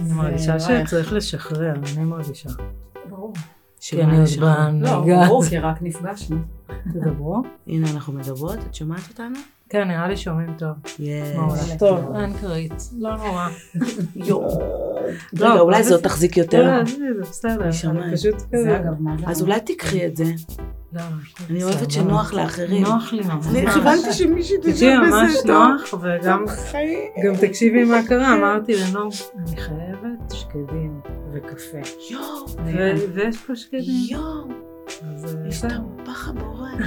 אני מרגישה שצריך לשחרר, אני מרגישה. ברור. כי אני עוד לא, בנהיגה. ברור, כי רק נפגשנו. תדברו. הנה אנחנו מדברות, את שומעת אותנו? כן, נראה לי שומעים טוב. יש. טוב, אין כרית. לא נורא. יואו. לא, רגע, אולי אבל זאת זה- תחזיק יותר. לא, זה בסדר. אני שומעת. אז אולי תקחי את זה. לא, אני אוהבת. שנוח לאחרים. נוח לי ממש. אני כיוונתי שמישהי תקשיבי, תשב ממש בזה טוב. נוח, וגם חיים. גם תקשיבי מה קרה, אמרתי לנור, אני חייבת שקדים וקפה. יואו, ויש פה שקדים. יואו, אה, יש הפח הבורא.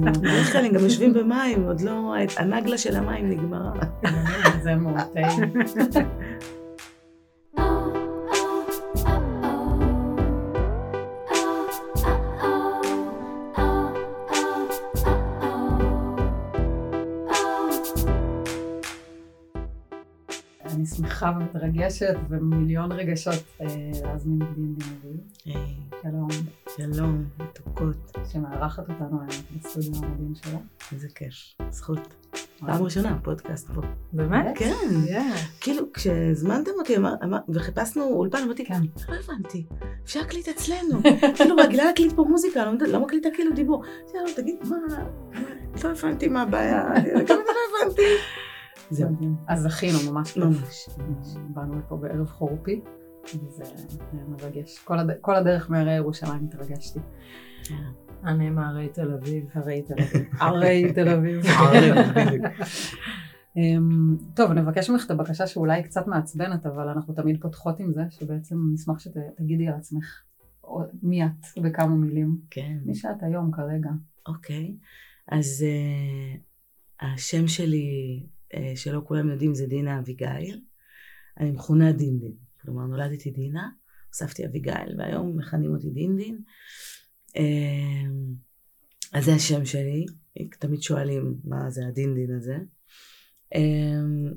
בדרך כלל הם גם יושבים במים, עוד לא, הנגלה של המים נגמרה. זה מאוד טעים. שמחה ומתרגשת ומיליון רגשות אה, להזמין את דין דין אביב. שלום, שלום, מתוקות, שמארחת אותנו היום בסטודיו המדהים שלה. איזה כיף, זכות. פעם ראשונה, פודקאסט פה. באמת? כן. כאילו, כשהזמנתם אותי וחיפשנו אולפן, אמרתי, כן. לא הבנתי, אפשר להקליט אצלנו. כאילו, רגילה להקליט פה מוזיקה, לא- לא מקליטה כאילו דיבור. תגיד, מה, לא הבנתי מה הבעיה, גם לא הבנתי. זהו. אז זכינו ממש. כיף. ממש. באנו לפה בערב חורפי, וזה היה מרגש. כל הד- כל הדרך מהרי ירושלים התרגשתי. אני מהרי תל אביב. הרי תל אביב. הרי תל אביב. אמ, טוב, אני מבקש ממך את הבקשה שאולי קצת מעצבנת, אבל אנחנו תמיד פותחות עם זה, שבעצם נשמח שתגידי על עצמך מי את בכמה מילים. כן. מי שאת היום כרגע. אוקיי, אז uh, השם שלי, שלא כולם יודעים, זה דינה אביגיל. אני מכונה דינדין. כלומר, נולדתי דינה, הוספתי אביגיל, והיום מכנים אותי דינדין. Uh, אז זה השם שלי. תמיד שואלים מה זה הדינדין הזה. Um,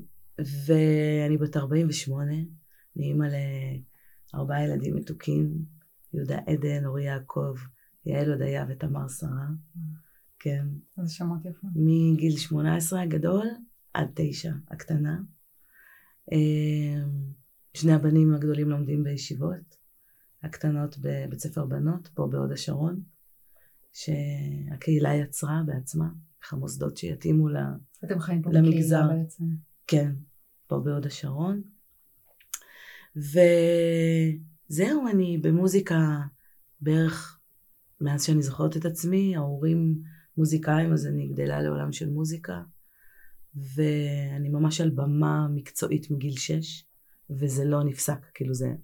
ואני בת 48, אני אימא לארבעה ילדים מתוקים, יהודה עדן, אורי יעקב, יעל הודיה ותמר שרה. כן. איזה שמות יפים. מגיל 18 הגדול עד 9 הקטנה. אמ, שני הבנים הגדולים לומדים בישיבות, הקטנות בבית ספר בנות, פה בהוד השרון, שהקהילה יצרה בעצמה, ככה מוסדות שיתאימו ל... אתם חיים פה למגזר. בקהילה בעצם. כן, פה בהוד השרון. וזהו, אני במוזיקה בערך מאז שאני זוכרת את עצמי, ההורים מוזיקאים, אז אני גדלה לעולם של מוזיקה. ואני ממש על במה מקצועית מגיל שש, וזה לא נפסק, כאילו זה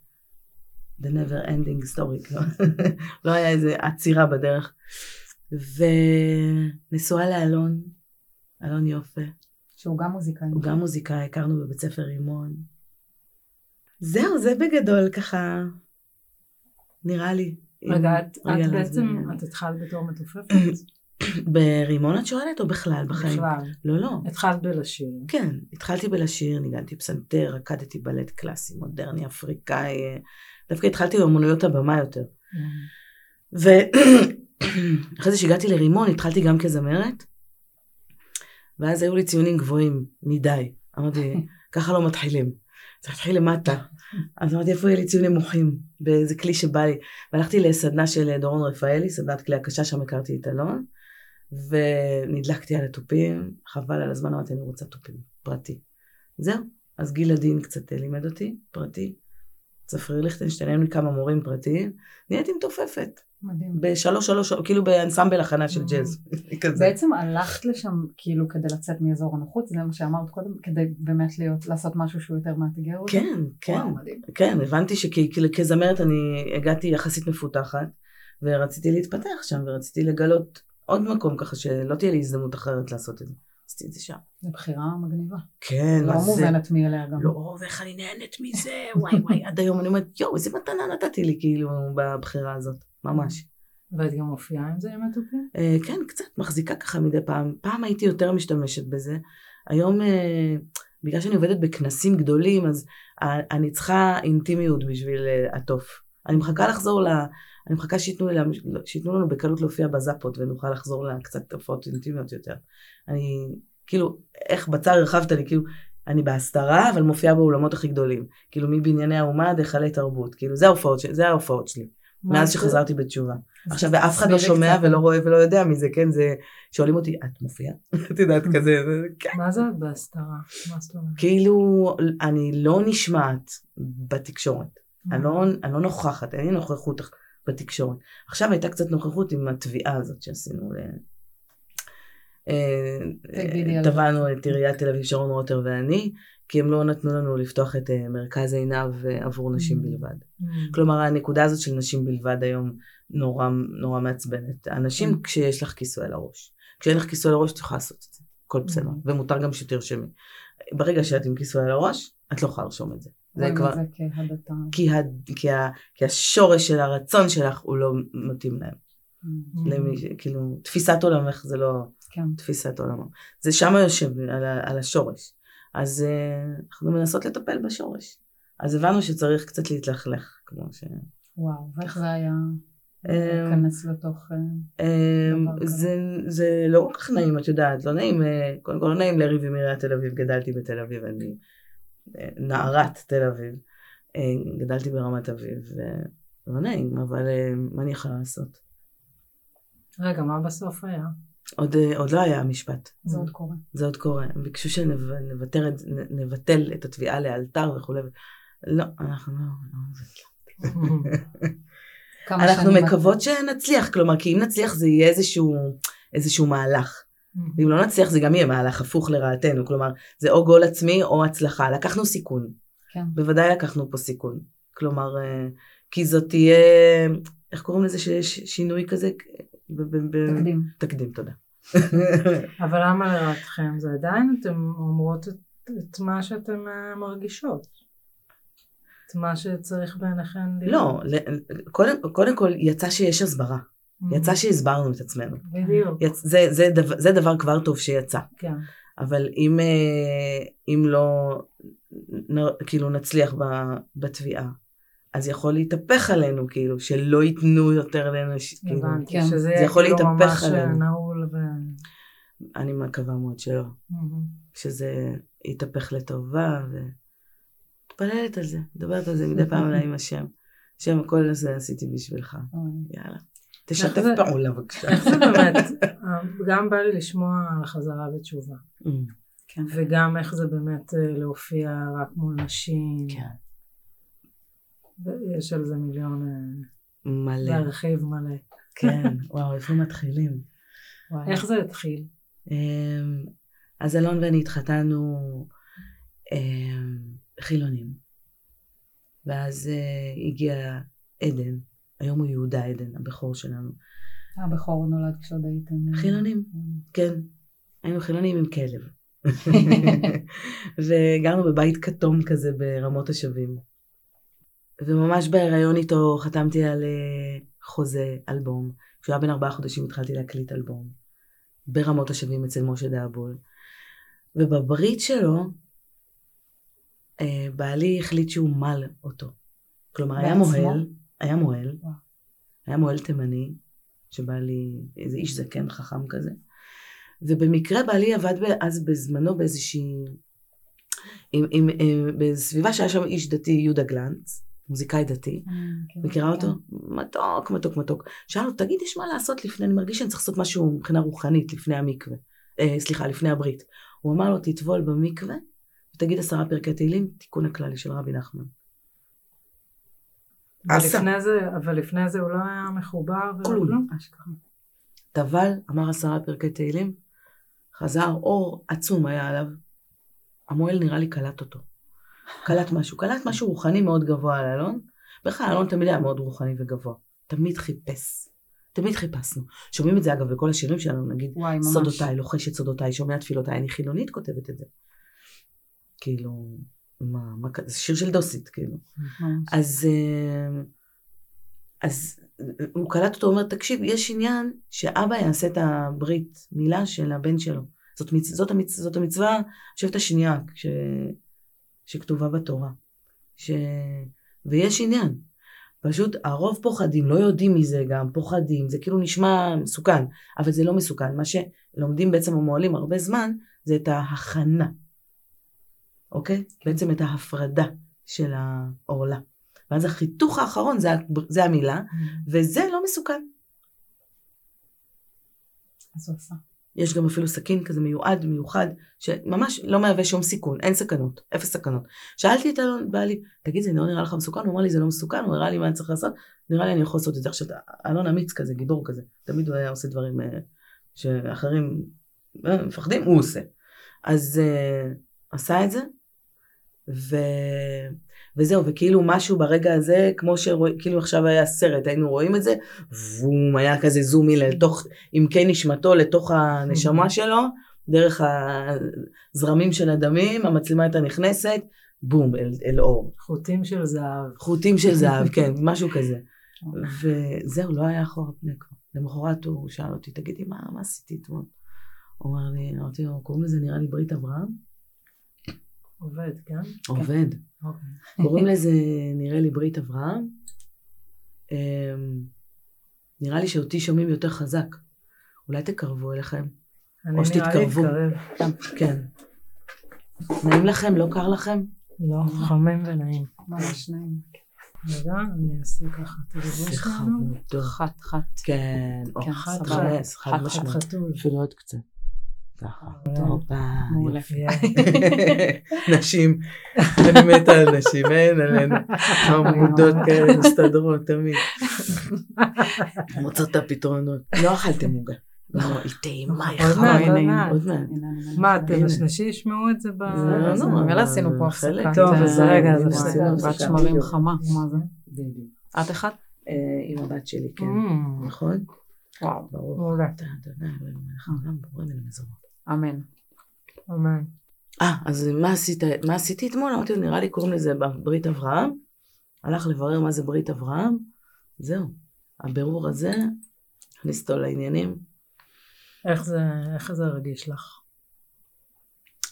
the never ending story, כאילו. לא היה איזה עצירה בדרך. ונשואה לאלון, אלון יופה, שהוא גם מוזיקאי. הוא גם מוזיקאי, הכרנו בבית ספר רימון. זהו, זה בגדול ככה, נראה לי. רגע, את את להסביר. בעצם, את התחלת בתור מתופפת? ברימון את שואלת או בכלל בחיים? בכלל. לא, לא. התחלת בלשיר. כן, התחלתי בלשיר, ניגנתי פסנתר, רקדתי בלט קלאסי, מודרני, אפריקאי. אה, דווקא התחלתי באמנויות הבמה יותר. ואחרי זה שהגעתי לרימון, התחלתי גם כזמרת, ואז היו לי ציונים גבוהים מדי. אמרתי, ככה לא מתחילים. צריך להתחיל למטה. אז אמרתי, איפה יהיה לי ציונים נמוכים? באיזה כלי שבא לי. והלכתי לסדנה של דורון רפאלי, סדנת כלי הקשה, שם הכרתי את אלון, ונדלקתי על התופים, חבל על הזמן, אמרתי, אני רוצה תופים, פרטי. זהו, אז גיל הדין קצת לימד אותי, פרטי. צפריר ליכטנשטיין, היו לי כמה מורים פרטיים, נהייתי מתופפת. מדהים. בשלוש שלוש, כאילו באנסמבל הכנה של ג'אז. בעצם הלכת לשם כאילו כדי לצאת מאזור הנוחות, זה מה שאמרת קודם, כדי באמת להיות, לעשות משהו שהוא יותר מאתגר אותך? כן, כן. וואו, מדהים. כן, הבנתי שכזמרת אני הגעתי יחסית מפותחת, ורציתי להתפתח שם, ורציתי לגלות עוד מקום ככה שלא תהיה לי הזדמנות אחרת לעשות את זה. עשיתי את זה שם. זו בחירה מגניבה. כן, לא זה? מובנת מאליה גם. לא, ואיך אני נהנית מזה, וואי וואי, עד היום אני אומרת, יואו, איזה מתנה נתתי לי כאילו בבחירה הזאת, ממש. ואת גם מופיעה עם זה עם התופים? אה, כן, קצת מחזיקה ככה מדי פעם. פעם הייתי יותר משתמשת בזה. היום, אה, בגלל שאני עובדת בכנסים גדולים, אז ה- אני צריכה אינטימיות בשביל אה, עטוף. אני מחכה לחזור ל... אני מחכה שייתנו, לנו בקלות להופיע בזאפות ונוכל לחזור לקצת הופעות אינטימיות יותר. אני, כאילו, איך בצר הרחבת לי, כאילו, אני בהסתרה, אבל מופיעה באולמות הכי גדולים. כאילו מבנייני האומה עד היכלי תרבות. כאילו זה ההופעות, זה ההופעות שלי. מאז זה? שחזרתי בתשובה. עכשיו, ואף אחד לא שומע קצת. ולא רואה ולא יודע מזה, כן? זה... שואלים אותי, את מופיעה? את יודעת, כזה, זה- כן. מה זה בהסתרה? מה זאת אומרת? כאילו, אני לא נשמעת בתקשורת. אני לא. אני לא נוכחת, אין לי נוכחות בתקשורת. עכשיו הייתה קצת נוכחות עם התביעה הזאת שעשינו. אה, תבענו את עיריית תל אביב, שרון רוטר ואני, כי הם לא נתנו לנו לפתוח את אה, מרכז עינב אה, עבור נשים Mm. בלבד. Mm. כלומר, הנקודה הזאת של נשים בלבד היום נורא, נורא מעצבנת. אנשים, Mm. כשיש לך כיסוי על הראש. כשאין לך כיסוי על הראש, את יכולה לעשות את זה. הכל בסדר. ומותר גם שתרשמי. ברגע שאת עם כיסוי על הראש, את לא יכולה לרשום את זה. זה כבר... את זה כהדתה. כי, ה, כי, ה, כי השורש של הרצון שלך הוא לא מתאים להם. Mm. למי, כאילו, תפיסת עולמך זה לא כן. תפיסת עולמו. זה שם יושב, על, ה- על השורש. אז uh, אנחנו מנסות לטפל בשורש. אז הבנו שצריך קצת להתלכלך, כמו ש... וואו, ואיך זה היה אמ, להיכנס לתוך... אה, דבר כזה. זה, לא כל כך נעים, את יודעת, לא נעים, אה, קודם כל לא נעים לריב עם עיריית תל אביב, גדלתי בתל אביב, אני אה, נערת תל אביב, אה, גדלתי ברמת אביב, ולא נעים, אבל אה, מה אני יכולה לעשות? רגע, מה בסוף היה? עוד, אה, עוד לא היה משפט, זה עוד קורה. זה עוד קורה, הם ביקשו שנבטל את, התביעה לאלתר וכולי, לא, אנחנו לא, לא, כמה אנחנו מקוות שנצליח, כלומר, כי אם נצליח זה יהיה איזשהו, איזשהו מהלך. ואם לא נצליח זה גם יהיה מהלך הפוך לרעתנו, כלומר זה או גול עצמי או הצלחה, לקחנו סיכון, כן. בוודאי לקחנו פה סיכון, כלומר אה, כי זאת תהיה, איך קוראים לזה שיש שינוי כזה? ב- ב- ב- תקדים. תקדים, תודה. אבל למה לרעתכם? זה עדיין אתן אומרות את, את מה שאתן אה, מרגישות. את מה שצריך בעיניכן להיות. לא, קודם, קודם כל יצא שיש הסברה. יצא שהסברנו את עצמנו, בדיוק, יצ, זה, זה, דבר, זה דבר כבר טוב שיצא, כן. אבל אם, אה, אם לא נ, כאילו נצליח ב- בתביעה, אז יכול להתהפך עלינו, כאילו, שלא ייתנו יותר לאנשים, כאילו, הבנתי, כן. שזה זה יכול כאילו להתהפך ממש עלינו. נעול ו... אני מקווה מאוד שלא, מהמם. שזה יתהפך לטובה, ומתפללת על זה, מדברת על זה מדי פעם אולי עם השם. השם, הכל הזה עשיתי בשבילך. יאללה. תשתף זה- פעולה בבקשה. איך זה באמת, אה, גם בא לי לשמוע על החזרה בתשובה, Mm, כן. וגם איך זה באמת אה, להופיע רק מול נשים, כן, יש על זה מיליון, אה, מלא, להרחיב מלא. כן, וואו, איפה מתחילים? וואי. איך זה התחיל? אמ, אז אלון ואני התחתנו אמ, חילונים. ואז הגיע עדן, היום הוא יהודה עדן, הבכור שלנו. הבכור נולד כשעוד הייתם... אה, חילונים, אה, כן. היינו חילונים עם כלב. וגרנו בבית כתום כזה ברמות השבים. וממש בהיריון איתו חתמתי על אה, חוזה, אלבום. כשהוא היה בן ארבעה חודשים התחלתי להקליט אלבום. ברמות השבים אצל משה דאבול. ובברית שלו, אה, בעלי החליט שהוא מל אותו. כלומר, היה בעצמו? מוהל, היה מוהל. היה מוהל תימני, שבעלי, איזה איש זקן חכם כזה. ובמקרה בעלי עבד אז בזמנו באיזושהי, עם, עם, עם, בסביבה שהיה שם איש דתי, יהודה גלנץ, מוזיקאי דתי. אה, כן, מכירה כן. אותו? מתוק, מתוק, מתוק. שאל לו, תגיד, יש מה לעשות לפני, אני מרגיש שאני צריך לעשות משהו מבחינה רוחנית לפני המקווה. אה, סליחה, לפני הברית. הוא אמר לו, תטבול במקווה, ותגיד עשרה פרקי תהילים, תיקון הכללי של רבי נחמן. ולפני זה, אבל לפני זה הוא לא היה מחובר כלום. טבל, אמר עשרה פרקי תהילים, חזר, אור עצום היה עליו. המוהל נראה לי קלט אותו. קלט משהו, קלט משהו רוחני מאוד גבוה על אלון. בכלל, אלון תמיד היה מאוד רוחני וגבוה. תמיד חיפש. תמיד חיפשנו. שומעים את זה אגב בכל השירים שלנו, נגיד, וואי, ממש. סודותיי, לוחשת סודותיי, שומע תפילותיי, אני חילונית כותבת את זה. כאילו, מה, מה, זה שיר של דוסית, כאילו. אז, אה, אז הוא קלט אותו, אומר, תקשיב, יש עניין שאבא יעשה את הברית מילה של הבן שלו. זאת, מצ, זאת, המצ, זאת המצווה, אני חושבת השנייה, ש, שכתובה בתורה. ש, ויש עניין. פשוט הרוב פוחדים, לא יודעים מזה גם, פוחדים, זה כאילו נשמע מסוכן, אבל זה לא מסוכן. מה שלומדים בעצם המוהלים הרבה זמן, זה את ההכנה. אוקיי? בעצם את ההפרדה של העורלה. ואז החיתוך האחרון זה, זה המילה, וזה לא מסוכן. אז הוא עשה. יש גם אפילו סכין כזה מיועד, מיוחד, שממש לא מהווה שום סיכון, אין סכנות, אפס סכנות. שאלתי את אלון, בעלי, תגיד, זה לא נראה לך מסוכן? הוא אמר לי, זה לא מסוכן, הוא הראה לי מה אני צריך לעשות, נראה לי אני יכול לעשות את זה. עכשיו, אלון אמיץ כזה, גיבור כזה, תמיד הוא היה עושה דברים אה, שאחרים אה, מפחדים, הוא עושה. אז אה, עשה את זה, ו... וזהו, וכאילו משהו ברגע הזה, כמו שרואים, כאילו עכשיו היה סרט, היינו רואים את זה, והוא היה כזה זומי לתוך עמקי נשמתו, לתוך הנשמה שלו, דרך הזרמים של הדמים, המצלמה הייתה נכנסת, בום, אל, אל אור. חוטים של זהב. חוטים של זהב, כן, משהו כזה. וזהו, לא היה אחורה פני כבר. למחרת הוא שאל אותי, תגידי, מה, מה עשיתי אתמול? הוא אמר לי, אמרתי לו, קוראים לזה נראה לי ברית אברהם? עובד, כן? עובד. אוקיי. קוראים לזה, נראה לי, ברית אברהם. אמ, נראה לי שאותי שומעים יותר חזק. אולי תקרבו אליכם. אני או נראה לי שתתקרבו. אתקרב. כן. נעים לכם? לא קר לכם? לא, חמים ונעים. ממש נעים. רגע, אני אעשה ככה את זה שלנו. חת חת. כן, כן, חד חד משמעית. חתול. אפילו עוד קצת. ככה. טוב. הופה, מעולה. יופי. יהיה. נשים, אני מתה על נשים, אין עלינו. חמודות כאלה מסתדרות תמיד. מוצאות את הפתרונות. לא אכלתם עוגה. לא, היא טעימה, היא. מעט, עוד מעט. מה, אתם. השלישי ישמעו את זה ב... לא, זה? לא, ממילא עשינו פה. הפסקה. טוב, אז רגע, אז הנה, הפסקה. עשינו בת שמרים. חמה, מה זה? בדיוק. את אחת? אה, עם הבת שלי, כן. Mm, נכון? וואו. ברור. מעולה. בורא מן המזונות. אמן. אמן. אה, אז מה עשית, מה עשיתי אתמול? אמרתי לו, נראה לי קוראים לזה ברית אברהם. הלך לברר מה זה ברית אברהם. זהו. הבירור הזה, הכניס אותו לעניינים. איך זה, איך זה הרגיש לך?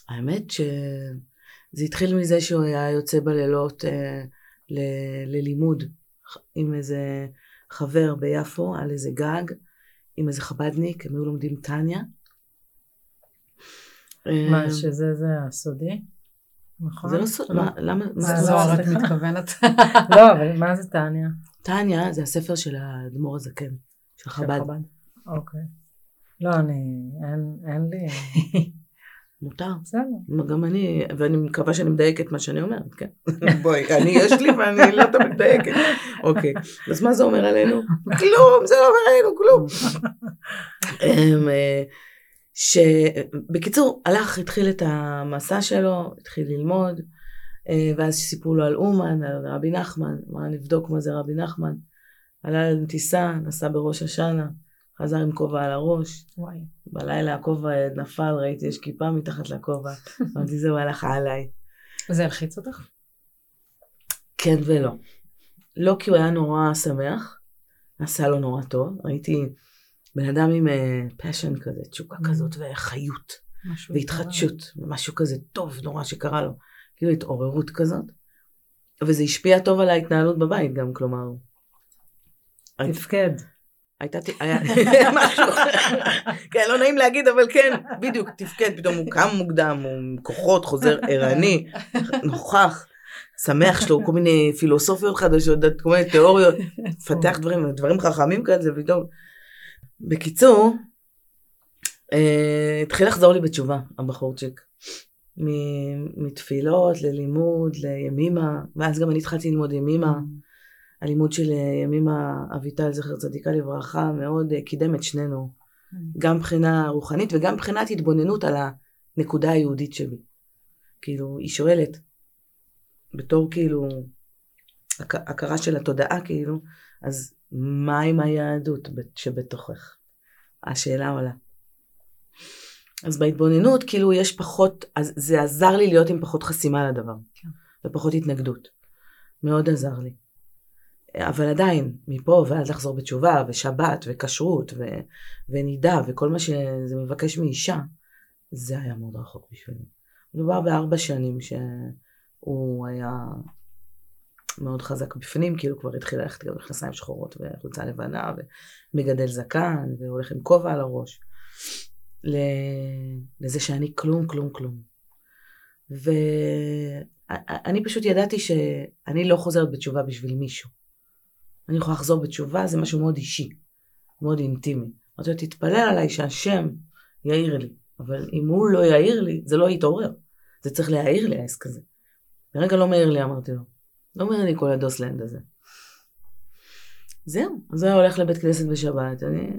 האמת שזה התחיל מזה שהוא היה יוצא בלילות אה, ל- ללימוד עם איזה חבר ביפו על איזה גג, עם איזה חבדניק, הם היו לומדים טניה. אה, מה, שזה זה הסודי? נכון? זה לא סוד, מה, למה, זה לא- זוהר את. מתכוונת. לא, אבל מה זה טניה? טניה זה הספר של האדמו"ר הזקן, של חב"ד. אוקיי. לא, אני, אין, אין לי, מותר. בסדר. גם אני, ואני מקווה שאני מדייקת מה שאני אומרת, כן? בואי, אני יש לי ואני לא תמיד מדייקת. אוקיי, אז מה זה אומר עלינו? כלום, זה לא אומר עלינו כלום. שבקיצור, הלך, התחיל את המסע שלו, התחיל ללמוד, אה, ואז סיפרו לו על אומן, על רבי נחמן, אמר נבדוק מה זה רבי נחמן. עלה לטיסה, נסע בראש השנה, חזר עם כובע על הראש, וואי. בלילה הכובע נפל, ראיתי יש כיפה מתחת לכובע, אמרתי זהו הלך עליי. זה הלחיץ אותך? כן ולא. לא כי הוא היה נורא שמח, עשה לו נורא טוב, ראיתי בן אדם עם פשן כזה, תשוקה Mm. כזאת וחיות משהו והתחדשות, משהו כזה טוב נורא שקרה לו, כאילו התעוררות כזאת. וזה השפיע טוב על ההתנהלות בבית גם, כלומר. תפקד. הייתה, היה משהו, כן, לא נעים להגיד, אבל כן, בדיוק, תפקד, פתאום הוא קם מוקדם, הוא עם כוחות, חוזר ערני, נוכח, שמח, יש לו כל מיני פילוסופיות חדשות, כל מיני תיאוריות, מפתח דברים, דברים חכמים כאלה, ופתאום. בקיצור, אה, התחיל לחזור לי בתשובה, הבחורצ'יק. מ- מתפילות ללימוד, לימימה, ואז גם אני התחלתי ללמוד ימימה. הלימוד של אה, ימימה אביטל, זכר צדיקה לברכה, מאוד אה, קידם את שנינו. גם מבחינה רוחנית וגם מבחינת התבוננות על הנקודה היהודית שבי. כאילו, היא שואלת, בתור כאילו, הכ- הכרה של התודעה כאילו, אז מה עם היהדות שבתוכך? השאלה עולה. אז בהתבוננות, כאילו, יש פחות, אז זה עזר לי להיות עם פחות חסימה לדבר. כן. ופחות התנגדות. מאוד עזר לי. אבל עדיין, מפה ועד לחזור בתשובה, ושבת, וכשרות, ו... ונידה, וכל מה שזה מבקש מאישה, זה היה מאוד רחוק בשבילי. מדובר בארבע שנים שהוא היה מאוד חזק בפנים, כאילו כבר התחיל ללכת גם מכנסיים שחורות וחולצה לבנה, ומגדל זקן, והולך עם כובע על הראש. לזה שאני כלום, כלום, כלום. ואני פשוט ידעתי שאני לא חוזרת בתשובה בשביל מישהו. אני יכולה לחזור בתשובה, זה משהו מאוד אישי, מאוד אינטימי. אמרתי לו, תתפלל עליי שהשם יעיר לי, אבל אם הוא לא יעיר לי, זה לא יתעורר. זה צריך להעיר לי העסק הזה. לרגע לא מעיר לי, אמרתי לו. לא מעיר לי כל הדוסלנד הזה. זהו, אז הוא הולך לבית כנסת בשבת, אני...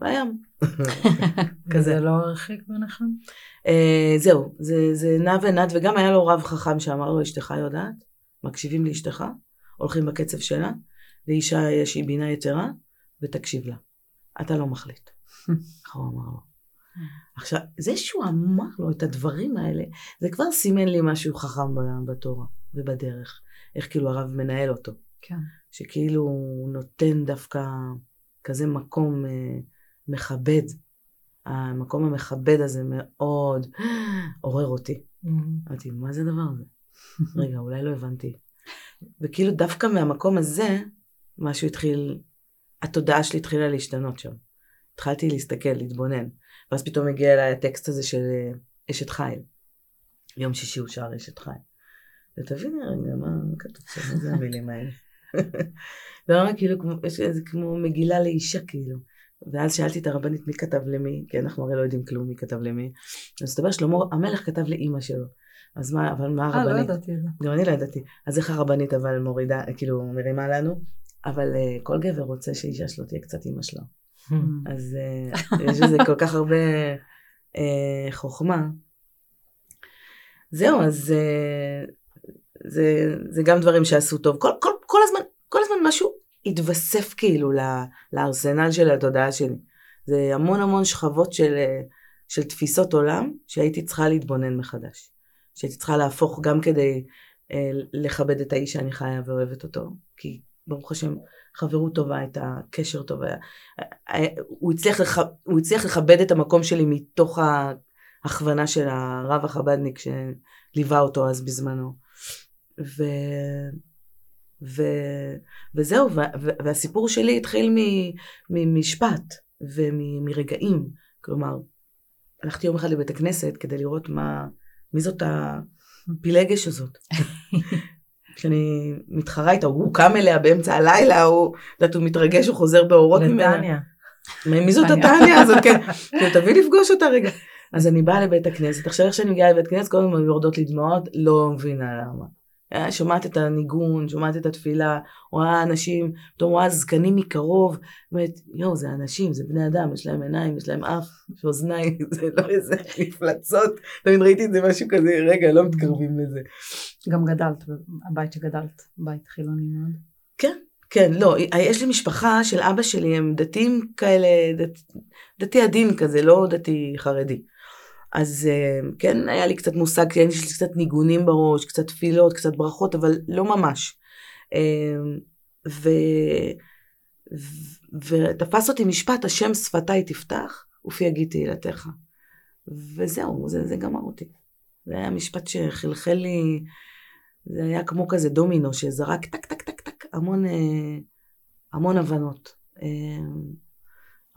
בים. כזה. זה לא הרחיק ביניכם? Uh, זהו, זה, זה נע ונד, וגם היה לו רב חכם שאמר לו, אשתך יודעת, מקשיבים לאשתך, הולכים בקצב שלה, לאישה יש היא בינה יתרה, ותקשיב לה. אתה לא מחליט. ככה הוא אמר לו. עכשיו, זה שהוא אמר לו את הדברים האלה, זה כבר סימן לי משהו חכם בתורה ובדרך. איך כאילו הרב מנהל אותו. כן. שכאילו הוא נותן דווקא כזה מקום אה, מכבד. המקום המכבד הזה מאוד עורר אותי. Mm-hmm. אמרתי, מה זה הדבר הזה? רגע, אולי לא הבנתי. וכאילו דווקא מהמקום הזה, משהו התחיל, התודעה שלי התחילה להשתנות שם. התחלתי להסתכל, להתבונן. ואז פתאום הגיע אליי הטקסט הזה של אה, אשת חיל. יום שישי הוא שר אשת חיל. ותביני רגע, מה כתוב שם, מה זה המילים האלה? לא, כאילו, יש איזה כמו מגילה לאישה, כאילו. ואז שאלתי את הרבנית מי כתב למי, כי אנחנו הרי לא יודעים כלום מי כתב למי. אז מסתבר שלמה המלך כתב לאימא שלו. אז מה, אבל מה הרבנית? אה, לא ידעתי את זה. גם אני לא ידעתי. אז איך הרבנית אבל מורידה, כאילו מרימה לנו? אבל uh, כל גבר רוצה שאישה שלו תהיה קצת אימא שלו. Hmm. אז uh, יש לזה כל כך הרבה uh, חוכמה. זהו, אז uh, זה, זה גם דברים שעשו טוב. כל, כל, כל הזמן, כל הזמן משהו התווסף כאילו לארסנל של התודעה שלי. זה המון המון שכבות של, של תפיסות עולם שהייתי צריכה להתבונן מחדש. שהייתי צריכה להפוך גם כדי אה, לכבד את האיש שאני חיה ואוהבת אותו. כי ברוך השם, חברות טובה הייתה, קשר טוב היה. אה, הוא הצליח, לח... הוא הצליח לכבד את המקום שלי מתוך ההכוונה של הרב החבדניק שליווה אותו אז בזמנו. ו... ו... וזהו, ו... והסיפור שלי התחיל ממשפט ומרגעים. כלומר, הלכתי יום אחד לבית הכנסת כדי לראות מה, מי זאת הפילגש הזאת. כשאני מתחרה איתה, הוא קם אליה באמצע הלילה, הוא, את יודעת, הוא מתרגש, הוא חוזר באורות ממנה. נתניה. מי זאת הטניה הזאת, כן. כאילו, תביא לפגוש אותה רגע. אז אני באה לבית הכנסת, עכשיו איך שאני מגיעה לבית הכנסת, כל הזמן יורדות לי דמעות, לא מבינה למה. אה, שומעת את הניגון, שומעת את התפילה, רואה אנשים, פתאום רואה זקנים מקרוב, אומרת, יואו, זה אנשים, זה בני אדם, יש להם עיניים, יש להם אף, יש אוזניים, זה לא איזה מפלצות. תמיד ראיתי את זה משהו כזה, רגע, לא מתקרבים לזה. גם גדלת, הבית שגדלת, בית חילוני מאוד. כן, כן, לא, יש לי משפחה של אבא שלי, הם דתיים כאלה, דת, דתי עדין כזה, לא דתי חרדי. אז אה, כן, היה לי קצת מושג, כן, יש לי קצת ניגונים בראש, קצת תפילות, קצת ברכות, אבל לא ממש. אה, ו... ותפס אותי משפט, השם שפתיי תפתח, ופי יגיד תהילתך. וזהו, זה, זה גמר אותי. זה היה משפט שחלחל לי, זה היה כמו כזה דומינו שזרק טק טק טק טק, המון, אה, המון הבנות.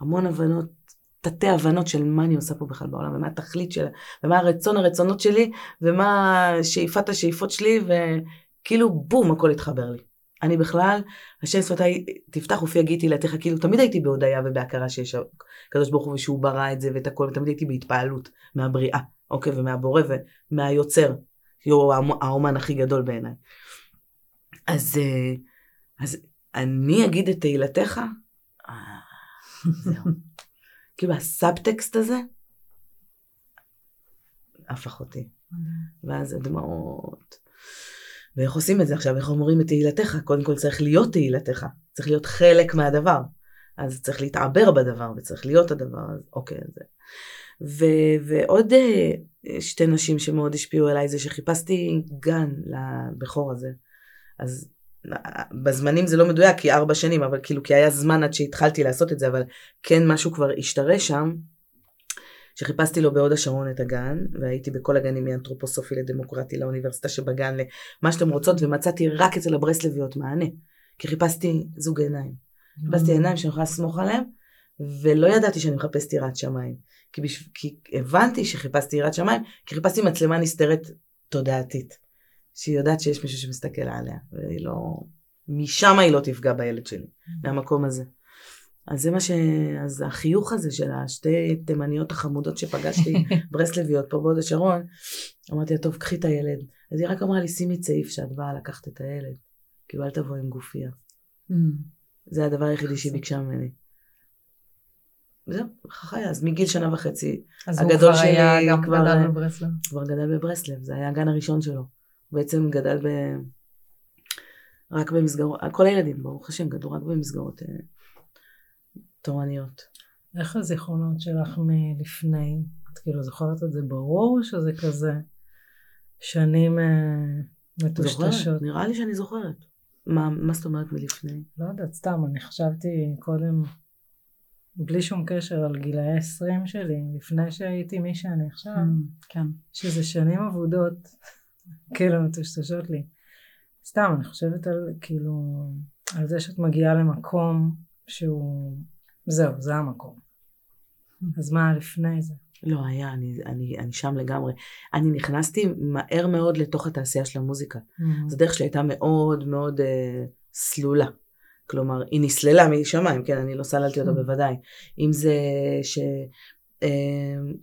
המון הבנות תתי הבנות של מה אני עושה פה בכלל בעולם, ומה התכלית שלה, ומה הרצון הרצונות שלי, ומה שאיפת השאיפות שלי, וכאילו בום, הכל התחבר לי. אני בכלל, השם שפתיי תפתח ופי הגיתי לתיך, כאילו תמיד הייתי בהודיה ובהכרה שיש הקדוש ברוך הוא ושהוא ברא את זה ואת הכל, ותמיד הייתי בהתפעלות מהבריאה, אוקיי, ומהבורא ומהיוצר, שהוא האומן הכי גדול בעיניי. אז, אה, אז אני אגיד את תהילתך, אה, זהו. כאילו הסאבטקסט הזה, הפך אותי. ואז הדמעות. ואיך עושים את זה עכשיו? איך אומרים את תהילתך? קודם כל צריך להיות תהילתך. צריך להיות חלק מהדבר. אז צריך להתעבר בדבר וצריך להיות הדבר. אז אוקיי, זה. ו, ועוד אה, שתי נשים שמאוד השפיעו עליי זה שחיפשתי גן לבכור הזה. אז בזמנים זה לא מדויק כי ארבע שנים אבל כאילו כי היה זמן עד שהתחלתי לעשות את זה אבל כן משהו כבר השתרש שם שחיפשתי לו בהוד השרון את הגן והייתי בכל הגנים מאנתרופוסופי לדמוקרטי לאוניברסיטה שבגן למה שאתם רוצות ומצאתי רק אצל הברסלביות מענה כי חיפשתי זוג עיניים. חיפשתי mm. עיניים שאני יכולה לסמוך עליהם ולא ידעתי שאני מחפשת יראת שמיים כי, בש... כי הבנתי שחיפשתי יראת שמיים כי חיפשתי מצלמה נסתרת תודעתית. שהיא יודעת שיש מישהו שמסתכל עליה, והיא לא... משם היא לא תפגע בילד שלי, מהמקום הזה. אז זה מה ש... אז החיוך הזה של השתי תימניות החמודות שפגשתי, ברסלביות פה בהוד השרון, אמרתי לה, טוב, קחי את הילד. אז היא רק אמרה לי, שימי צעיף שאת באה לקחת את הילד. כאילו, אל תבוא עם גופייה. Mm. זה הדבר היחידי שהיא ביקשה ממני. זהו, חיה, אז מגיל שנה וחצי, אז הוא הגדול כבר היה שלי גם כבר- גדל בברסלב. כבר גדל בברסלב, זה היה הגן הראשון שלו. הוא בעצם גדל ב... רק במסגרות, כל הילדים, ברוך השם, גדלו רק במסגרות אה, תורניות. איך הזיכרונות שלך מלפני? את כאילו זוכרת את זה ברור, או שזה כזה שנים אה, מטושטשות? זוכרת, נראה לי שאני זוכרת. מה, מה זאת אומרת מלפני? לא יודעת, סתם, אני חשבתי קודם, בלי שום קשר על גילאי 20 שלי, לפני שהייתי מי שאני עכשיו, Mm, כן. שזה שנים אבודות, כאילו מטושטשות לי. סתם, אני חושבת על, כאילו, על זה שאת מגיעה למקום שהוא, זהו, זה המקום. אז מה לפני זה? לא, היה, אני, אני, אני שם לגמרי. אני נכנסתי מהר מאוד לתוך התעשייה של המוזיקה. אז הדרך שלי הייתה מאוד מאוד אה, סלולה. כלומר, היא נסללה משמיים, כן, אני לא סללתי אותה Mm. בוודאי. אם זה ש... אה,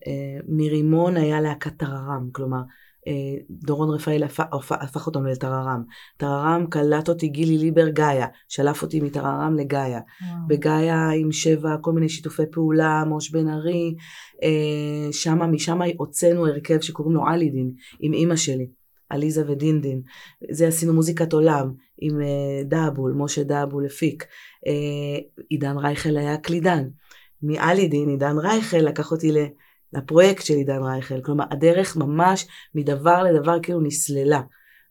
אה, מרימון היה להקת טררם, כלומר, דורון רפאל הפ, הפ, הפך אותנו לטררם. טררם קלט אותי גילי ליבר גאיה, שלף אותי מטררם לגאיה. בגאיה עם שבע, כל מיני שיתופי פעולה, מוש בן ארי, אה, שמה, משם הוצאנו הרכב שקוראים לו אלידין, עם אימא שלי, עליזה ודינדין. זה עשינו מוזיקת עולם, עם אה, דאבול, משה דאבול הפיק. אה, עידן רייכל היה קלידן. מאלידין, עידן רייכל לקח אותי ל- לפרויקט של עידן רייכל. כלומר, הדרך ממש מדבר לדבר כאילו נסללה.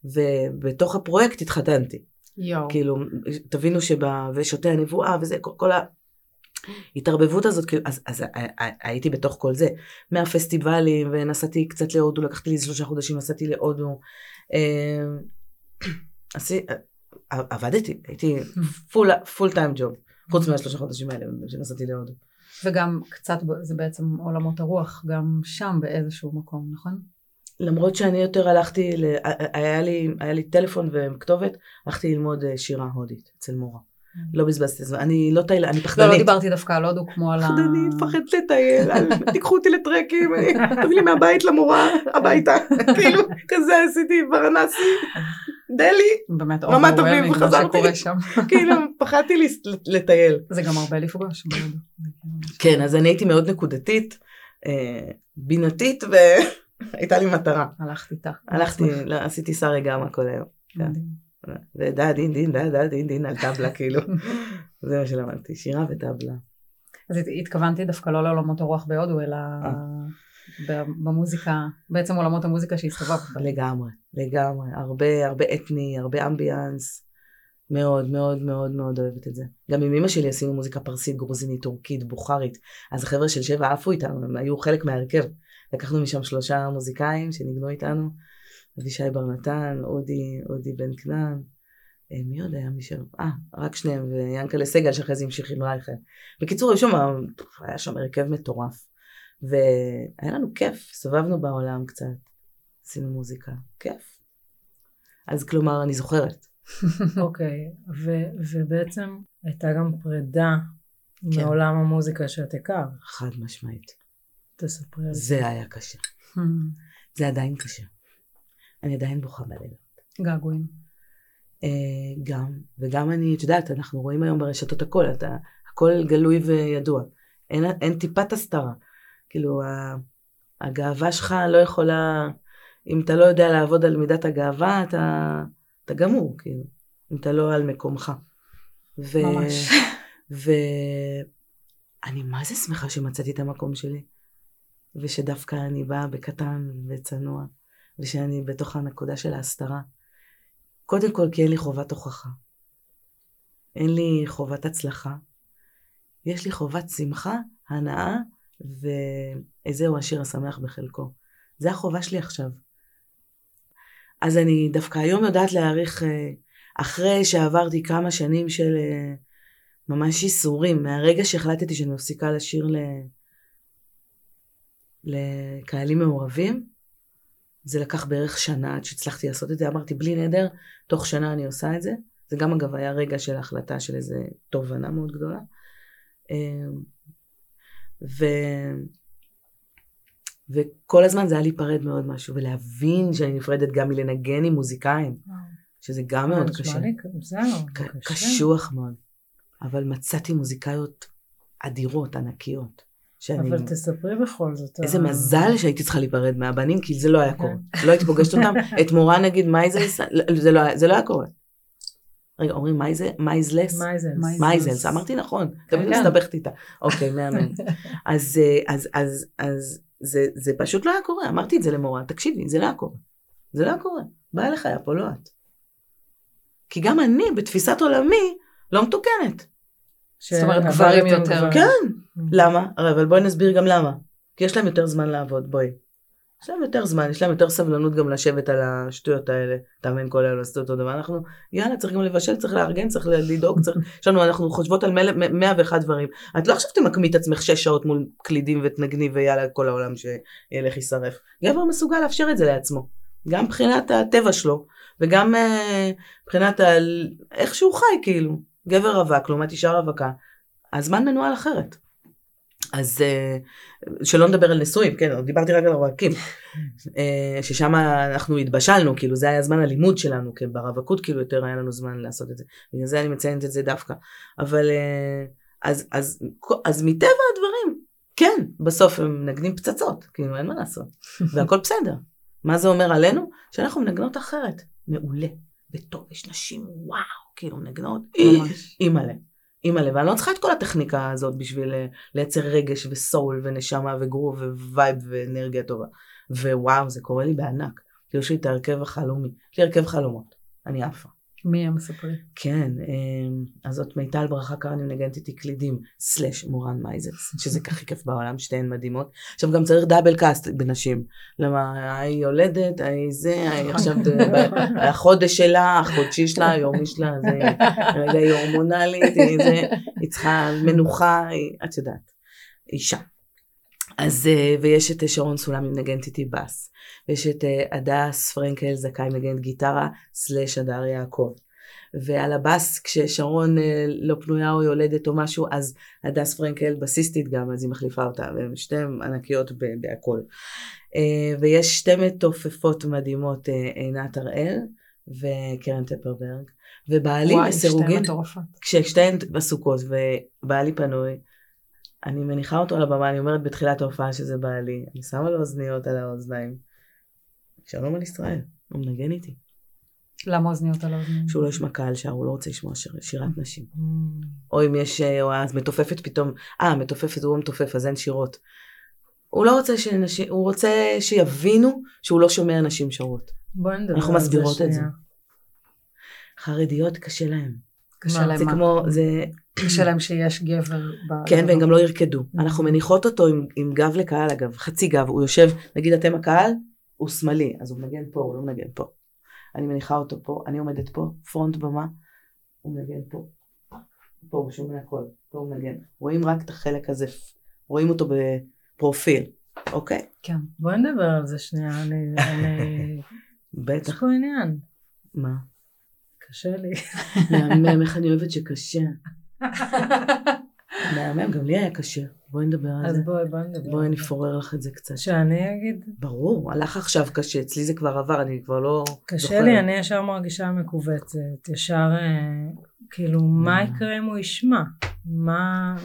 ובתוך הפרויקט התחתנתי. יואו. כאילו, תבינו שב... ושותי הנבואה וזה, כל, כל ההתערבבות הזאת, כאילו, אז, אז ה- ה- הייתי בתוך כל זה. מהפסטיבלים, ונסעתי קצת להודו, לקחתי לי שלושה חודשים, נסעתי להודו. אה, אה, עבדתי, הייתי פול טיים ג'וב, חוץ מהשלושה חודשים האלה שנסעתי להודו. וגם קצת, זה בעצם עולמות הרוח, גם שם באיזשהו מקום, נכון? למרות שאני יותר הלכתי, ל... היה, לי, היה לי טלפון וכתובת, הלכתי ללמוד אה, שירה הודית אצל מורה. לא בזבזתי את הזמן, אני לא תאילנית, אני לא, לא פחדנית. דיברתי דווקא על הודו כמו על ה... פחדנית, מפחדת לטייל, תיקחו אותי לטרקים, תביא לי מהבית למורה, הביתה. כאילו, כזה עשיתי ברנסי, דלי, באמת overwhelming מה וחזרתי. שקורה שם. כאילו, פחדתי לטייל. זה גם הרבה לפגוש כאילו- כן, אז אני הייתי מאוד נקודתית, אה, בינתית, והייתה לי מטרה. הלכת איתה. הלכתי, לא, עשיתי סארי גמא כל היום. כן. ודה דין דין דה דה דין דין על טבלה, כאילו. זה מה שלמדתי, שירה וטבלה. אז הת- התכוונתי דווקא לא לעולמות הרוח בהודו, אלא אה. במוזיקה, בעצם עולמות המוזיקה שהסתובבת. לגמרי, לגמרי. הרבה, הרבה אתני, הרבה אמביאנס. מאוד, מאוד, מאוד, מאוד אוהבת את זה. גם עם אמא שלי עשינו מוזיקה פרסית, גרוזינית, טורקית, בוכרית. אז החבר'ה של שבע עפו איתנו, הם היו חלק מההרכב. לקחנו משם שלושה מוזיקאים שניגנו איתנו. אבישי בר נתן, אודי, אודי בן כנען. אה, מי עוד היה משם? אה, רק שניהם, ויאנקלה סגל שאחרי זה המשיך עם רייכל. בקיצור, היה שם הרכב מטורף. והיה לנו כיף, הסתובבנו בעולם קצת, עשינו מוזיקה, כיף. אז כלומר, אני זוכרת. אוקיי, ו- ובעצם הייתה גם פרידה כן. מעולם המוזיקה שאת הכרת. חד משמעית. תספרי על זה. זה היה קשה. זה עדיין קשה. אני עדיין בוכה בלילה. געגועים. אה, גם, וגם אני, את יודעת, אנחנו רואים היום ברשתות הכל, אתה, הכל גלוי וידוע. אין, אין טיפת הסתרה. כאילו, הגאווה שלך לא יכולה, אם אתה לא יודע לעבוד על מידת הגאווה, אתה, אתה גמור, כאילו, אם אתה לא על מקומך. ו... ממש. ואני מה זה שמחה שמצאתי את המקום שלי, ושדווקא אני באה בקטן וצנוע, ושאני בתוך הנקודה של ההסתרה. קודם כל כי אין לי חובת הוכחה. אין לי חובת הצלחה. יש לי חובת שמחה, הנאה, ואיזהו השיר השמח בחלקו. זה החובה שלי עכשיו. אז אני דווקא היום יודעת להעריך, אה, אחרי שעברתי כמה שנים של אה, ממש ייסורים, מהרגע שהחלטתי שאני מפסיקה לשיר ל... לקהלים מעורבים, זה לקח בערך שנה עד שהצלחתי לעשות את זה. אמרתי, בלי נדר, תוך שנה אני עושה את זה. זה גם אגב היה רגע של החלטה של איזה תובנה מאוד גדולה. ו... וכל הזמן זה היה להיפרד מאוד משהו, ולהבין שאני נפרדת גם מלנגן עם מוזיקאים, שזה גם מאוד קשה. קשה. קשוח מאוד. אבל מצאתי מוזיקאיות אדירות, ענקיות. שאני... אבל תספרי בכל זאת. איזה מזל שהייתי צריכה להיפרד מהבנים, כי זה לא היה כן. קורה. לא הייתי פוגשת אותם. את מורן נגיד מייזלס, זה לא היה- זה לא היה קורה. רגע, אומרים מייזל- מייזלס? מייזלס. אמרתי נכון, כן, תמיד כן. מסתבכת איתה. אוקיי, מהמם. אז, אה, אז, אז, אז זה, זה פשוט לא היה קורה, אמרתי את זה למורן, תקשיבי, זה לא היה קורה. זה לא היה קורה. באה אליך היה פה, לא את. כי גם אני, בתפיסת עולמי, לא מתוקנת. ש- זאת אומרת, גברים יותר. כן. Mm. למה? אבל בואי נסביר גם למה. כי יש להם יותר זמן לעבוד, בואי. יש להם יותר זמן, יש להם יותר סבלנות גם לשבת על השטויות האלה. תאמן כל היום לעשות אותו דבר. אנחנו, יאללה, צריך גם לבשל, צריך לארגן, צריך לדאוג, צריך... יש לנו, אנחנו חושבות על מלא- מאה ואחד דברים. את לא עכשיו תמקמי את עצמך שש שעות מול קלידים ותנגני ויאללה, כל העולם שילך יישרף. גבר מסוגל לאפשר את זה לעצמו. גם מבחינת הטבע שלו, וגם אה, מבחינת ה... איך שהוא חי, כאילו. גבר רווק לעומת אישה רווקה. הזמן מנוהל אחרת. אז אה, שלא נדבר על נשואים, כן, דיברתי רק על רווקים, אה, ששם אנחנו התבשלנו, כאילו זה היה זמן הלימוד שלנו, כי ברווקות כאילו יותר היה לנו זמן לעשות את זה, בגלל זה אני מציינת את זה דווקא, אבל אה, אז, אז, אז מטבע הדברים, כן, בסוף הם מנגנים פצצות, כאילו אין מה לעשות, והכל בסדר. מה זה אומר עלינו? שאנחנו מנגנות אחרת, מעולה, וטוב, יש נשים, וואו, כאילו מנגנות. אימא'לה. אימא'לה, ואני לא צריכה את כל הטכניקה הזאת בשביל אה, לייצר רגש ו soul ונשמה וגרוב ו vibe ואנרגיה טובה. ווואו, זה קורה לי בענק. כאילו יש לי את ההרכב החלומי. יש לי הרכב חלומות. אני עפה. מי הם מספרים? כן, אמ, אז זאת מיטל ברכה קרני מנגנת איתי קלידים, slash מורן מייזלס, שזה הכי כיף בעולם, שתיהן מדהימות. עכשיו גם צריך double cast בנשים. למה ההיא יולדת, ההיא זה, ההיא עכשיו, ב- החודש שלה, החודשי שלה, היומי שלה, זה, רגע היא הורמונלית, היא זה, היא צריכה מנוחה, היא, את יודעת, אישה. אז, אה, ויש את אה, שרון סולמי מנגנת איתי בס, ויש את אה, הדס פרנקל זכאי מנגנת גיטרה, slash הדר יעקב. ועל הבאס, כששרון אה, לא פנויה או יולדת או משהו, אז הדס פרנקל בסיסטית גם, אז היא מחליפה אותה, והן שתיהן ענקיות בהכל. אה, ויש שתי מתופפות מדהימות, אה, עינת הראל וקרן טפרברג, ובעלי וואי, מטורפות. כששתיהן בסוכות ובעלי פנוי, אני מניחה אותו על הבמה, אני אומרת בתחילת ההופעה שזה בעלי, אני שמה לו אוזניות על האוזניים. שלום על ישראל, הוא מנגן איתי. למה אוזניות על האוזניים? שהוא לא ישמע קהל שר, הוא לא רוצה לשמוע שיר, שירת נשים. Mm. או אם יש, אה, או אז מתופפת פתאום, אה, מתופפת, הוא מתופף, אז אין שירות. הוא לא רוצה שנשים, הוא רוצה שיבינו שהוא לא שומע נשים שרות. בואי נדבר אנחנו על זה מסבירות את זה. שנייה. חרדיות קשה להם. קשה להם זה? כמו, זה, קשה להם שיש גבר. כן, והם גם לא ירקדו. Mm. אנחנו מניחות אותו עם, עם גב לקהל, אגב, חצי גב. הוא יושב, נגיד אתם הקהל, הוא שמאלי, אז הוא מנגן פה, הוא לא מנגן פה. אני מניחה אותו פה, אני עומדת פה, פרונט במה, הוא מנגן פה. פה, הוא שומע הכל, פה הוא מנגן. רואים רק את החלק הזה, רואים אותו בפרופיל, אוקיי? כן. בואי נדבר על זה שנייה, אני... אני- יש בטח. פה עניין. מה? קשה לי. מהמם, איך אני אוהבת שקשה. מהמם, גם לי היה קשה. בואי נדבר על אז זה. בואי, בואי נדבר. בואי. אפורר לך את זה קצת. שאני אגיד, ברור, הלך עכשיו קשה, אצלי זה כבר עבר, אני כבר לא קשה. לי, אני ישר מרגישה מכווצת, ישר אה, כאילו מה? יקרה אם הוא ישמע? מה,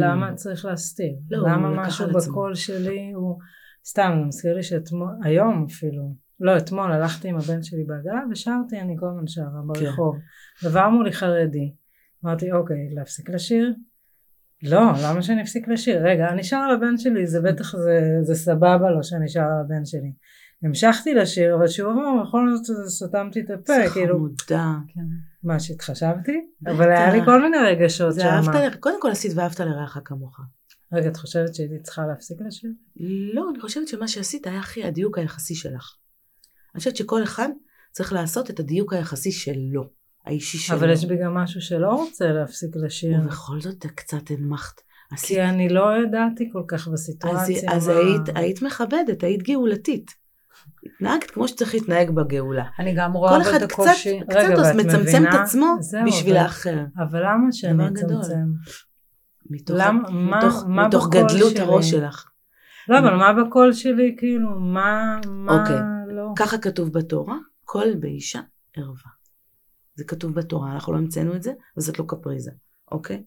למה צריך להסתיר? לא, למה משהו. בקול שלי הוא, סתם, זה מזכיר לי שאתמול, היום אפילו, לא אתמול הלכתי עם הבן שלי בעגלה ושרתי, אני כל הזמן שרה ברחוב, עבר מולי חרדי, אמרתי אוקיי, להפסיק לשיר? לא, למה שאני אפסיק לשיר? רגע, אני שרה לבן שלי, זה בטח, זה, זה סבבה לו שאני שרה לבן שלי. המשכתי לשיר, אבל שהוא אמר, בכל זאת סתמתי את הפה, זה כאילו, חמודה. כן. מה שהתחשבתי? אבל היה לי כל מיני רגשות זה שם. קודם כל עשית ואהבת לרעך כמוך. רגע, את חושבת שהייתי צריכה להפסיק לשיר? לא, אני חושבת שמה שעשית היה הכי הדיוק היחסי שלך. אני חושבת שכל אחד צריך לעשות את הדיוק היחסי שלו, האישי שלו. אבל יש בי גם משהו שלא רוצה להפסיק לשיר. ובכל זאת קצת הנמכת. עשית- כי אני לא ידעתי כל כך אז, בסיטואציה. אז מה- היית, היית מכבדת, היית גאולתית. נהגת כמו שצריך להתנהג בגאולה. אני גם רואה כל אבל אחד את קצת. קצת מצמצם את? עצמו בשביל אבל- האחר. אבל למה שאני. אצמצם? מתוך, למה- מה- מתוך, מה מתוך גדלות שלי? הראש שלך. לא, אבל מה בקול שלי, כאילו, מה, מה אוקיי. לא? ככה כתוב בתורה, קול באישה ערווה. זה כתוב בתורה, אנחנו לא המצאנו את זה, וזאת לא קפריזה, אוקיי?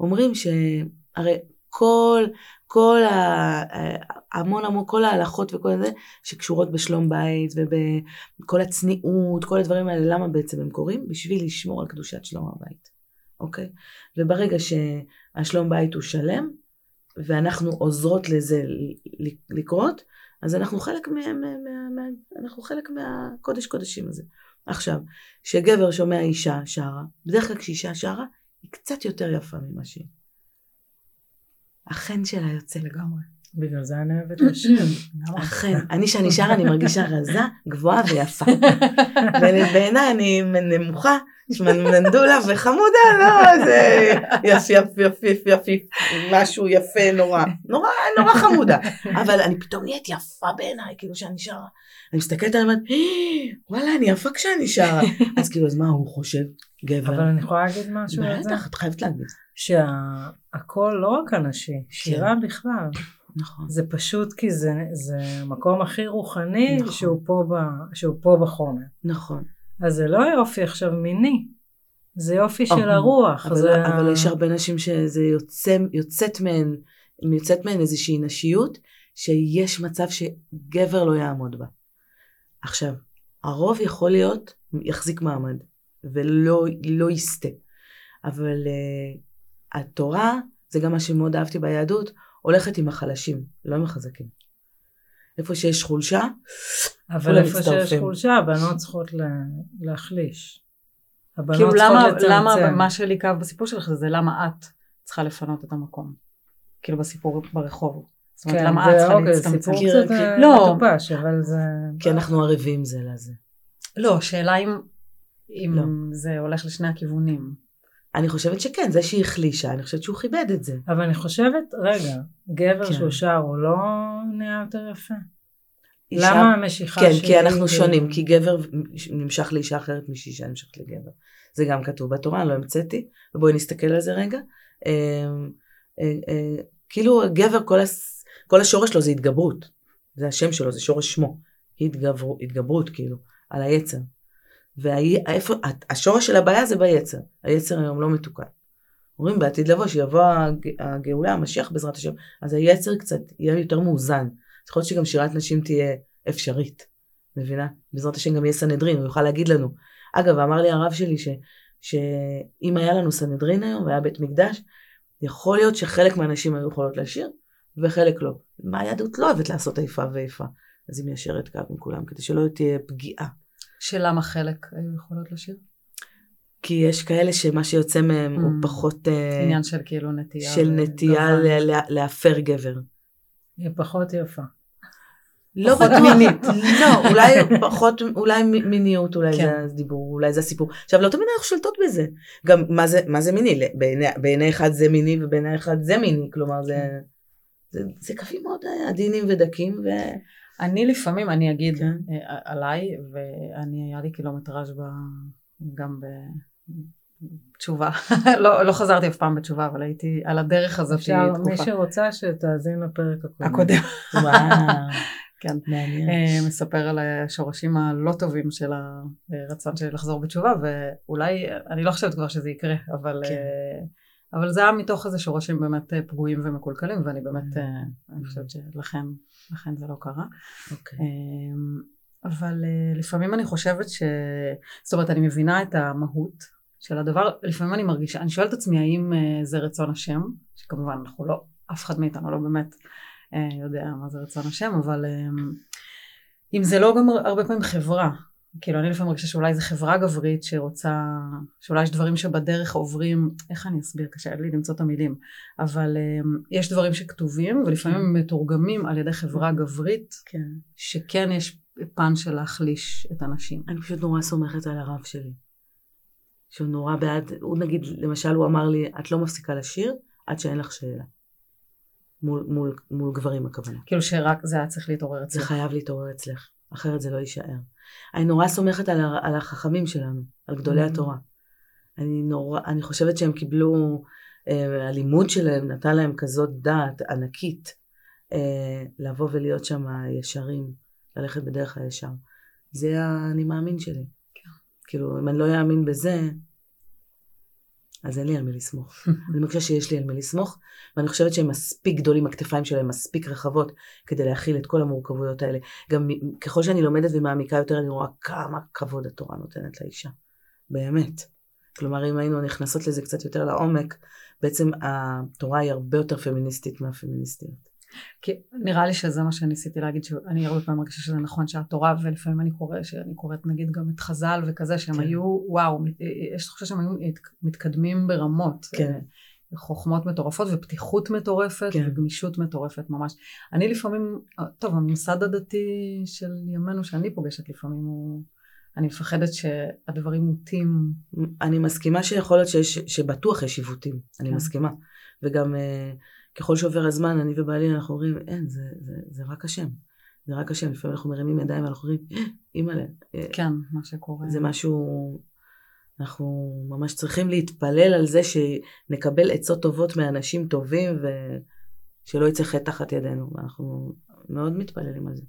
אומרים שהרי כל, כל ה... המון המון, כל ההלכות וכל זה, שקשורות בשלום בית ובכל הצניעות, כל הדברים האלה, למה בעצם הם קורים? בשביל לשמור על קדושת שלום הבית, אוקיי? וברגע שהשלום בית הוא שלם, ואנחנו עוזרות לזה לקרות, אז אנחנו חלק, מה, מה, מה, מה, אנחנו חלק מהקודש קודשים הזה. עכשיו, כשגבר שומע אישה שרה, בדרך כלל כשאישה שרה, היא קצת יותר יפה ממה שהיא. החן שלה יוצא. לגמרי. בגלל זה אני אוהבת לשיר. לגמרי. החן. אני שאני שרה אני מרגישה רזה, גבוהה ויפה. ובעיניי אני נמוכה, מנדולה וחמודה, לא, זה יפי יפי יפי יפי יפי, משהו יפה נורא, נורא נורא חמודה. אבל אני פתאום נהיית יפה בעיניי, כאילו שאני שרה. אני מסתכלת עליהם, "אה, וואלה, אני יפה כשאני שרה. אז כאילו, אז מה הוא חושב? גבר. אבל אני יכולה להגיד משהו על זה? בטח, את חייבת להגיד. שהכל לא רק הנשי, שירה בכלל. נכון. זה פשוט כי זה, זה המקום הכי רוחני נכון. שהוא, פה ב, שהוא פה בחומר. נכון. אז זה לא יופי עכשיו מיני, זה יופי של אוקיי. הרוח. אבל, זה... אבל יש הרבה נשים שזה יוצא, יוצאת מהן, יוצאת מהן איזושהי נשיות, שיש מצב שגבר לא יעמוד בה. עכשיו, הרוב יכול להיות, יחזיק מעמד, ולא לא יסטה. אבל uh, התורה, זה גם מה שמאוד אהבתי ביהדות, הולכת עם החלשים, לא עם החזקים. איפה שיש חולשה, אבל איפה שיש מצטרפים. חולשה, הבנות צריכות לה, להחליש. הבנות כאילו צריכות למה, לצמצם. למה, מה שלי כאב בסיפור שלך זה למה את צריכה לפנות את המקום. כאילו בסיפור ברחוב. זאת אומרת, כן, למה זה את צריכה אוקיי, זה להצטמצם? סיפור כי- קצת אה, לא. מטופש, אבל זה... כי אנחנו ערבים זה לזה. לא, שאלה אם, אם לא. זה הולך לשני הכיוונים. אני חושבת שכן, זה שהיא החלישה, אני חושבת שהוא כיבד את זה. אבל אני חושבת, רגע, גבר כן. שהוא שר הוא לא נהיה יותר יפה? אישה- למה המשיכה כן, שלי... כי אנחנו זה- שונים, כי גבר נמשך לאישה אחרת משאישה נמשכת לגבר. זה גם כתוב בתורה, אני לא המצאתי, ובואי נסתכל על זה רגע. אה, אה, אה, כאילו גבר, כל, הס... כל השורש שלו זה התגברות. זה השם שלו, זה שורש שמו. התגבר... התגברות, כאילו, על היצר. והשורש של הבעיה זה ביצר. היצר היום לא מתוקן. אומרים בעתיד לבוא שיבוא הג... הגאולה, המשיח בעזרת השם, אז היצר קצת יהיה יותר מאוזן. יכול להיות שגם שירת נשים תהיה אפשרית. מבינה? בעזרת השם גם יהיה סנהדרין, הוא יוכל להגיד לנו. אגב, אמר לי הרב שלי ש, שאם היה לנו סנהדרין היום והיה בית מקדש, יכול להיות שחלק מהנשים היו יכולות לשיר וחלק לא. מה היהדות לא אוהבת לעשות איפה ואיפה. אז היא מיישרת קו עם כולם, כדי שלא תהיה פגיעה. שלמה חלק היו יכולות לשיר? כי יש כאלה שמה שיוצא מהם הוא Mm. פחות אה, עניין של כאילו נטייה. של נטייה להפר גבר. היא פחות יפה. לא בטוח, מינית. לא, אולי פחות, אולי מיניות, אולי כן. זה הדיבור, אולי זה הסיפור. עכשיו, לא תמיד אנחנו שולטות בזה. גם, מה זה, מה זה מיני? בעיני, בעיני אחד זה מיני ובעיני אחד זה מיני, כלומר, זה, זה, זה קווים מאוד אה, עדינים ודקים, ו... אני לפעמים, אני אגיד כן. אה, עליי, ואני, היה לי קילומטראז' ב, גם בתשובה. לא, לא חזרתי אף פעם בתשובה, אבל הייתי על הדרך הזאת אפשר, תקופה. מי שרוצה שתאזין לפרק הקודם. הקודם. וואו, כן. מעניין. אה, מספר על השורשים הלא טובים של הרצון שלי לחזור בתשובה, ואולי, אני לא חושבת כבר שזה יקרה, אבל, כן. אה, אבל זה היה מתוך איזה שורשים באמת פגועים ומקולקלים, ואני באמת, אני חושבת שלכן לכן זה לא קרה. אוקיי. אמ, אבל אה, לפעמים אני חושבת ש... זאת אומרת, אני מבינה את המהות של הדבר, לפעמים אני מרגישה, אני שואלת את עצמי האם אה, זה רצון השם, שכמובן אנחנו לא, אף אחד מאיתנו לא באמת אה, יודע מה זה רצון השם, אבל אמ, אם זה לא גם הרבה פעמים חברה, כאילו אני לפעמים מרגישה שאולי זו חברה גברית שרוצה, שאולי יש דברים שבדרך עוברים, איך אני אסביר, קשה לי למצוא את המילים, אבל um, יש דברים שכתובים ולפעמים הם מתורגמים על ידי חברה גברית כן. שכן יש פן של להחליש את הנשים. אני פשוט נורא סומכת על הרב שלי. שהוא נורא בעד, הוא נגיד, למשל הוא אמר לי, את לא מפסיקה לשיר עד שאין לך שאלה. מול, מול, מול גברים הכוונה. כאילו שרק זה היה צריך להתעורר זה אצלך. חייב להתעורר אצלך. אחרת זה לא יישאר. אני נורא סומכת על, על החכמים שלנו, על גדולי Mm. התורה. אני נורא, אני חושבת שהם קיבלו, אה, הלימוד שלהם נתן להם כזאת דעת ענקית, אה, לבוא ולהיות שם ישרים, ללכת בדרך הישר. זה האני מאמין שלי. כאילו, אם אני לא אאמין בזה, אז אין לי על מי לסמוך. אני מרגישה שיש לי על מי לסמוך, ואני חושבת שהם מספיק גדולים, הכתפיים שלהם מספיק רחבות כדי להכיל את כל המורכבויות האלה. גם ככל שאני לומדת ומעמיקה יותר, אני רואה כמה כבוד התורה נותנת לאישה. באמת. כלומר, אם היינו נכנסות לזה קצת יותר לעומק, בעצם התורה היא הרבה יותר פמיניסטית מהפמיניסטיות. כי נראה לי שזה מה שניסיתי להגיד, שאני הרבה פעמים מרגישה שזה נכון שהתורה, ולפעמים אני קוראת, שאני קוראת נגיד גם את חז"ל וכזה, שהם כן. היו, וואו, מת- יש תחושה שהם היו מתקדמים ברמות. כן. חוכמות מטורפות ופתיחות מטורפת כן. וגמישות מטורפת ממש. אני לפעמים, טוב, הממסד הדתי של ימינו שאני פוגשת לפעמים הוא, אני מפחדת שהדברים מוטים, אני מסכימה שיכול להיות שיש, שבטוח יש עיוותים, אני כן. מסכימה. וגם אה, ככל שעובר הזמן, אני ובעלי, אנחנו אומרים, אין, זה, זה, זה רק השם. זה רק השם. לפעמים אנחנו מרימים ידיים ואנחנו אומרים, "אה, אימא'לה, אה, כן, מה שקורה. זה משהו, אנחנו ממש צריכים להתפלל על זה שנקבל עצות טובות מאנשים טובים ושלא יצא חטא תחת ידינו. ואנחנו מאוד מתפללים על זה.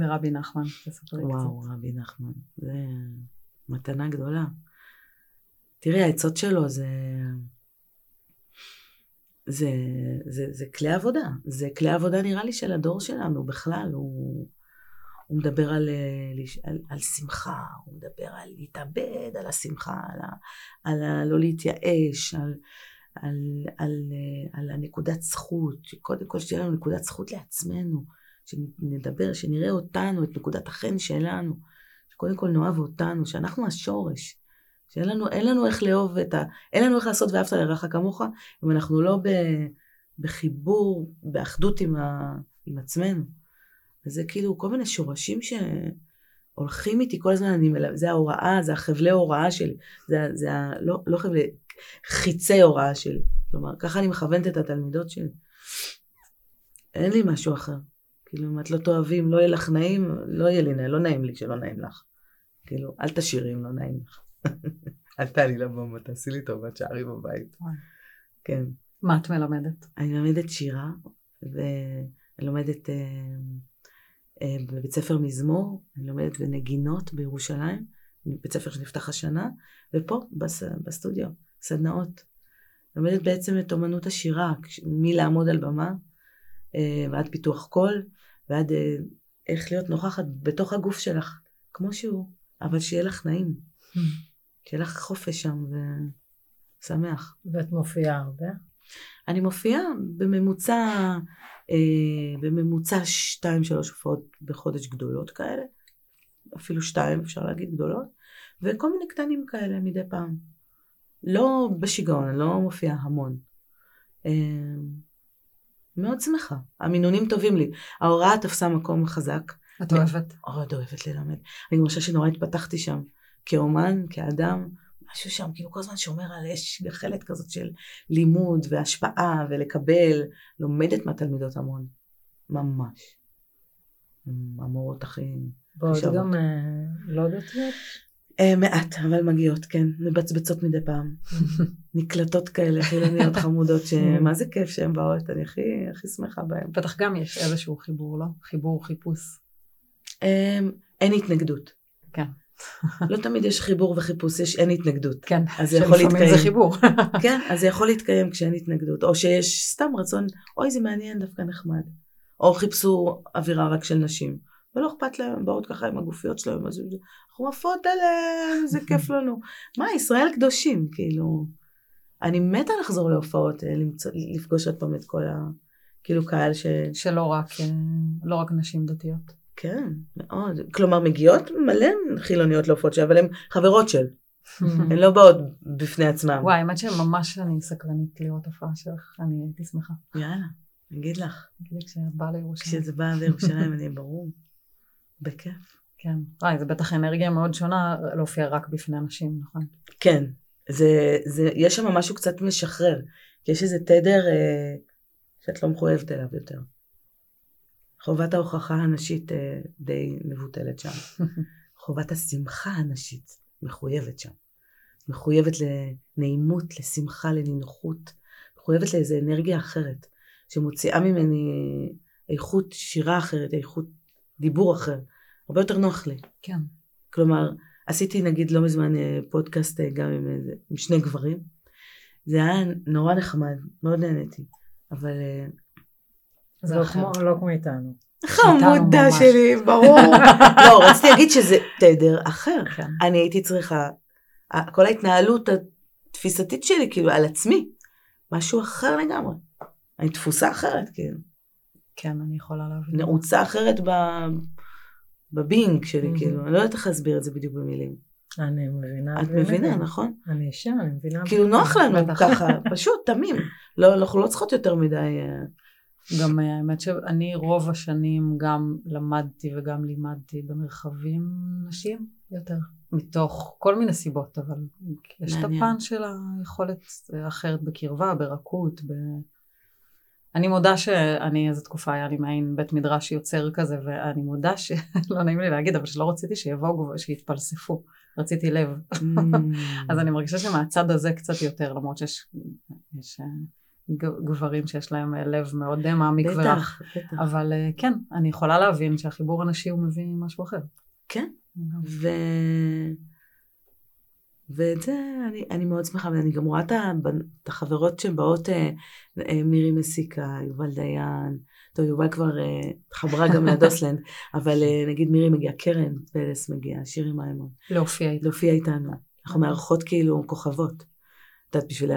ורבי נחמן, תספרי וואו, קצת. רבי נחמן, זה מתנה גדולה. תראי, העצות שלו זה... זה, זה, זה כלי עבודה. זה כלי עבודה נראה לי של הדור שלנו בכלל. הוא, הוא מדבר על, אה, על, על שמחה, הוא מדבר על להתאבד על השמחה, על, ה, על ה, לא להתייאש, על, על, על, אה, על הנקודת זכות, שקודם כל שתהיה לנו נקודת זכות לעצמנו, שנדבר, שנראה אותנו, את נקודת החן שלנו, שקודם כל נאהב אותנו, שאנחנו השורש, שאין לנו, אין לנו איך לאהוב את ה... אין לנו איך לעשות ואהבת לרעך כמוך, אם אנחנו לא ב, בחיבור, באחדות עם, ה, עם עצמנו. אז זה כאילו כל מיני שורשים שהולכים איתי כל הזמן, אני מלווה, זה ההוראה, זה החבלי הוראה שלי, זה, זה ה... לא, לא חבלי, חיצי הוראה שלי. כלומר, ככה אני מכוונת את התלמידות שלי. אין לי משהו אחר. כאילו, אם את לא תאהבי, אם לא יהיה לך נעים, לא יהיה לי נעים, לא נעים לי שלא נעים לך. כאילו, אל תשאירי אם לא נעים לך. אל תעלי לבמה, תעשי לי טובה, תשארי בבית. כן. מה את מלמדת? אני לומדת שירה, ואני לומדת אה, אה, בבית ספר מזמור, אני לומדת בנגינות בירושלים, בית ספר שנפתח השנה, ופה בס, בסטודיו, סדנאות. לומדת בעצם את אומנות השירה, מלעמוד על במה, אה, ועד פיתוח קול, ועד אה, איך להיות נוכחת בתוך הגוף שלך, כמו שהוא, אבל שיהיה לך נעים, שיהיה לך חופש שם ושמח. ואת מופיעה הרבה? אני מופיעה בממוצע, אה, בממוצע שתיים שלוש הופעות בחודש גדולות כאלה, אפילו שתיים אפשר להגיד גדולות, וכל מיני קטנים כאלה מדי פעם. לא בשיגעון, אני לא מופיעה המון. אה, מאוד שמחה, המינונים טובים לי. ההוראה תפסה מקום חזק, את אוהבת? מאוד אוהבת ללמד. אני חושבת שנורא התפתחתי שם, כאומן, כאדם, משהו שם כאילו כל הזמן שומר על אש גחלת כזאת של לימוד והשפעה ולקבל. לומדת מהתלמידות המון, ממש. המורות הכי... ועוד חשבות. גם אה, לא דתיות? אה, מעט, אבל מגיעות, כן. מבצבצות מדי פעם. נקלטות כאלה, חילוניות חמודות, שמה זה כיף שהן באות, אני הכי, הכי שמחה בהן. בטח גם יש איזשהו חיבור, לא? חיבור, חיפוש. אמ, אין התנגדות. כן. לא תמיד יש חיבור וחיפוש, יש אין התנגדות. כן, אז זה יכול להתקיים. זה חיבור. כן, אז זה יכול להתקיים כשאין התנגדות, או שיש סתם רצון, אוי זה מעניין, דווקא נחמד. או חיפשו אווירה רק של נשים, ולא אכפת להם, באות ככה עם הגופיות שלהם, אז אנחנו עפות עליהם, זה כיף לנו. מה, ישראל קדושים, כאילו. אני מתה לחזור להופעות, אה, למצוא, לפגוש עוד פעם את כל ה... כאילו קהל ש... שלא רק, אה, לא רק נשים דתיות. כן, מאוד. כלומר, מגיעות מלא חילוניות להופעות שלי, אבל הן חברות של. הן לא באות בפני עצמן. וואי, האמת שממש אני סקרנית לראות הופעה שלך, אני הייתי שמחה. יאללה, אני אגיד לך. תגידי כשאת באה לירושלים. כשזה בא לירושלים, אני ברור. בכיף. כן. וואי, זה בטח אנרגיה מאוד שונה להופיע רק בפני אנשים, נכון? כן, זה, זה, יש שם משהו קצת משחרר. יש איזה תדר אה, שאת לא מחויבת אליו יותר. חובת ההוכחה הנשית אה, די מבוטלת שם. חובת השמחה הנשית מחויבת שם. מחויבת לנעימות, לשמחה, לנינוחות, מחויבת לאיזו אנרגיה אחרת, שמוציאה ממני איכות שירה אחרת, איכות דיבור אחר. הרבה יותר נוח לי. כן. כלומר, עשיתי נגיד לא מזמן אה, פודקאסט אה, גם עם, עם שני גברים. זה היה נורא נחמד, מאוד נהניתי. אבל זה לא כמו, לא כמו איתנו. חמודה שלי, ברור. לא, רציתי להגיד שזה תדר אחר. כן. אני הייתי צריכה, כל ההתנהלות התפיסתית שלי, כאילו, על עצמי, משהו אחר לגמרי. אני דפוסה אחרת, כאילו. כן, אני יכולה להבין. נעוצה אחרת ב... בבינג שלי, כאילו, אני לא יודעת איך להסביר את זה בדיוק במילים. אני מבינה. את מבינה, נכון? אני אישה, אני מבינה. כאילו נוח לנו ככה, פשוט, תמים. לא, אנחנו לא צריכות יותר מדי... גם אה, האמת שאני רוב השנים גם למדתי וגם לימדתי במרחבים נשים יותר, מתוך כל מיני סיבות, אבל יש את הפן של היכולת אחרת בקרבה, ברכות, ב... אני מודה שאני איזה תקופה היה לי מעין בית מדרש יוצר כזה ואני מודה שלא נעים לי להגיד אבל שלא רציתי שיבואו שיתפלספו רציתי לב mm. אז אני מרגישה שמהצד הזה קצת יותר למרות שיש יש, אה, גברים שיש להם אה, לב מאוד אה, מעמיק ורך אבל כן אני יכולה להבין שהחיבור הנשי הוא מביא משהו אחר כן ו... ואת זה אני, אני מאוד שמחה, ואני גם רואה את החברות שבאות, אה, אה, מירי מסיקה, יובל דיין, טוב, יובל כבר אה, חברה גם לדוסלנד, אבל נגיד מירי מגיעה, קרן פלס מגיעה, שירי מימון. להופיע איתנו. להופיע איתנו. אנחנו מארחות כאילו כוכבות. את יודעת, בשביל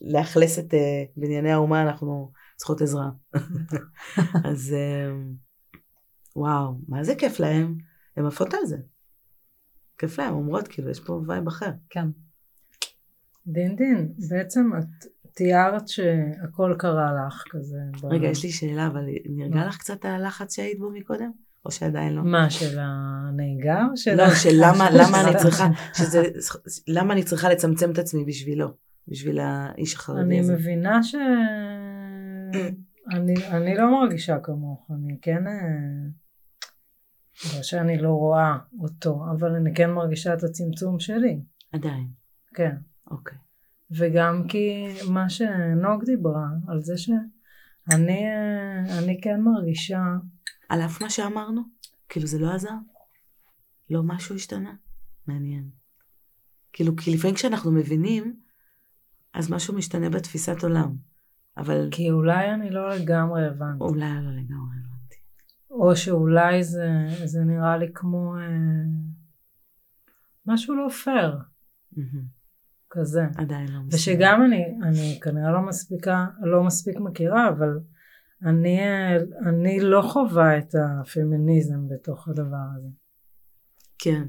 לאכלס את בנייני האומה אנחנו צריכות עזרה. אז וואו, מה זה כיף להם? הן עפות על זה. כיף להם, אומרות כאילו יש פה vibe אחר. כן. דין דין, בעצם את תיארת שהכל קרה לך כזה. רגע, יש לי שאלה, אבל נרגע לך קצת הלחץ שהיית בו מקודם? או שעדיין לא? מה, של הנהיגה? של לא, של למה, למה אני צריכה, שזה, למה אני צריכה לצמצם את עצמי בשבילו, בשביל האיש החרדי הזה. אני מבינה ש... אני, אני לא מרגישה כמוך, אני כן... אה, לא שאני לא רואה אותו, אבל אני כן מרגישה את הצמצום שלי. עדיין. כן. אוקיי. וגם כי מה שנוג דיברה, על זה שאני אני כן מרגישה... על אף מה שאמרנו? כאילו זה לא עזר? לא משהו השתנה? מעניין. כאילו, כי לפעמים כשאנחנו מבינים, אז משהו משתנה בתפיסת עולם. אבל... כי אולי אני לא לגמרי הבנתי. אולי לא לגמרי הבנתי. או שאולי זה, זה נראה לי כמו אה, משהו לא פייר. כזה. עדיין לא מספיק. ושגם אני, אני כנראה לא מספיקה, לא מספיק מכירה, אבל אני, אני לא חווה את הפמיניזם בתוך הדבר הזה. כן.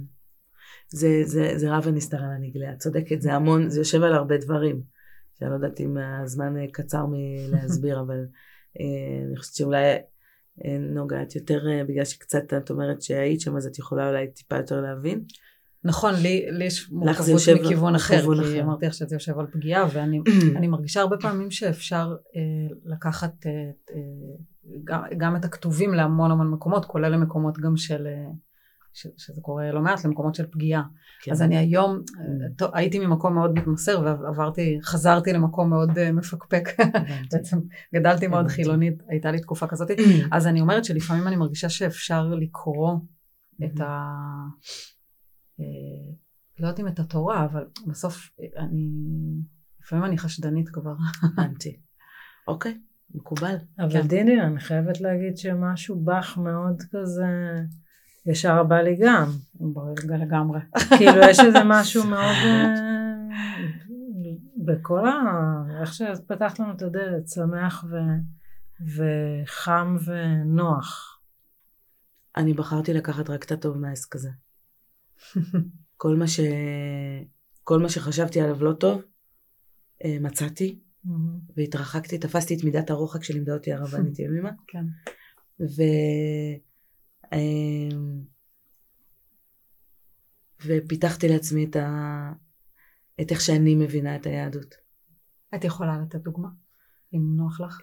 זה, זה, זה רב הנסתר על הנגלה, את צודקת, זה המון, זה יושב על הרבה דברים. שאני לא יודעת אם הזמן קצר מלהסביר, אבל אה, אני חושבת שאולי אה, נוגעת יותר אה, בגלל שקצת את אומרת שהיית שם אז את יכולה אולי טיפה יותר להבין. נכון, לי, לי יש מורכבות מכיוון אחר, כי אחר. אמרתי לך שזה יושב על פגיעה ואני מרגישה הרבה פעמים שאפשר אה, לקחת אה, אה, גם, גם את הכתובים להמון המון מקומות, כולל למקומות גם של, אה, ש, שזה קורה לא מעט, למקומות של פגיעה. כן. אז אני היום, טוב, הייתי ממקום מאוד מתמסר ועברתי, חזרתי למקום מאוד uh, מפקפק. בעצם גדלתי מאוד חילונית, הייתה לי תקופה כזאת. אז אני אומרת שלפעמים אני מרגישה שאפשר לקרוא את ה... אה, לא יודעת אם את התורה, אבל בסוף אני... לפעמים אני חשדנית כבר. הבנתי. אוקיי, מקובל. אבל כן. דיני, אני חייבת להגיד שמשהו בך מאוד כזה... ישר בא לי גם. ברגע לגמרי. כאילו יש איזה משהו מאוד... אה, בכל ה... איך שפתחת לנו את הדלת, שמח ו... וחם ונוח. אני בחרתי לקחת רק את הטוב מהעסק הזה. כל מה ש... כל מה שחשבתי עליו לא טוב, אה, מצאתי, והתרחקתי, תפסתי את מידת הרוחק שלימדה אותי הרבנית ימימה. כן. ו... אמ, ופיתחתי לעצמי את, ה... את איך שאני מבינה את היהדות. את יכולה לתת דוגמה, אם נוח לך?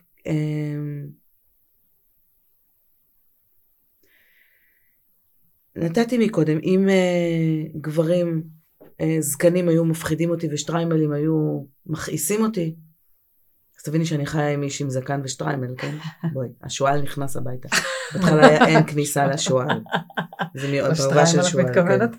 נתתי מקודם, אם uh, גברים uh, זקנים היו מפחידים אותי ושטריימלים היו מכעיסים אותי, אז תביני שאני חיה עם איש עם זקן ושטריימל, כן? בואי, השועל נכנס הביתה. בהתחלה היה אין כניסה לשועל. זה מאוד פרווה של שועל. מתכוונת?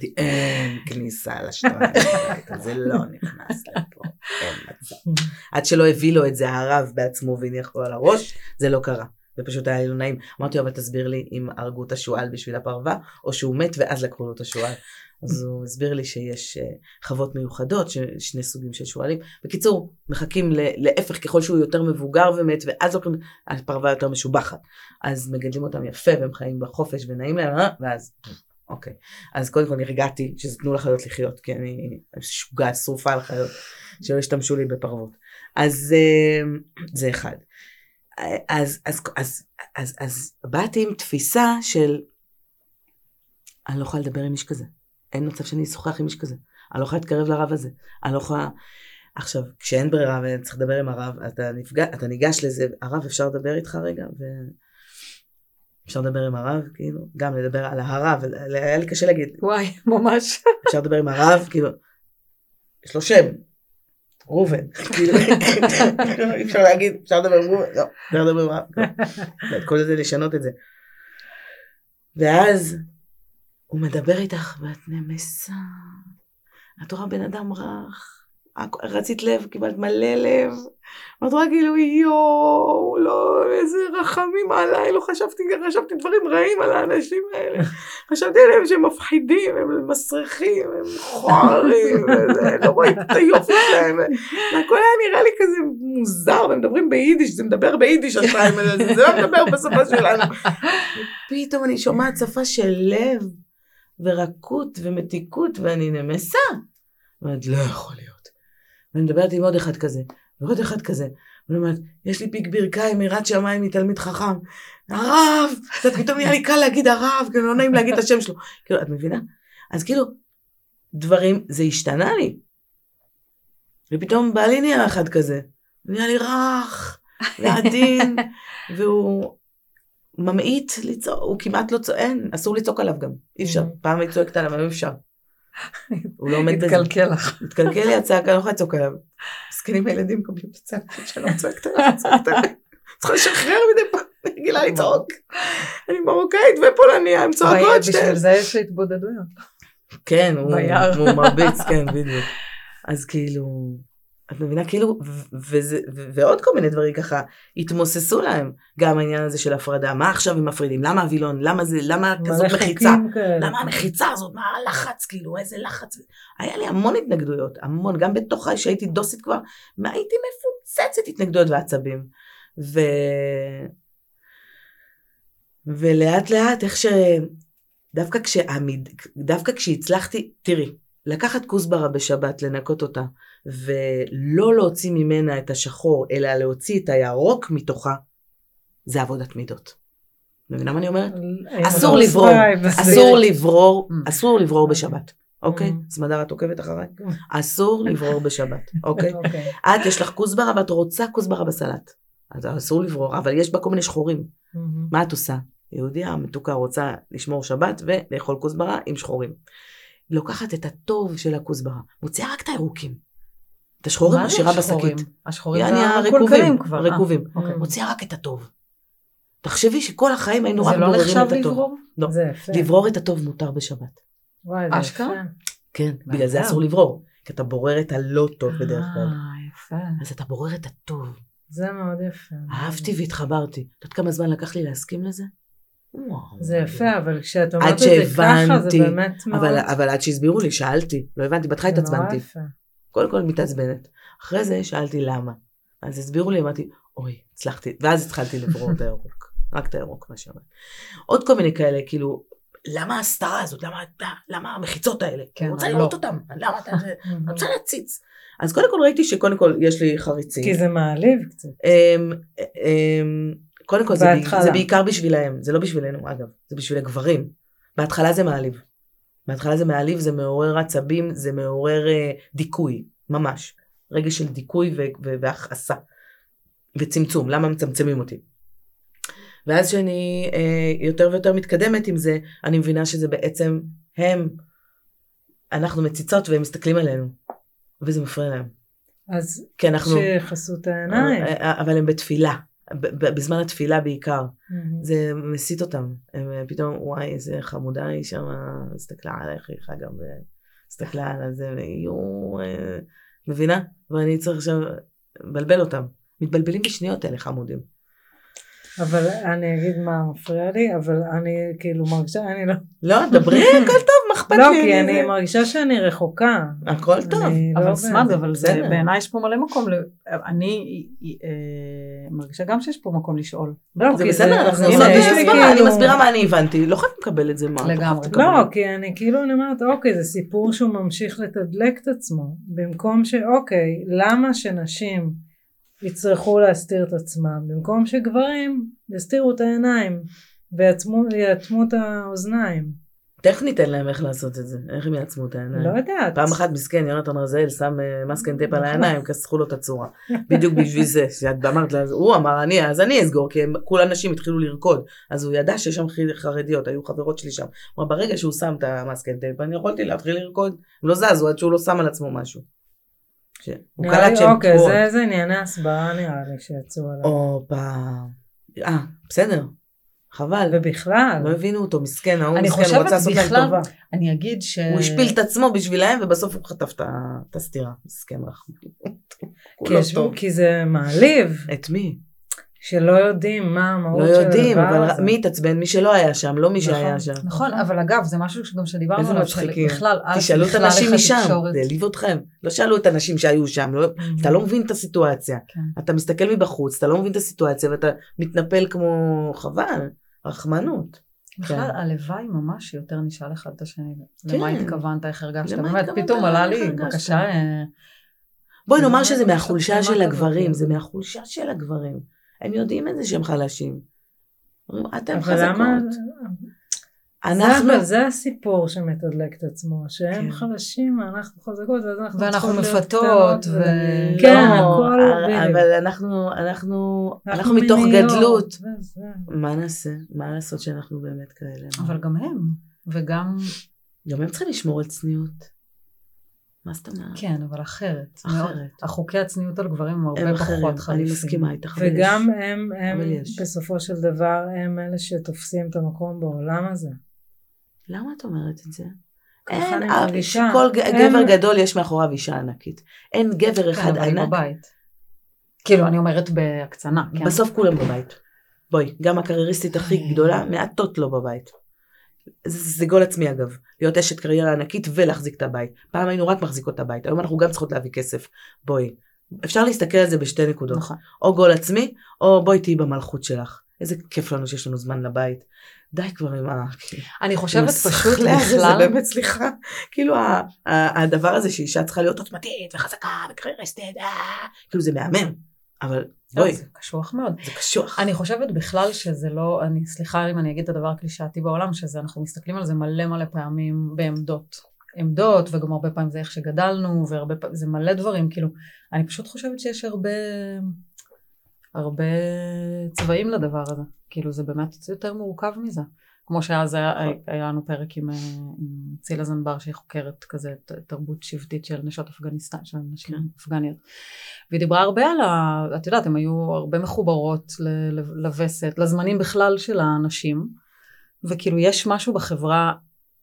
כן. אין כניסה לשטריימל הביתה, זה לא נכנס לפה, אין מצב. עד שלא הביא לו את זה הרב בעצמו והניח לו על הראש, זה לא קרה. ופשוט היה לי לא נעים. אמרתי לו, אבל תסביר לי אם הרגו את השועל בשביל הפרווה, או שהוא מת ואז לקחו לו את השועל. אז הוא הסביר לי שיש אה, חוות מיוחדות, שני סוגים של שועלים. בקיצור, מחכים להפך ככל שהוא יותר מבוגר ומת, ואז לוקחים, הפרווה יותר משובחת. אז מגדלים אותם יפה, והם חיים בחופש ונעים להם, אה? ואז, אוקיי. אז קודם כל נרגעתי שזה תנו לחיות לחיות, כי אני משוגעת, שרופה על חיות, שלא ישתמשו לי בפרוות. אז אה, זה אחד. אז, אז, אז, אז, אז באתי עם תפיסה של אני לא יכולה לדבר עם איש כזה. אין מצב שאני אשוחח עם איש כזה. אני לא יכולה להתקרב לרב הזה. אני לא יכולה... עכשיו, כשאין ברירה וצריך לדבר עם הרב, אתה, נפגע, אתה ניגש לזה, הרב אפשר לדבר איתך רגע? ו... אפשר לדבר עם הרב, כאילו, גם לדבר על הרב, היה לי קשה להגיד, וואי, ממש. אפשר לדבר עם הרב, כאילו, יש לו שם, ראובן, כאילו, אי אפשר להגיד, אפשר לדבר עם ראובן, לא, אפשר לדבר עם הרב, לא. כל זה לשנות את זה. ואז הוא מדבר איתך ואת נמסה, את רואה בן אדם רך, רצית לב, קיבלת מלא לב, ואת רואה כאילו יואו, לא, איזה רחמים עליי, לא חשבתי, חשבתי דברים רעים על האנשים האלה, חשבתי עליהם שהם מפחידים, הם מסריחים, הם מכוערים, לא רואים את היופי שלהם, והכל היה נראה לי כזה מוזר, והם מדברים ביידיש, זה מדבר ביידיש השתיים האלה, זה לא מדבר בשפה שלנו. פתאום אני שומעת שפה של לב, ורקות ומתיקות, ואני נמסה. אומרת, לא יכול להיות. ואני מדברת עם עוד אחד כזה, ועוד אחד כזה. ואני אומרת, יש לי פיק ברכיים, יראת שמיים מתלמיד חכם. הרב! קצת פתאום נהיה לי קל להגיד הרב, כאילו לא נעים להגיד את השם שלו. כאילו, את מבינה? אז כאילו, דברים, זה השתנה לי. ופתאום בעלי נהיה אחד כזה. נהיה לי רך, ועדין, והוא ממעיט לצעוק, הוא כמעט לא צועק, אין, אסור לצעוק עליו גם, אי אפשר. פעם היא צועקת עליו, היום אפשר. הוא לא עומד בזה. התקלקל לך. התקלקל לי הצעקה, אני לא יכולה לצעוק עליו. מסכנים הילדים מקבלים את הצעקות לא צועקת עליו, צועקת עליו. צריכה לשחרר מדי פעם, אני רגילה לצעוק. אני מרוקאית ופולניה, הם צועקות בשביל שתיהן. זה יש התבודדויות. כן. הוא מרביץ, כן, בדיוק. אז כאילו, את מבינה, כאילו, וזה- ועוד כל מיני דברים ככה התמוססו להם. גם העניין הזה של הפרדה, מה עכשיו הם מפרידים? למה הווילון? למה זה, למה כזאת מחיצה? כאלה. למה המחיצה הזאת? מה הלחץ? כאילו, איזה לחץ? היה לי המון התנגדויות, המון, גם בתוכה שהייתי דוסית כבר, מה הייתי מפוצצת התנגדויות ועצבים. ו... ולאט לאט, איך ש... דווקא כשהמיד... דווקא כשהצלחתי, תראי, לקחת כוסברה בשבת, לנקות אותה, ולא להוציא ממנה את השחור, אלא להוציא את הירוק מתוכה, זה עבודת מידות. מבינה מה אני אומרת? אסור לא, לברור, אסור לברור, Mm. אסור לברור בשבת, אוקיי? Mm. סמדר את עוקבת אחריי? אסור לברור בשבת, אוקיי? אוקיי. את יש לך כוסברה ואת רוצה כוסברה בסלט. אז אסור לברור, אבל יש בה כל מיני שחורים. מהמם. מה את עושה? יהודיה המתוקה רוצה לשמור שבת ולאכול כוסברה עם שחורים. לוקחת את הטוב של הכוסברה, מוציאה רק את הירוקים. את השחורים זה משאירה? בשקית. השחורים זה הרקובים, כבר. אה, רקובים. אוקיי. מוציאה רק את הטוב. תחשבי שכל החיים היינו רק זה לא בוררים נחשב את הטוב. לברור? לא. זה יפה. לברור את הטוב מותר בשבת. וואי, זה? יפה. כן, בגלל זה. אסור לברור. כי אתה בורר את הלא טוב בדרך כלל. אה, יפה. אז אתה בורר את הטוב. זה מאוד יפה. אהבתי והתחברתי. את יודעת כמה זמן לקח לי להסכים לזה? זה יפה, אבל כשאת אומרת את זה ככה, זה. באמת מאוד... אבל, אבל עד שהסבירו לי, שאלתי. לא הבנתי, בהתחלה התעצבנתי. קודם כל מתעצבנת. אחרי זה שאלתי למה. אז הסבירו לי, אמרתי, אוי, הצלחתי. ואז התחלתי לברור את הירוק. רק את הירוק, מה שאומרת. עוד כל מיני כאלה, כאילו, למה ההסתרה הזאת? למה, למה המחיצות האלה? כן, אני רוצה לא. לראות אותם. למה אתה... אני רוצה להציץ. אז קודם כל ראיתי שקודם כל יש לי חריצים. כי זה מעליב קצת. קודם כל זה. זה בעיקר בשבילהם, זה לא בשבילנו אגב, זה בשביל הגברים. בהתחלה זה מעליב. בהתחלה זה מעליב, זה מעורר עצבים, זה מעורר אה, דיכוי, ממש. רגע של דיכוי והכעסה. וצמצום, למה מצמצמים אותי? ואז כשאני אה, יותר ויותר מתקדמת עם זה, אני מבינה שזה בעצם הם, אנחנו מציצות והם מסתכלים עלינו, וזה מפריע להם. אז כי אנחנו... שיכסו את העיניים. אה, אבל הם בתפילה, בזמן התפילה בעיקר. מהמם. זה מסיט אותם. הם אה, פתאום, וואי, איזה חמודה היא שם, הסתכלה עלייך, היא גם, הסתכלה על זה, ויואו, אה, מבינה? ואני צריך עכשיו לבלבל אותם. מתבלבלים בשניות אלה חמודים. אבל אני אגיד מה מפריע לי, אבל אני כאילו מרגישה, אני לא... לא, דברי, הכל טוב, אכפת לי? לא, כי אני- אני מרגישה שאני רחוקה. הכל טוב. אני לא אבל ב- סמד, אבל זה. בעיניי יש פה מלא מקום, אני אה, מרגישה גם שיש פה מקום לשאול. לא, זה כי בסדר, אנחנו עושות יש לי הסברה, אני כאילו- מסבירה מה אני הבנתי, לא חייבים לקבל את זה, מה? לגמרי. חייב. לא, כי אני כאילו אני אומרת, אוקיי, זה סיפור שהוא ממשיך לתדלק את עצמו, במקום שאוקיי, למה שנשים יצטרכו להסתיר את עצמם, במקום שגברים יסתירו את העיניים ויאטמו את האוזניים. טכנית אין להם איך לעשות את זה, איך הם יעצמו את העיניים? לא יודעת. פעם אחת מסכן, יונתן רזאל שם אה, מסקן טייפ על העיניים, כסחו לו את הצורה. בדיוק בשביל זה, שאת אמרת לה, הוא אמר, אני, אז אני אסגור, כי כל הנשים התחילו לרקוד. אז הוא ידע שיש שם חרדיות, היו חברות שלי שם. הוא אמר, ברגע שהוא שם את המסקן טייפ, אני יכולתי להתחיל לרקוד. הם לא זזו עד שהוא לא שם על עצמו משהו. הוא קלט שהם אוקיי, תקועות. זה, זה ענייני הסברה נראה לי שיצאו עליו. הופה. אה, בסדר. חבל. ובכלל, לא הבינו אותו, מסכן, ההוא מסכן, הוא רצה לעשות להם טובה. אני אגיד ש... הוא השפיל את עצמו בשבילהם, ובסוף הוא חטף את הסטירה. מסכן רחום. כי, לא זה מעליב, את מי? שלא יודעים מה המהות לא של יודעים, הדבר אבל הזה. מי התעצבן? מי שלא היה שם, לא מי נכון. שהיה שם. נכון, אבל אגב, זה משהו שגם שדיברנו איזה עליו, מצחיקים. בכלל, תשאלו את הנשים משם, זה העליב אתכם. לא שאלו את הנשים שהיו שם, לא- אתה לא מבין את הסיטואציה. כן. אתה מסתכל מבחוץ, אתה לא מבין את הסיטואציה, ואתה מתנפל כמו חבל, רחמנות. בכלל, כן. הלוואי ממש שיותר נשאל אחד את השני. כן. למה התכוונת, איך הרגשת? למה באמת, פתאום עלה לי? בבקשה, אה, בואי נאמר שזה מהחולשה של הגברים. זה מהחולשה של הגברים. הם יודעים את זה שהם חלשים. אומרים, אתם חזקות. אנחנו... אנחנו... זה, זה הסיפור שמתדלק את עצמו, שהם כן. חלשים, אנחנו חזקות, ואז אנחנו ואנחנו מפתות, קטנות ו- כן, לא, הכל אבל בדיוק. אנחנו, אנחנו, אנחנו מתוך מיניות, גדלות. וזה. מה נעשה? מה לעשות שאנחנו באמת כאלה? אבל גם הם, וגם, גם הם צריכים לשמור על צניעות. מה זאת אומרת? כן, אבל אחרת. אחרת. מאוד. החוקי הצניעות על גברים הם הם הרבה אחרים, פחות אני חריפים. מסכימה איתך. וגם יש. הם, הם. בסופו של דבר, הם אלה שתופסים את המקום בעולם הזה. למה את אומרת את זה? אין, אני אה, מרגישה. כל הם- גבר גדול יש מאחוריו אישה ענקית. אין גבר כן, אחד אבל היא ענק. בבית. כאילו, אני אומרת בהקצנה, כן. בסוף כולם בבית. בואי, גם הקרייריסטית הכי גדולה, מעטות לא בבית. זה, זה גול עצמי אגב, להיות אשת קריירה ענקית ולהחזיק את הבית. פעם היינו רק מחזיקות את הבית, היום אנחנו גם צריכות להביא כסף. בואי, אפשר להסתכל על זה בשתי נקודות. נכון. או גול עצמי, או בואי תהיי במלכות שלך. איזה כיף לנו שיש לנו זמן לבית. די כבר עם ה... אני חושבת פשוט בכלל, זה באמת, סליחה. כאילו הדבר הזה שאישה צריכה להיות עוצמתית וחזקה וקרייריסטית, אה, כאילו זה מהמם. אבל בואי, זה קשוח מאוד. זה קשוח. אני חושבת בכלל שזה לא, אני סליחה אם אני אגיד את הדבר הקלישאתי בעולם, שזה אנחנו מסתכלים על זה מלא מלא פעמים בעמדות. עמדות, וגם הרבה פעמים זה איך שגדלנו, והרבה פעמים, זה מלא דברים, כאילו, אני פשוט חושבת שיש הרבה, הרבה צבעים לדבר הזה. כאילו, זה באמת יותר מורכב מזה. כמו שאז היה, היה לנו פרק עם, אה, עם צילה זנבר שהיא חוקרת כזה תרבות שבטית של נשות אפגניסטן, של נשים כן. אפגניות. והיא דיברה הרבה על ה... את יודעת, הן היו הרבה מחוברות ל- ל- לווסת, לזמנים בכלל של הנשים, וכאילו יש משהו בחברה,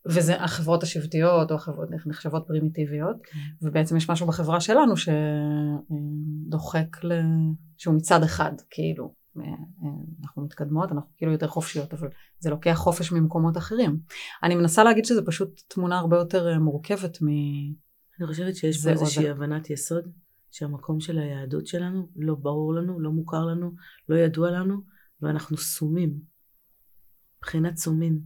וזה החברות השבטיות או החברות נחשבות פרימיטיביות, ובעצם יש משהו בחברה שלנו שדוחק ל... שהוא מצד אחד, כאילו, אה, אה, אנחנו מתקדמות, אנחנו כאילו יותר חופשיות, אבל זה לוקח חופש ממקומות אחרים. אני מנסה להגיד שזה פשוט תמונה הרבה יותר אה, מורכבת מ... אני חושבת שיש פה איזושהי הבנת יסוד, שהמקום של היהדות שלנו לא ברור לנו, לא מוכר לנו, לא ידוע לנו, ואנחנו סומים. מבחינת סומים.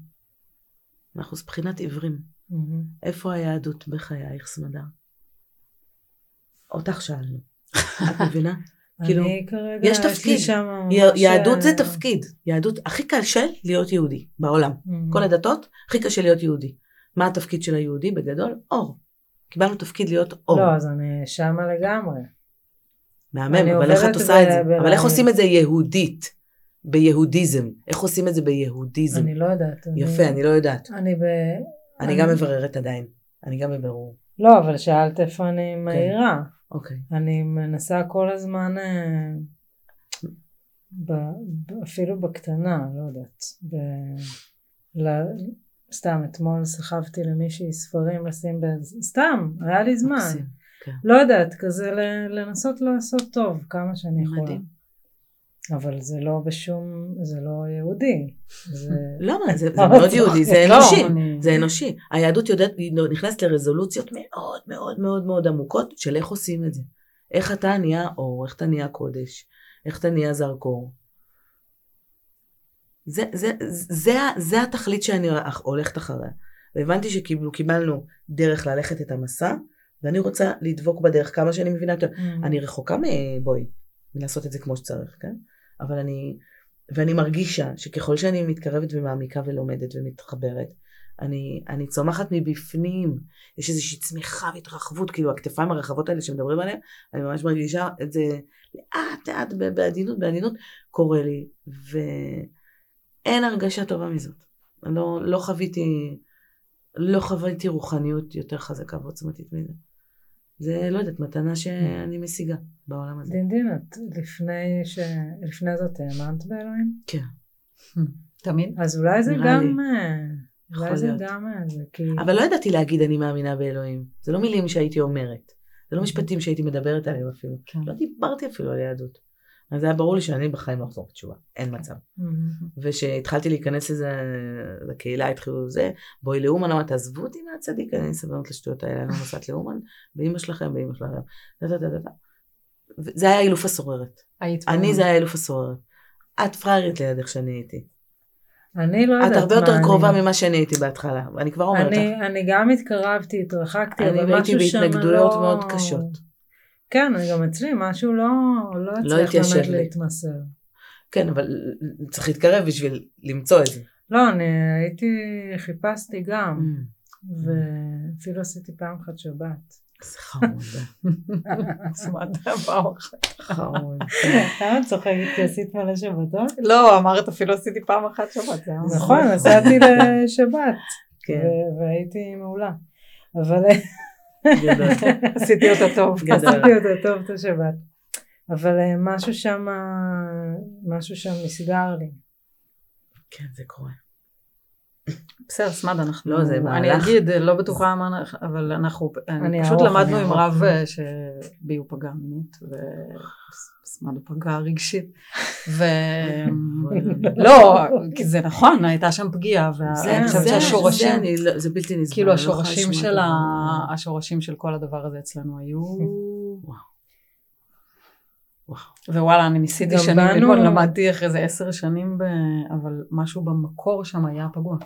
אנחנו מבחינת עיוורים. מהמם. איפה היהדות בחייך, סמדר? אותך שאלנו. את מבינה? כאילו, אני כרגע, יש תפקיד. שם י- ממש, יהדות זה אה, תפקיד. יהדות, הכי קשה להיות יהודי בעולם. מהמם. כל הדתות, הכי קשה להיות יהודי. מה התפקיד של היהודי בגדול? אור. קיבלנו תפקיד להיות אור. לא, אז אני שמה לגמרי. מהמם, אני אבל איך את עושה את ב- זה? ב- אבל איך עושים את זה יהודית? ביהודיזם. איך עושים את זה ביהודיזם? אני לא יודעת. יפה, אני לא יודעת. אני ב... אני גם מבררת עדיין. אני גם בבירור. לא, אבל שאלת איפה אני מהירה. אוקיי. אני מנסה כל הזמן, אה, ב, ב, אפילו בקטנה, לא יודעת. ב, ל, סתם, אתמול סחבתי למישהי ספרים לשים ב... סתם, היה לי זמן. מקסים, כן. לא יודעת, כזה ל- לנסות לעשות טוב כמה שאני יכולה. מדהים. אבל זה לא בשום, זה לא יהודי. זה... למה? זה זה מאוד יהודי, זה לא, אנושי. זה אנושי. היהדות יודעת, נכנסת לרזולוציות מאוד מאוד מאוד מאוד עמוקות של איך עושים את זה. איך אתה נהיה אור, איך אתה נהיה קודש, איך אתה נהיה זרקור. זה, זה, זה, זה התכלית שאני הולכת אחריה. והבנתי שקיבלנו קיבלנו דרך ללכת את המסע, ואני רוצה לדבוק בדרך כמה שאני מבינה יותר. Mm. אני רחוקה מבואי, מלעשות את זה כמו שצריך, כן? אבל אני, ואני מרגישה שככל שאני מתקרבת ומעמיקה ולומדת ומתחברת, אני, אני צומחת מבפנים, יש איזושהי צמיחה והתרחבות, כאילו הכתפיים הרחבות האלה שמדברים עליהן, אני ממש מרגישה את זה לאט לאט בעדינות, בעדינות, קורה לי, ואין הרגשה טובה מזאת. אני לא, לא חוויתי, לא חוויתי רוחניות יותר חזקה ועוצמתית מזה. זה, לא יודעת, מתנה שאני משיגה בעולם הזה. דין דין, את לפני, ש... לפני זאת האמנת באלוהים? כן. תמיד? אז אולי זה. גם, אה, אולי זה להיות. גם אה, זה, כי... אבל לא ידעתי להגיד אני מאמינה באלוהים. זה לא מילים שהייתי אומרת. זה לא משפטים שהייתי מדברת עליהם אפילו. כן. לא דיברתי אפילו על יהדות. אז היה ברור לי שאני בחיים לא אחזור בתשובה. אין מצב. וכשהתחלתי להיכנס לזה, לקהילה התחילו זה, בואי לאומן, אמרת, תעזבו אותי מהצדיק, אני סבלנות לשטויות האלה, אני לא נוסעת לאומן, באמא שלכם, באמא שלכם. זה היה אילוף הסוררת. היית אני זה היה אילוף הסוררת. את פראיירית ליד איך שאני הייתי. אני לא יודעת את הרבה מה יותר אני- קרובה ממה שאני הייתי בהתחלה, ואני כבר אומרת לך. אני, אני גם התקרבתי, התרחקתי, אני אבל הייתי משהו שם בהתנגדויות לא... מאוד קשות. כן, אני גם אצלי, משהו לא, לא לא הצליח התיישב באמת. להתמסר. כן, אבל צריך להתקרב בשביל למצוא את זה. לא, אני הייתי, חיפשתי גם, Mm. ואפילו עשיתי פעם אחת שבת. איזה חמוד, חמוד. למה את צוחקת כי עשית מלא שבתות? לא, אמרת אפילו עשיתי פעם אחת שבת. נכון, נסעתי לשבת, כן, והייתי מעולה. אבל. עשיתי אותה טוב. עשיתי אותה טוב את השבת. אבל אה, משהו שם, משהו שם נסגר לי. כן, זה קורה. בסדר, סמד, אנחנו... לא, זה אני. אגיד, לא בטוחה מה אנחנו... אבל אנחנו... אני פשוט למדנו עם. רב אה, שבי הוא פגע מינית, וסמד הוא פגע רגשית. ו... לא, כי זה נכון, הייתה שם פגיעה, ואני חושבת שהשורשים... זה לא- זה בלתי נסבל. כאילו לא. השורשים של כל הדבר הזה אצלנו היו... ווואלה, אני ניסיתי שנים ללמוד, למדתי אחרי זה עשר שנים, ב... אבל משהו במקור שם היה פגוע.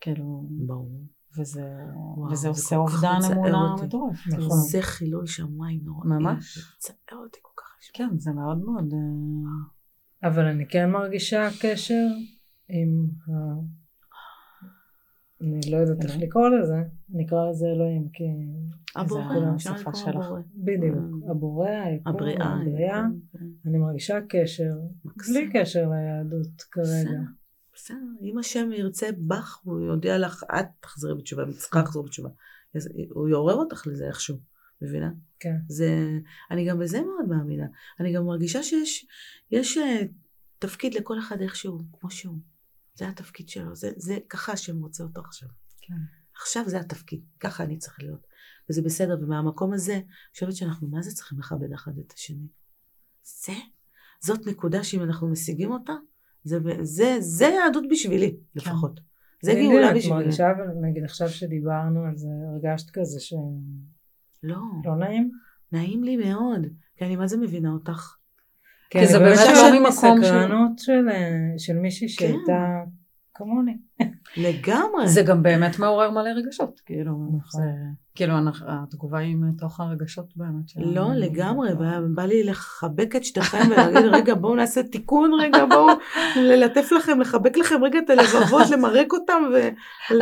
כאילו, ברור. וזה, וואו, וזה זה עושה אובדן אמונה. מטורף. נכון. כאילו. זה חילול שמיים נורא. ממש. זה מצער אותי כל כך. כן, זה מאוד מאוד... אה, אבל אני כן מרגישה קשר עם ה... אני לא יודעת איך אלוהים? לקרוא לזה, נקרא לזה אלוהים, כי זה אפשר השפה שלך. בדיוק, אה. הבורא, הבריאה. הבריאה, כן, כן. אני מרגישה קשר. בלי קשר ליהדות כרגע. בסדר, אם השם ירצה בך, הוא יודיע לך, את תחזרי בתשובה, את צריכה לחזור בתשובה. הוא יעורר אותך לזה איכשהו, מבינה? כן. זה, אני גם בזה מאוד מאמינה. אני גם מרגישה שיש יש, אה, תפקיד לכל אחד איכשהו, כמו שהוא. זה התפקיד שלו, זה, זה ככה השם רוצה אותו עכשיו. כן. עכשיו זה התפקיד, ככה אני צריך להיות. וזה בסדר, ומהמקום הזה, אני חושבת שאנחנו מה זה צריכים לכבד אחד את השני. זה, זאת נקודה שאם אנחנו משיגים אותה, זה, זה, זה יהדות בשבילי, לפחות. זה גאולה בשבילי. מרגישה, אבל נגיד עכשיו שדיברנו על זה, הרגשת כזה שלא לא, נעים? נעים לי מאוד, כי אני מה זה מבינה אותך. כי כי זה באמת לא ממקום של- מסקרנות של, אה, של מישהי כן. שהייתה כמוני. לגמרי. זה גם באמת מעורר מלא רגשות, כאילו, נכון. זה כאילו התגובה היא מתוך הרגשות באמת. של- לא, לגמרי, בא- לי לחבק את שתיכם ולהגיד, רגע, בואו נעשה תיקון, רגע, בואו ללטף לכם, לחבק לכם רגע את הלבבות, למרק אותם. ו...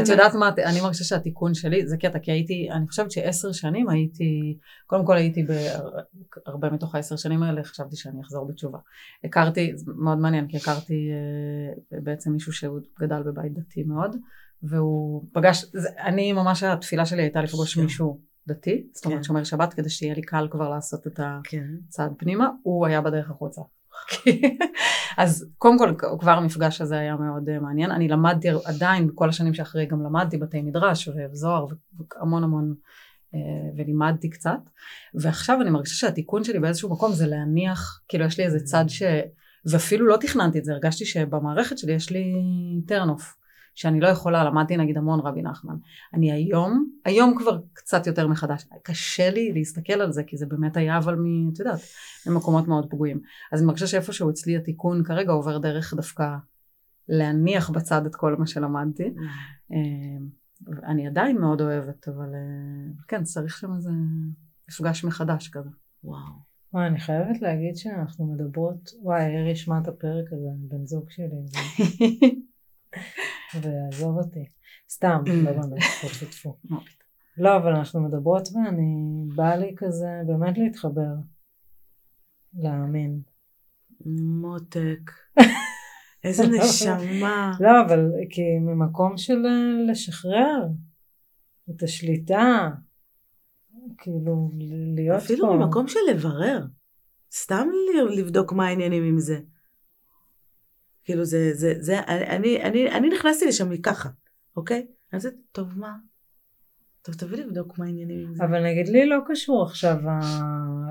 את יודעת מה, אני מרגישה שהתיקון שלי, זה קטע, כי הייתי, אני חושבת שעשר שנים הייתי, קודם כל הייתי בהרבה מתוך העשר שנים האלה, חשבתי שאני אחזור בתשובה. הכרתי, מאוד מעניין, כי הכרתי אה, בעצם מישהו שהוא גדל בבית דתי מאוד, והוא פגש, זה, אני ממש, התפילה שלי הייתה לפגוש כן. מישהו דתי, זאת אומרת כן. שומר שבת, כדי שיהיה לי קל כבר לעשות את ה... כן. פנימה, הוא היה בדרך החוצה. אז קודם כל כבר המפגש הזה היה מאוד uh, מעניין. אני למדתי עדיין, בכל השנים שאחרי גם למדתי בתי מדרש וזוהר והמון המון, uh, ולימדתי קצת. ועכשיו אני מרגישה שהתיקון שלי באיזשהו מקום זה להניח, כאילו יש לי איזה צד ש... ואפילו לא תכננתי את זה, הרגשתי שבמערכת שלי יש לי טרנוף. שאני לא יכולה, למדתי נגיד המון רבי נחמן. אני היום, היום כבר קצת יותר מחדש, קשה לי להסתכל על זה, כי זה באמת היה אבל מ... את יודעת, ממקומות מאוד פגועים. אז אני מרגישה שאיפשהו אצלי התיקון כרגע עובר דרך דווקא להניח בצד את כל מה שלמדתי. אה, אני עדיין מאוד אוהבת, אבל אה, כן, צריך שם איזה מפגש מחדש כזה. וואו. וואי, אני חייבת להגיד שאנחנו מדברות, וואי, ארי ישמע את הפרק הזה, אני בן זוג שלי, ועזוב אותי. סתם, לא באמת, טפו טפו. לא, אבל אנחנו מדברות ואני, בא לי כזה באמת להתחבר. להאמין. מותק. איזה נשמה. לא, אבל כי ממקום של לשחרר את השליטה, כאילו להיות פה. אפילו ממקום של לברר. סתם לבדוק מה העניינים עם זה. כאילו זה, זה, זה, אני, אני, אני נכנסתי לשם ככה, אוקיי? אז טוב, מה? טוב, תביא לבדוק מה העניינים עם זה. אבל נגיד לי לא קשור עכשיו ה...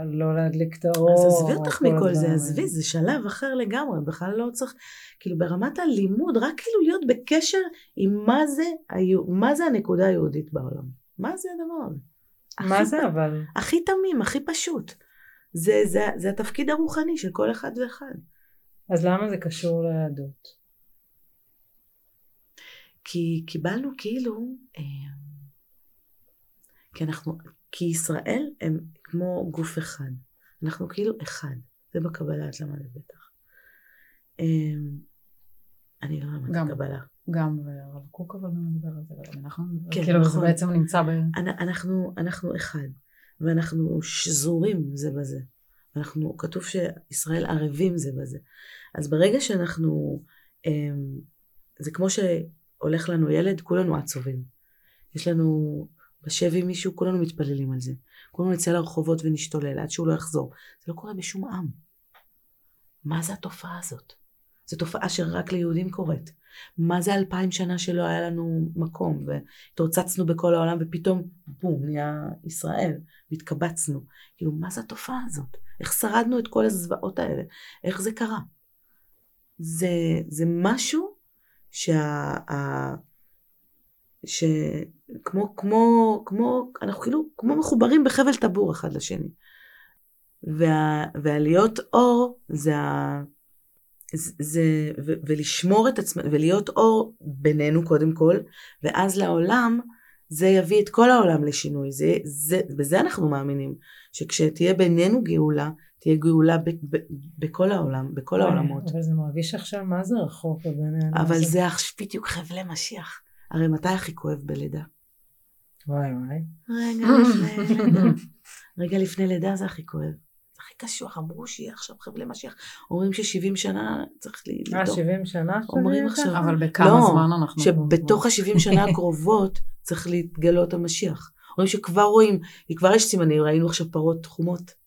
לא להדליק את האור. אז עזבי אותך כל מכל זה, עזבי. זה שלב אחר לגמרי, בכלל לא צריך, כאילו ברמת הלימוד, רק כאילו להיות בקשר עם מה זה, היו, מה זה הנקודה היהודית בעולם. מה זה הדבר הזה? מה זה אבל? הכי תמים, הכי פשוט. זה, זה, זה התפקיד הרוחני של כל אחד ואחד. אז למה זה קשור ליהדות? כי קיבלנו כאילו, אה, כי אנחנו, כי ישראל הם כמו גוף אחד. אנחנו כאילו אחד. זה בקבלה, את למדת בטח. אה, אני לא גם. למדתי קבלה. גם, והרב קוק אבל גם מדבר על זה, מדבר. כן, כאילו נכון. זה בעצם נמצא ב... אנ- אנחנו, אנחנו אחד, ואנחנו שזורים זה בזה. אנחנו, כתוב שישראל ערבים זה בזה. אז ברגע שאנחנו, אמ, זה כמו שהולך לנו ילד, כולנו עצובים. יש לנו בשבי מישהו, כולנו מתפללים על זה. כולנו נצא לרחובות ונשתולל עד שהוא לא יחזור. זה לא קורה בשום עם. מה זה התופעה הזאת? זו תופעה שרק ליהודים קורית. מה זה אלפיים שנה שלא היה לנו מקום, והתרוצצנו בכל העולם, ופתאום, בום, נהיה ישראל, והתקבצנו. כאילו, מה זה התופעה הזאת? איך שרדנו את כל הזוועות האלה? איך זה קרה? זה, זה משהו שה... ה, שכמו, כמו, כמו, אנחנו כאילו כמו מחוברים בחבל טבור אחד לשני. וה, והלהיות אור זה ה... זה, ו, ולשמור את עצמנו, ולהיות אור בינינו קודם כל, ואז לעולם, זה יביא את כל העולם לשינוי. זה, זה, בזה אנחנו מאמינים, שכשתהיה בינינו גאולה, תהיה גאולה ב, ב, בכל העולם, בכל העולמות. אבל זה מרגיש עכשיו מה זה רחוק בינינו. אבל זה עכשיו בדיוק חבלי משיח. הרי מתי הכי כואב בלידה? וואי וואי. רגע לפני לידה. רגע לפני לידה זה הכי כואב. זה הכי קשוח, אמרו שיהיה עכשיו חבלי משיח. אומרים ש-70 שנה צריך אה, לדור. 70 שנה? אומרים עכשיו. אבל בכמה לא, זמן אנחנו... שבתוך ה-70 שנה הקרובות צריך להתגלות המשיח. אומרים שכבר רואים, כבר יש סימנים, ראינו עכשיו פרות תחומות.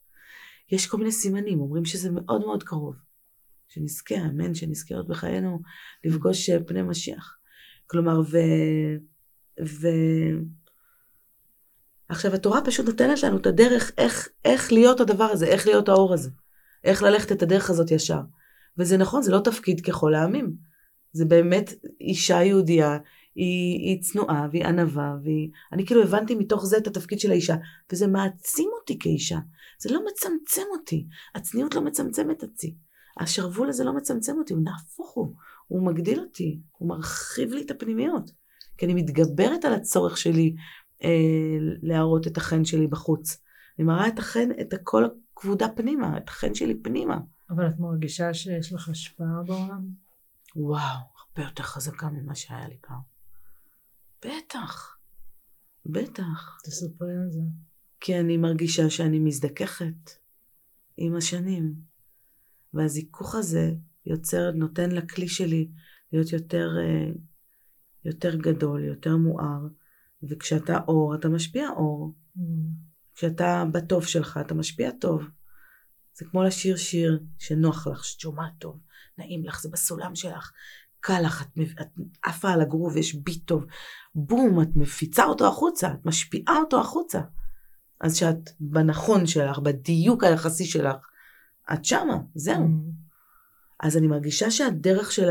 יש כל מיני סימנים, אומרים שזה מאוד מאוד קרוב. שנזכה, אמן, שנזכה עוד בחיינו לפגוש אה, פני משיח. כלומר, ו... ו... עכשיו, התורה פשוט נותנת לנו את הדרך איך, איך להיות הדבר הזה, איך להיות האור הזה. איך ללכת את הדרך הזאת ישר. וזה נכון, זה לא תפקיד ככל העמים. זה באמת אישה יהודייה, היא, היא צנועה והיא ענווה, והיא... אני כאילו הבנתי מתוך זה את התפקיד של האישה, וזה מעצים אותי כאישה. זה לא מצמצם אותי. הצניעות לא מצמצמת אותי. השרוול הזה לא מצמצם אותי, הוא נהפוך הוא. הוא מגדיל אותי, הוא מרחיב לי את הפנימיות. כי אני מתגברת על הצורך שלי אה, להראות את החן שלי בחוץ. אני מראה את החן, את כל הכבודה פנימה, את החן שלי פנימה. אבל את מרגישה שיש לך השפעה בעולם? וואו, הרבה יותר חזקה ממה שהיה לי פעם. בטח, בטח. תספרי על זה. כי אני מרגישה שאני מזדככת עם השנים. והזיכוך הזה יוצר, נותן לכלי שלי להיות יותר, אה, יותר גדול, יותר מואר, וכשאתה אור, אתה משפיע אור. Mm. כשאתה בטוב שלך, אתה משפיע טוב. זה כמו לשיר שיר שנוח לך, שאת שומעת טוב, נעים לך, זה בסולם שלך, קל לך, את עפה על הגרוב, יש ביט טוב, בום, את מפיצה אותו החוצה, את משפיעה אותו החוצה. אז כשאת בנכון שלך, בדיוק היחסי שלך, את שמה, זהו. Mm. אז אני מרגישה שהדרך של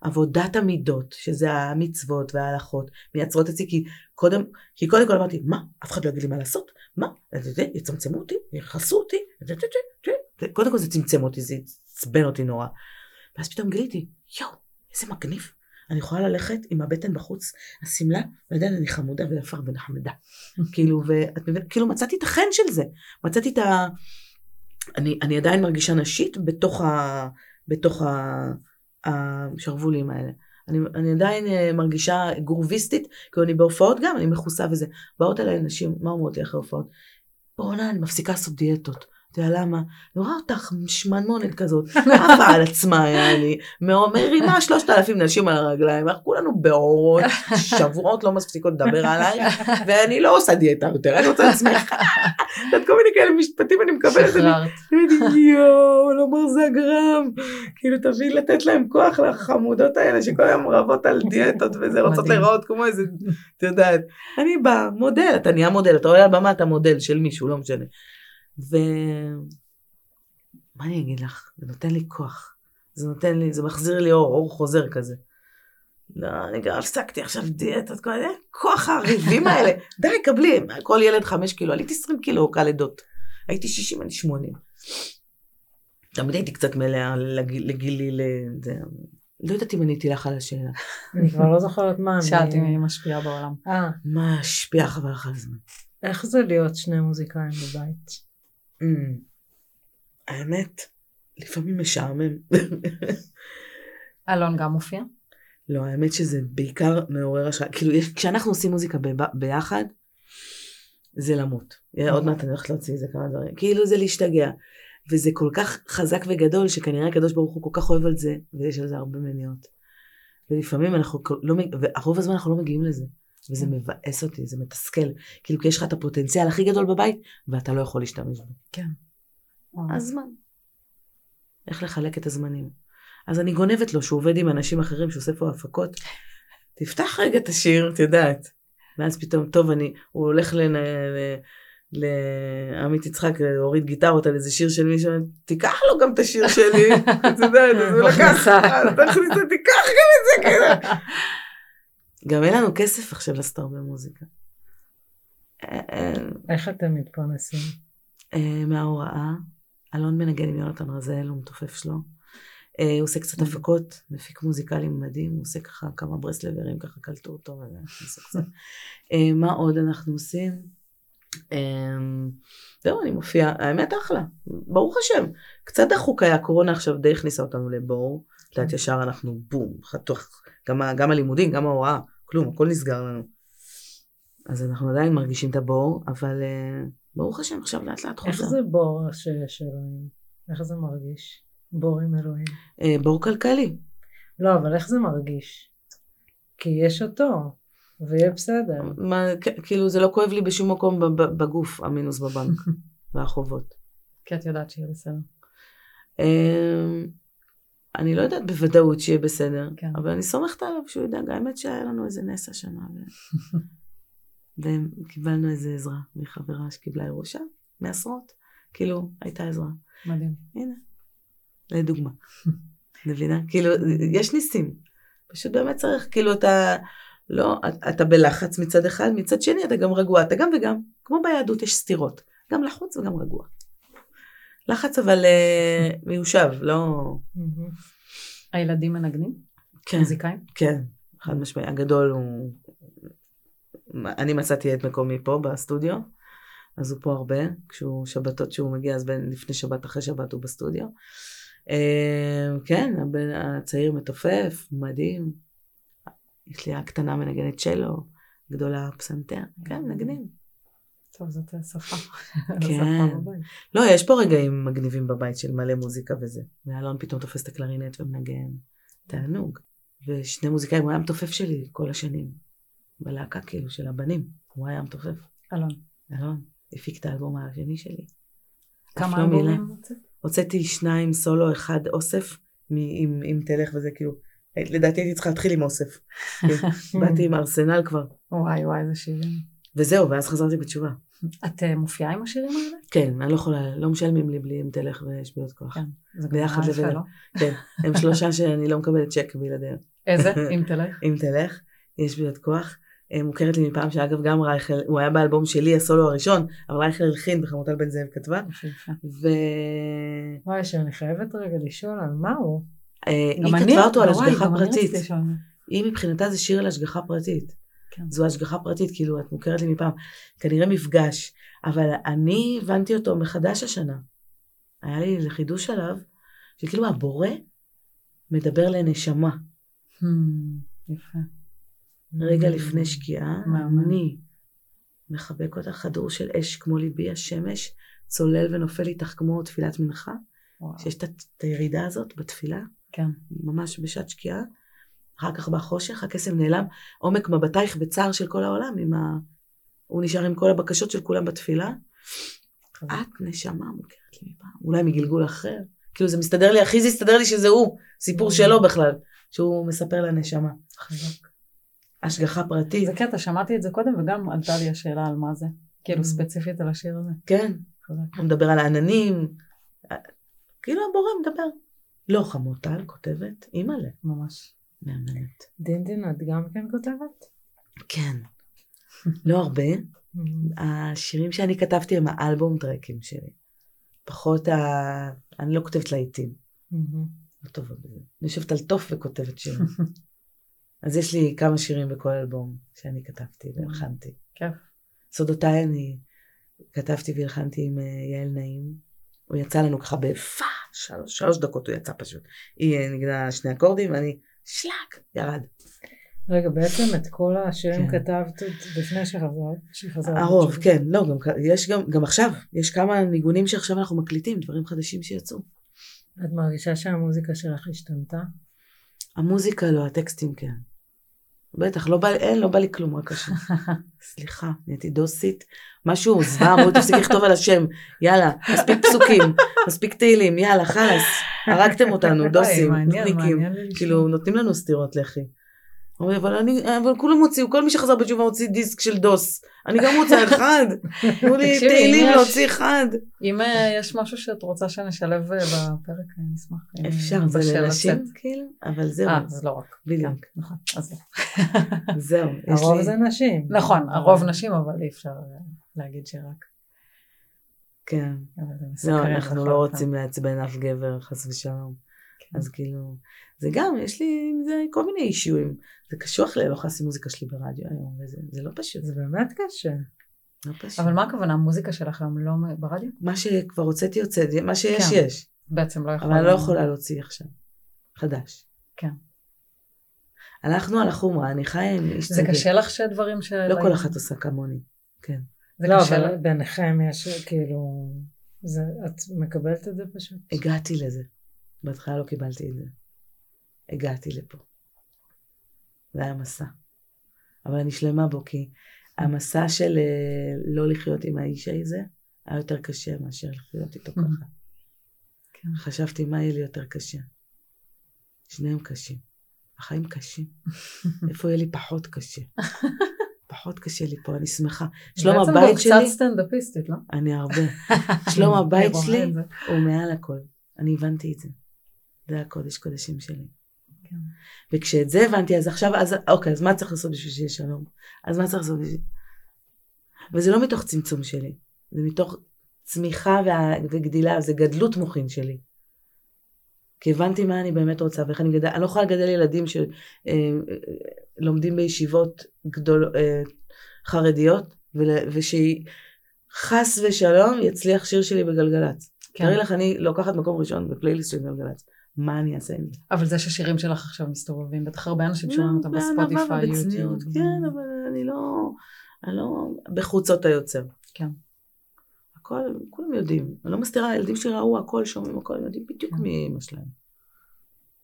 עבודת המידות, שזה המצוות וההלכות, מייצרות אצלי, כי קודם, כי קודם כל אמרתי, מה, אף אחד לא יגיד לי מה לעשות? מה, יצמצמו אותי, יכעסו אותי, קודם כל זה צמצם אותי, זה עצבן אותי נורא. ואז פתאום גיליתי, יואו, איזה מגניב. אני יכולה ללכת עם הבטן בחוץ, השמלה, ועדיין אני חמודה ויפה ונחמדה. כאילו, ואת מבינת, כאילו מצאתי את החן של זה. מצאתי את ה... אני, אני עדיין מרגישה נשית בתוך, ה, בתוך ה, השרוולים האלה. אני, אני עדיין אה, מרגישה גרוביסטית, כי אני בהופעות גם, אני מכוסה וזה. באות אליי נשים, מה אומרות לי אחרי הופעות? בואנה, אני מפסיקה לעשות דיאטות. אתה יודע למה? אני רואה אותך שמנמונת כזאת, עפה על עצמה לי, מרימה שלושת אלפים נשים על הרגליים, אנחנו כולנו באורות, שבועות לא מספיקות לדבר עליי, ואני לא עושה דיאטה יותר, אני רוצה לעצמך. את יודעת, כל מיני כאלה משפטים אני מקבלת. אני יואו, לא מרזה גרם. כאילו תביא לתת להם כוח לחמודות האלה שכל היום רבות על דיאטות וזה, רוצות. להיראות כמו איזה, את יודעת. אני באה, מודל, אתה נהיה מודל, אתה עולה על במה, אתה מודל של מישהו, לא משנה. ו... מה אני אגיד לך? זה נותן לי כוח. זה נותן לי, זה מחזיר לי אור, אור חוזר כזה. לא, אני גם הפסקתי עכשיו דיאטות, כל מיני, כוח הריבים האלה. די, קבלי, כל ילד חמש קילו, עליתי 20 קילו כלידות. הייתי 60, אני 80. תמיד הייתי קצת מלאה לגיל- לגילי, לזה. לא יודעת אם עניתי לך על השאלה. אני כבר לא זוכרת מה. שאלתי היא משפיעה בעולם. אה, מה השפיע חבל לך על הזמן? איך זה להיות שני מוזיקאים בבית? אמ, האמת, לפעמים משעמם. אלון גם מופיע? לא, האמת שזה בעיקר מעורר השראה. כאילו, יש- כשאנחנו עושים מוזיקה ב- ביחד, זה למות. עוד מעט אני הולכת להוציא איזה כמה דברים. כאילו זה להשתגע. וזה כל כך חזק וגדול, שכנראה הקדוש ברוך הוא כל כך אוהב על זה, ויש על זה הרבה מניות. ולפעמים אנחנו לא, מג- והרוב הזמן אנחנו לא מגיעים לזה. וזה מבאס אותי, זה מתסכל. כאילו, כי יש לך את הפוטנציאל הכי גדול בבית, ואתה לא יכול להשתמש בו. כן. הזמן. איך לחלק את הזמנים. אז אני גונבת לו שהוא עובד עם אנשים אחרים שעושה פה הפקות. תפתח רגע את השיר, את יודעת. ואז פתאום, טוב, אני, הוא הולך לנ... לעמית יצחק, הוריד גיטרות על איזה שיר של מישהו, תיקח לו גם את השיר שלי, את יודעת, אז הוא לקח, מכניסה. אז תכניס, תיקח גם את זה, כאילו. גם אין לנו כסף עכשיו לעשות הרבה מוזיקה. אה, אה, איך אתם מתפרנסים? אה, מההוראה. אלון מנגן עם יונתן רזאל, הוא מתופף שלו. הוא עושה קצת הפקות, מפיק מוזיקלי מדהים, הוא עושה ככה כמה ברסלברים, ככה קלטו אותו. מה עוד אנחנו עושים? זהו, אני מופיעה, האמת אחלה, ברוך השם. קצת דחוק היה, הקורונה עכשיו די הכניסה אותנו לבור. את יודעת, ישר אנחנו בום, חתוך, גם, גם הלימודים, גם ההוראה, כלום, הכל נסגר לנו. אז אנחנו עדיין מרגישים את הבור, אבל אה, ברוך השם, עכשיו לאט לאט חוזר. איך זה בור שיש אלוהים? איך זה מרגיש? בור עם אלוהים. אה, בור כלכלי. לא, אבל איך זה מרגיש? כי יש אותו, ויהיה בסדר. מה, כאילו זה לא כואב לי בשום מקום בגוף, המינוס בבנק והחובות. כי את יודעת שיהיה בסדר. אה, אני לא יודעת בוודאות שיהיה בסדר, כן. אבל אני סומכת עליו שהוא ידאג. האמת שהיה לנו איזה נס השנה, ו- וקיבלנו איזה עזרה מחברה שקיבלה ירושה, מעשרות. כאילו, הייתה עזרה. מדהים. הנה, לדוגמה. מבינה? כאילו, יש ניסים. פשוט באמת צריך, כאילו, אתה, לא, אתה בלחץ מצד אחד, מצד שני אתה גם רגוע, אתה גם וגם. כמו ביהדות יש סתירות, גם לחוץ וגם רגוע. לחץ אבל אה, מיושב, לא... מהמם. הילדים מנגנים? כן, מוזיקאים? כן, חד משמעי. הגדול הוא אני מצאתי את מקומי פה בסטודיו, אז הוא פה הרבה, כשהוא שבתות שהוא מגיע, אז בין לפני שבת, אחרי שבת הוא בסטודיו. אה, כן, הבן הצעיר מתופף, מדהים. יש לי הקטנה מנגנת צ'לו, גדולה פסנתר, כן, נגנים. טוב, זאת שפה. כן. לא, יש פה רגעים מגניבים בבית של מלא מוזיקה וזה. ואלון פתאום תופס את הקלרינט ומנגן. תענוג. ושני מוזיקאים, הוא היה המתופף שלי כל השנים. בלהקה כאילו של הבנים. הוא היה המתופף. אלון. אלון. הפיק את האלבום השני שלי. כמה לא מילה. אלבומים הוצאת? הוצאתי שניים סולו, אחד אוסף, עם, עם תלך וזה כאילו, לדעתי הייתי צריכה להתחיל עם אוסף. כאילו, באתי עם ארסנל כבר, וואי וואי, איזה שירים. וזהו, ואז חזרתי בתשובה. את אה, מופיעה עם השירים האלה? כן, אני לא יכולה, לא משלמים לי בלי אם תלך ויש בי עוד כוח. כן. זה ביחד לבד. לא? כן, הם שלושה שאני לא מקבלת צ'ק בלעדיהם. איזה? אם תלך. אם תלך, יש בי עוד כוח. אה, מוכרת לי מפעם שאגב גם רייכל, הוא היה באלבום שלי הסולו הראשון, אבל רייכל הלחין וחמוטל בן זאב כתבה. ו... וואי, שאני חייבת רגע לשאול על מה הוא. אה, היא כתבה אותו על השגחה פרטית. היא מבחינתה זה שיר על השגחה פרטית. כן. זו השגחה פרטית, כאילו את מוכרת לי מפעם. כנראה מפגש, אבל אני הבנתי אותו מחדש השנה. היה לי לחידוש עליו, שכאילו הבורא מדבר לנשמה. Hmm, יפה. רגע לפני שקיעה. אני מחבק אותך, כדור של אש כמו ליבי השמש, צולל ונופל איתך כמו תפילת מנחה, וואו. שיש את הירידה הזאת בתפילה, כן. ממש בשעת שקיעה. אחר כך בחושך, הקסם נעלם, עומק מבטייך בצער של כל העולם, עם ה... הוא נשאר עם כל הבקשות של כולם בתפילה. את נשמה מוכרת לי מפעם, אולי מגלגול אחר. כאילו זה מסתדר לי, הכי זה הסתדר לי שזה הוא, סיפור Mm. שלו בכלל, שהוא מספר לנשמה. חזק. השגחה פרטית, זה קטע, שמעתי את זה קודם וגם עלתה לי השאלה על מה זה. כאילו Mm. ספציפית על השיר הזה. כן. הוא מדבר על העננים, כאילו הבורא מדבר. לא חמוטל כותבת, אימא'לה, ממש. מהממת. דינדין, את גם כן כותבת? כן, לא הרבה. השירים שאני כתבתי הם האלבום טרקים שלי. פחות ה... אני לא כותבת להיטים, לא טובה בזה. אני יושבת על תוף וכותבת שירים. אז יש לי כמה שירים בכל אלבום שאני כתבתי והלחנתי. כיף. סודותיי אני כתבתי והלחנתי עם אה, יעל נעים. הוא יצא לנו ככה בפא, שלוש, שלוש דקות הוא יצא פשוט. היא נגדה שני אקורדים ואני שלק, ירד. רגע, בעצם את כל השירים כן. כתבת עוד לפני שחזרת? שחזרת הרוב. כן, לא, גם, יש גם, גם עכשיו, יש כמה ניגונים שעכשיו אנחנו מקליטים, דברים חדשים שיצאו. את מרגישה שהמוזיקה שלך השתנתה? המוזיקה לא, הטקסטים כן. בטח, לא בא, אין, לא בא לי כלום, רק השם. סליחה, נהייתי דוסית. משהו, זוועה, אמרו, תפסיק לכתוב על השם. יאללה, מספיק פסוקים, מספיק תהילים, יאללה, חלאס. הרגתם אותנו, דוסים, לשמוע. כאילו, נותנים לנו סטירות לחי. אבל אני, אבל כולם הוציאו, כל מי שחזר בתשובה הוציא דיסק של דוס. אני גם רוצה אחד. תנו לי תהילים להוציא אחד. אם אה, יש משהו שאת רוצה שנשלב אה, בפרק, אני אשמח. אם אפשר, זה לנשים. כאילו, אבל זהו, אה, זה לא רק. בדיוק. כן, נכון, אז לא. זהו. הרוב זה נשים. נכון, הרוב נשים, אבל אי אפשר אה, להגיד שרק. כן. לא, אנחנו לא. רוצים לעצבן אף גבר, חס ושלום. כן. אז כאילו, זה גם, יש לי עם זה כל מיני אישויים. זה קשוח לי, אני לא יכולה לשים מוזיקה שלי ברדיו היום, וזה זה לא פשוט, זה באמת קשה. לא פשוט. אבל מה הכוונה, המוזיקה שלך היום לא ברדיו? מה שכבר הוצאתי, הוצאתי, מה שיש, כן. יש. בעצם לא יכולה. אבל אני לא יכולה להוציא עכשיו. חדש. כן. הלכנו על החומרה, אני חיה עם איש זה צדק. קשה לך שדברים של... לא כל אחת עושה כמוני. כן. זה לא, אבל. ביניכם יש כאילו... זה, את מקבלת את זה פשוט? הגעתי לזה. בהתחלה לא קיבלתי את זה. הגעתי לפה. זה היה מסע. אבל אני שלמה בו, כי המסע של אה, לא לחיות עם האיש הזה היה יותר קשה מאשר לחיות איתו ככה. כן. חשבתי מה יהיה לי יותר קשה. שניהם קשים. החיים קשים. איפה יהיה לי פחות קשה? פחות קשה לי פה, אני שמחה. שלום בעצם הבית גם שלי, קצת סטנדאפיסטית, לא? אני הרבה. שלום הבית שלי. הוא מעל הכל. אני הבנתי את זה. זה הקודש קודשים שלי. כן. וכשאת זה הבנתי, אז עכשיו, אז אוקיי, אז מה צריך לעשות בשביל שיהיה שלום? אז מה צריך לעשות בשביל... וזה לא מתוך צמצום שלי, זה מתוך צמיחה וה... וגדילה, זה גדלות מוחין שלי. כי הבנתי מה אני באמת רוצה ואיך אני גדל, אני לא יכולה לגדל ילדים שלומדים בישיבות גדול, אה, חרדיות, ול- ושחס ושלום יצליח שיר שלי בגלגלצ. כן. תראי לך, אני לוקחת מקום ראשון בפלייליסט של גלגלצ. מה אני אעשה עם זה? אבל זה שהשירים שלך עכשיו מסתובבים, בטח הרבה אנשים שומעים אותם בספוטיפיי, יוטיוב. כן, אבל אני לא, אני לא בחוצות היוצר. כן. הכל, כולם יודעים. אני לא מסתירה, הילדים שלי ראו הכל, שומעים הכל, יודעים בדיוק כן. מי אמא שלהם.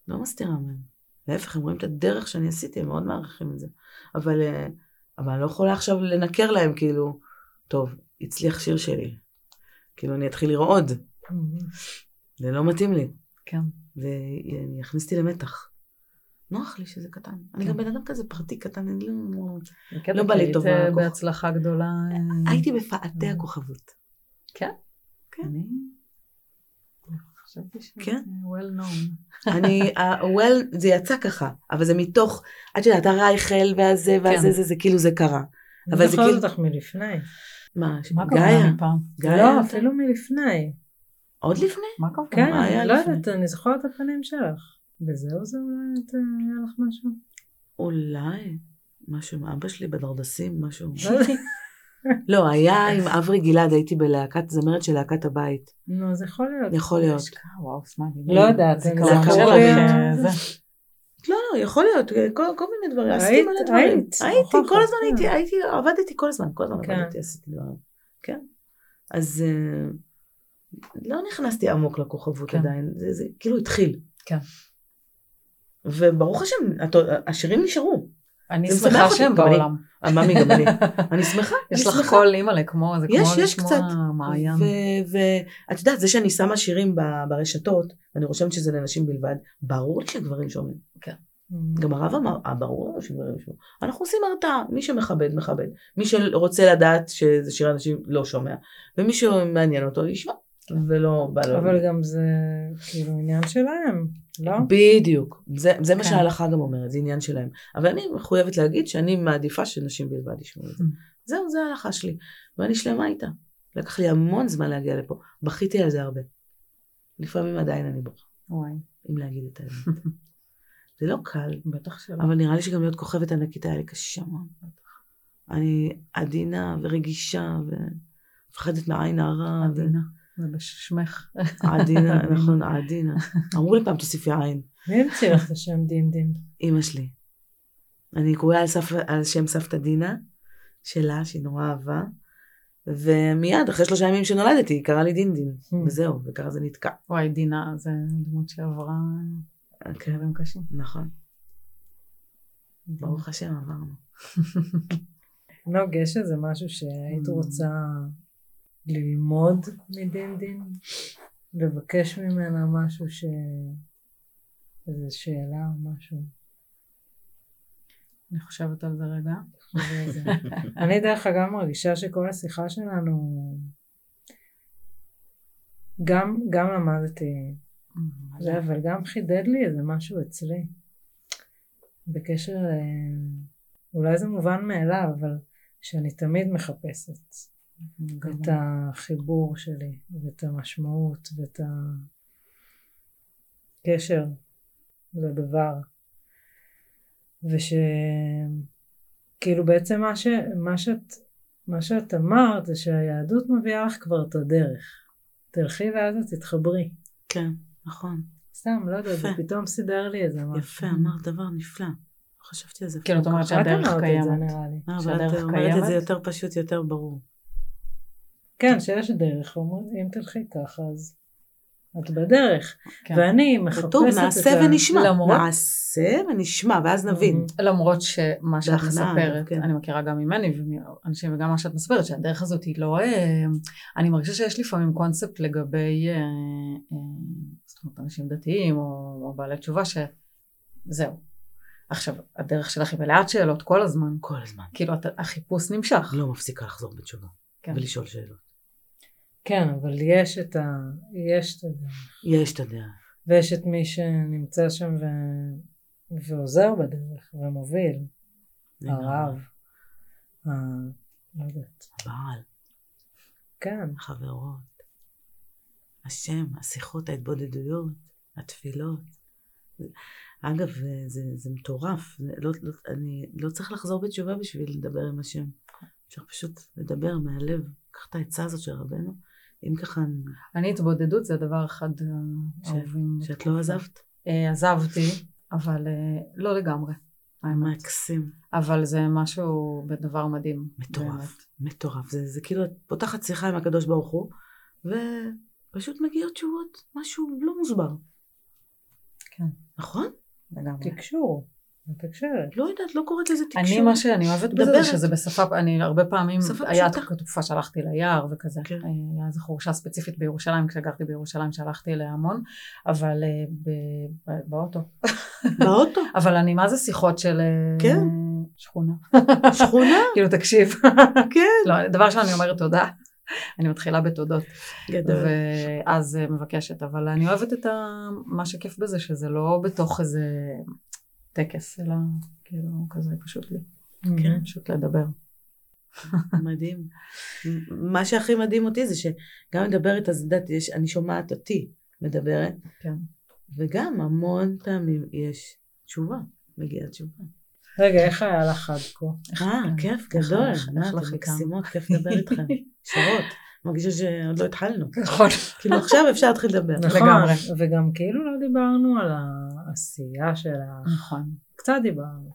לא מסתירה מהם. להפך, הם רואים את הדרך שאני עשיתי, הם מאוד מעריכים את זה. אבל, אה, אבל אני לא יכולה עכשיו לנקר להם, כאילו, טוב, הצליח שיר שלי. כאילו, אני אתחיל לרעוד. זה לא מתאים לי. כן. ואני אותי למתח. נוח לי שזה קטן. אני כן. גם בן אדם כזה פרטי קטן, אני לא... לא בא לי היית, טוב. בהצלחה גדולה. הייתי בפאתי אה. הכוכבות. כן? כן. אני חשבתי שזה כן. well known. אני, well, זה יצא ככה, אבל זה מתוך, את יודעת, הרייכל והזה והזה, כן. זה, זה כאילו זה קרה. אבל זה כאילו... כאילו- אותך מלפני. מה, גאיה? גאיה? לא? אפילו מלפני. עוד לפני? מה הכוונה? כן, מה היה לא לפני? יודעת, אני זוכרת את הפנים שלך. וזהו זה אולי את- היה לך משהו? אולי. משהו עם אבא שלי בדרדסים, משהו. לא. לא, היה עם אברי גלעד, הייתי בלהקת, זמרת של להקת הבית. נו, אז יכול להיות. יכול להיות. השקעה, וואו, סמאלי. לא יודעת, זה קרוב. אה. לא, לא, יכול להיות, כל, כל מיני דברים, עשיתי מלא דברים. היית, הייתי, כל הזמן. הייתי, עבדתי כל הזמן, כל הזמן כן. עבדתי, עשיתי דברים. כן. אז אה, לא נכנסתי עמוק לכוכבות כן. עדיין, זה, זה כאילו התחיל. כן. וברוך השם, השירים נשארו. אני שמחה שהם אני. בעולם. אה, ממי גם אני. אני שמחה, אני יש לך. קול אימא'לה, כמו, זה כמו יש, יש לשמוע קצת. מעיין. ואת יודעת, זה שאני שמה שירים ברשתות, ואני רושמת שזה לנשים בלבד, ברור לי שגברים שומעים. גם הרב אמר, אה, ברור לנו שגברים ישמעו. אנחנו עושים הרתעה, מי שמכבד, מכבד. מי שרוצה לדעת שזה שיר אנשים לא שומע, ומי שמעניין אותו ישמע, ולא בא לו. אבל גם זה כאילו עניין שלהם, לא? בדיוק, זה, זה מה כן. שההלכה גם אומרת, זה עניין שלהם. אבל אני מחויבת להגיד שאני מעדיפה שנשים בלבד ישמעו את זה. Mm. זהו, זה ההלכה שלי, ואני שלמה איתה. לקח לי המון זמן להגיע לפה, בכיתי על זה הרבה. לפעמים עדיין אני בוכה, וואי, אם להגיד את האמת. זה לא קל, בטח שלא. אבל נראה לי שגם להיות כוכבת ענקית היה לי קשה מאוד. אני עדינה ורגישה ומפחדת מעין הרע. ו- עדינה, זה בשמך. עדינה, נכון, עדינה. אמרו לי פעם תוסיפי עין. מי המציא לך את השם דים דים? אימא שלי. אני קרויה על, סף, על שם סבתא דינה, שלה, שהיא נורא אהבה, ומיד, אחרי שלושה ימים שנולדתי, היא קראה לי דין דין, Hmm. וזהו, וככה זה נתקע. וואי, דינה, זה דמות שעברה כן, דברים קשים. נכון. ברוך השם, עברנו. נוג, יש איזה משהו שהיית. רוצה ללמוד מדין דין? לבקש ממנה משהו ש... איזה שאלה או משהו? אני חושבת על זה רגע. אני דרך אגב מרגישה שכל השיחה שלנו גם, גם למדתי זה, אבל גם חידד לי איזה משהו אצלי. בקשר, אה, אולי זה מובן מאליו, אבל שאני תמיד מחפשת את החיבור שלי, ואת המשמעות, ואת הקשר לדבר. ושכאילו בעצם מה, ש, מה, שאת, מה שאת אמרת זה שהיהדות מביאה לך כבר את הדרך. תלכי ואז את תתחברי. כן, נכון. סתם, לא יודעת, זה. פתאום סידר לי איזה משהו. יפה, אמרת דבר נפלא. לא חשבתי על זה. כאילו, את אומרת שהדרך אמרת את זה קיימת. נראה לי. לא, אבל שהדרך את אומרת את זה קיימת? יותר פשוט, יותר ברור. כן, שיש דרך, אומרים, אם תלכי ככה אז את בדרך. כן. ואני מחפשת את כתוב, ה... נעשה ונשמע. למרות- נעשה ונשמע, ואז נבין. למרות שמה שאת בהכנעה, מספרת, כן. אני מכירה גם ממני ומאנשים וגם מה שאת מספרת, שהדרך הזאת היא לא... אה, אני מרגישה שיש לפעמים קונספט לגבי, אה, אה, זאת אומרת, אנשים דתיים או, או בעלי תשובה, שזהו. עכשיו, הדרך שלך היא מלאת שאלות כל הזמן. כל הזמן. כאילו, החיפוש נמשך. לא מפסיקה לחזור בתשובה. כן. ולשאול שאלות. כן, אבל יש את ה... יש את הדרך. יש את הדרך. ויש את מי שנמצא שם ו... ועוזר בדרך ומוביל. הרב. ה... לא יודעת. הבעל, כן. החברות, השם, השיחות, ההתבודדויות, התפילות. אגב, זה, זה מטורף. זה לא, לא, אני לא צריך לחזור בתשובה בשביל לדבר עם השם. אפשר פשוט לדבר מהלב, קח את העצה הזאת של רבנו, אם ככה, אני התבודדות זה הדבר אחד אה, ש- האהובים. שאת לא עזבת, אה, עזבתי, אבל אה, לא לגמרי, האמת. מקסים, אבל זה משהו, דבר מדהים. מטורף. באמת. מטורף, זה, זה כאילו, את פותחת שיחה עם הקדוש ברוך הוא, ופשוט מגיעות תשובות, משהו לא מוסבר. כן. נכון? לגמרי. תקשור. מתקשרת. לא יודעת, לא קוראת לזה תקשורת. אני, מה שאני אוהבת בזה. זה שזה בשפה, אני הרבה פעמים, היה. תקופה שהלכתי ליער וכזה, כן. היה איזו חורשה ספציפית בירושלים, כשגרתי בירושלים שהלכתי אליה המון, אבל אה, ב- ב- באוטו. באוטו, אבל אני, מה זה שיחות של אה, כן. שכונה? שכונה, כאילו, תקשיב. כן. לא, דבר ראשון אני אומרת תודה. אני מתחילה בתודות, גדול. ואז אה, מבקשת, אבל אני אוהבת את ה... מה שכיף בזה, שזה לא בתוך איזה טקס, אלא כאילו כזה פשוט לי. כן. פשוט לדבר. מדהים. מה שהכי מדהים אותי זה שגם מדברת, אז את יודעת, יש- אני שומעת אותי מדברת, כן. וגם המון פעמים יש תשובה, מגיעה תשובה. רגע, איך היה לך עד כה? אה. כיף, גדול. איך- לך? מקסימות, כיף לדבר איתכם. שרות. מרגישה שעוד לא התחלנו. נכון. כאילו עכשיו אפשר להתחיל לדבר. נכון. וגם כאילו לא דיברנו על העשייה שלך. נכון. קצת דיברנו.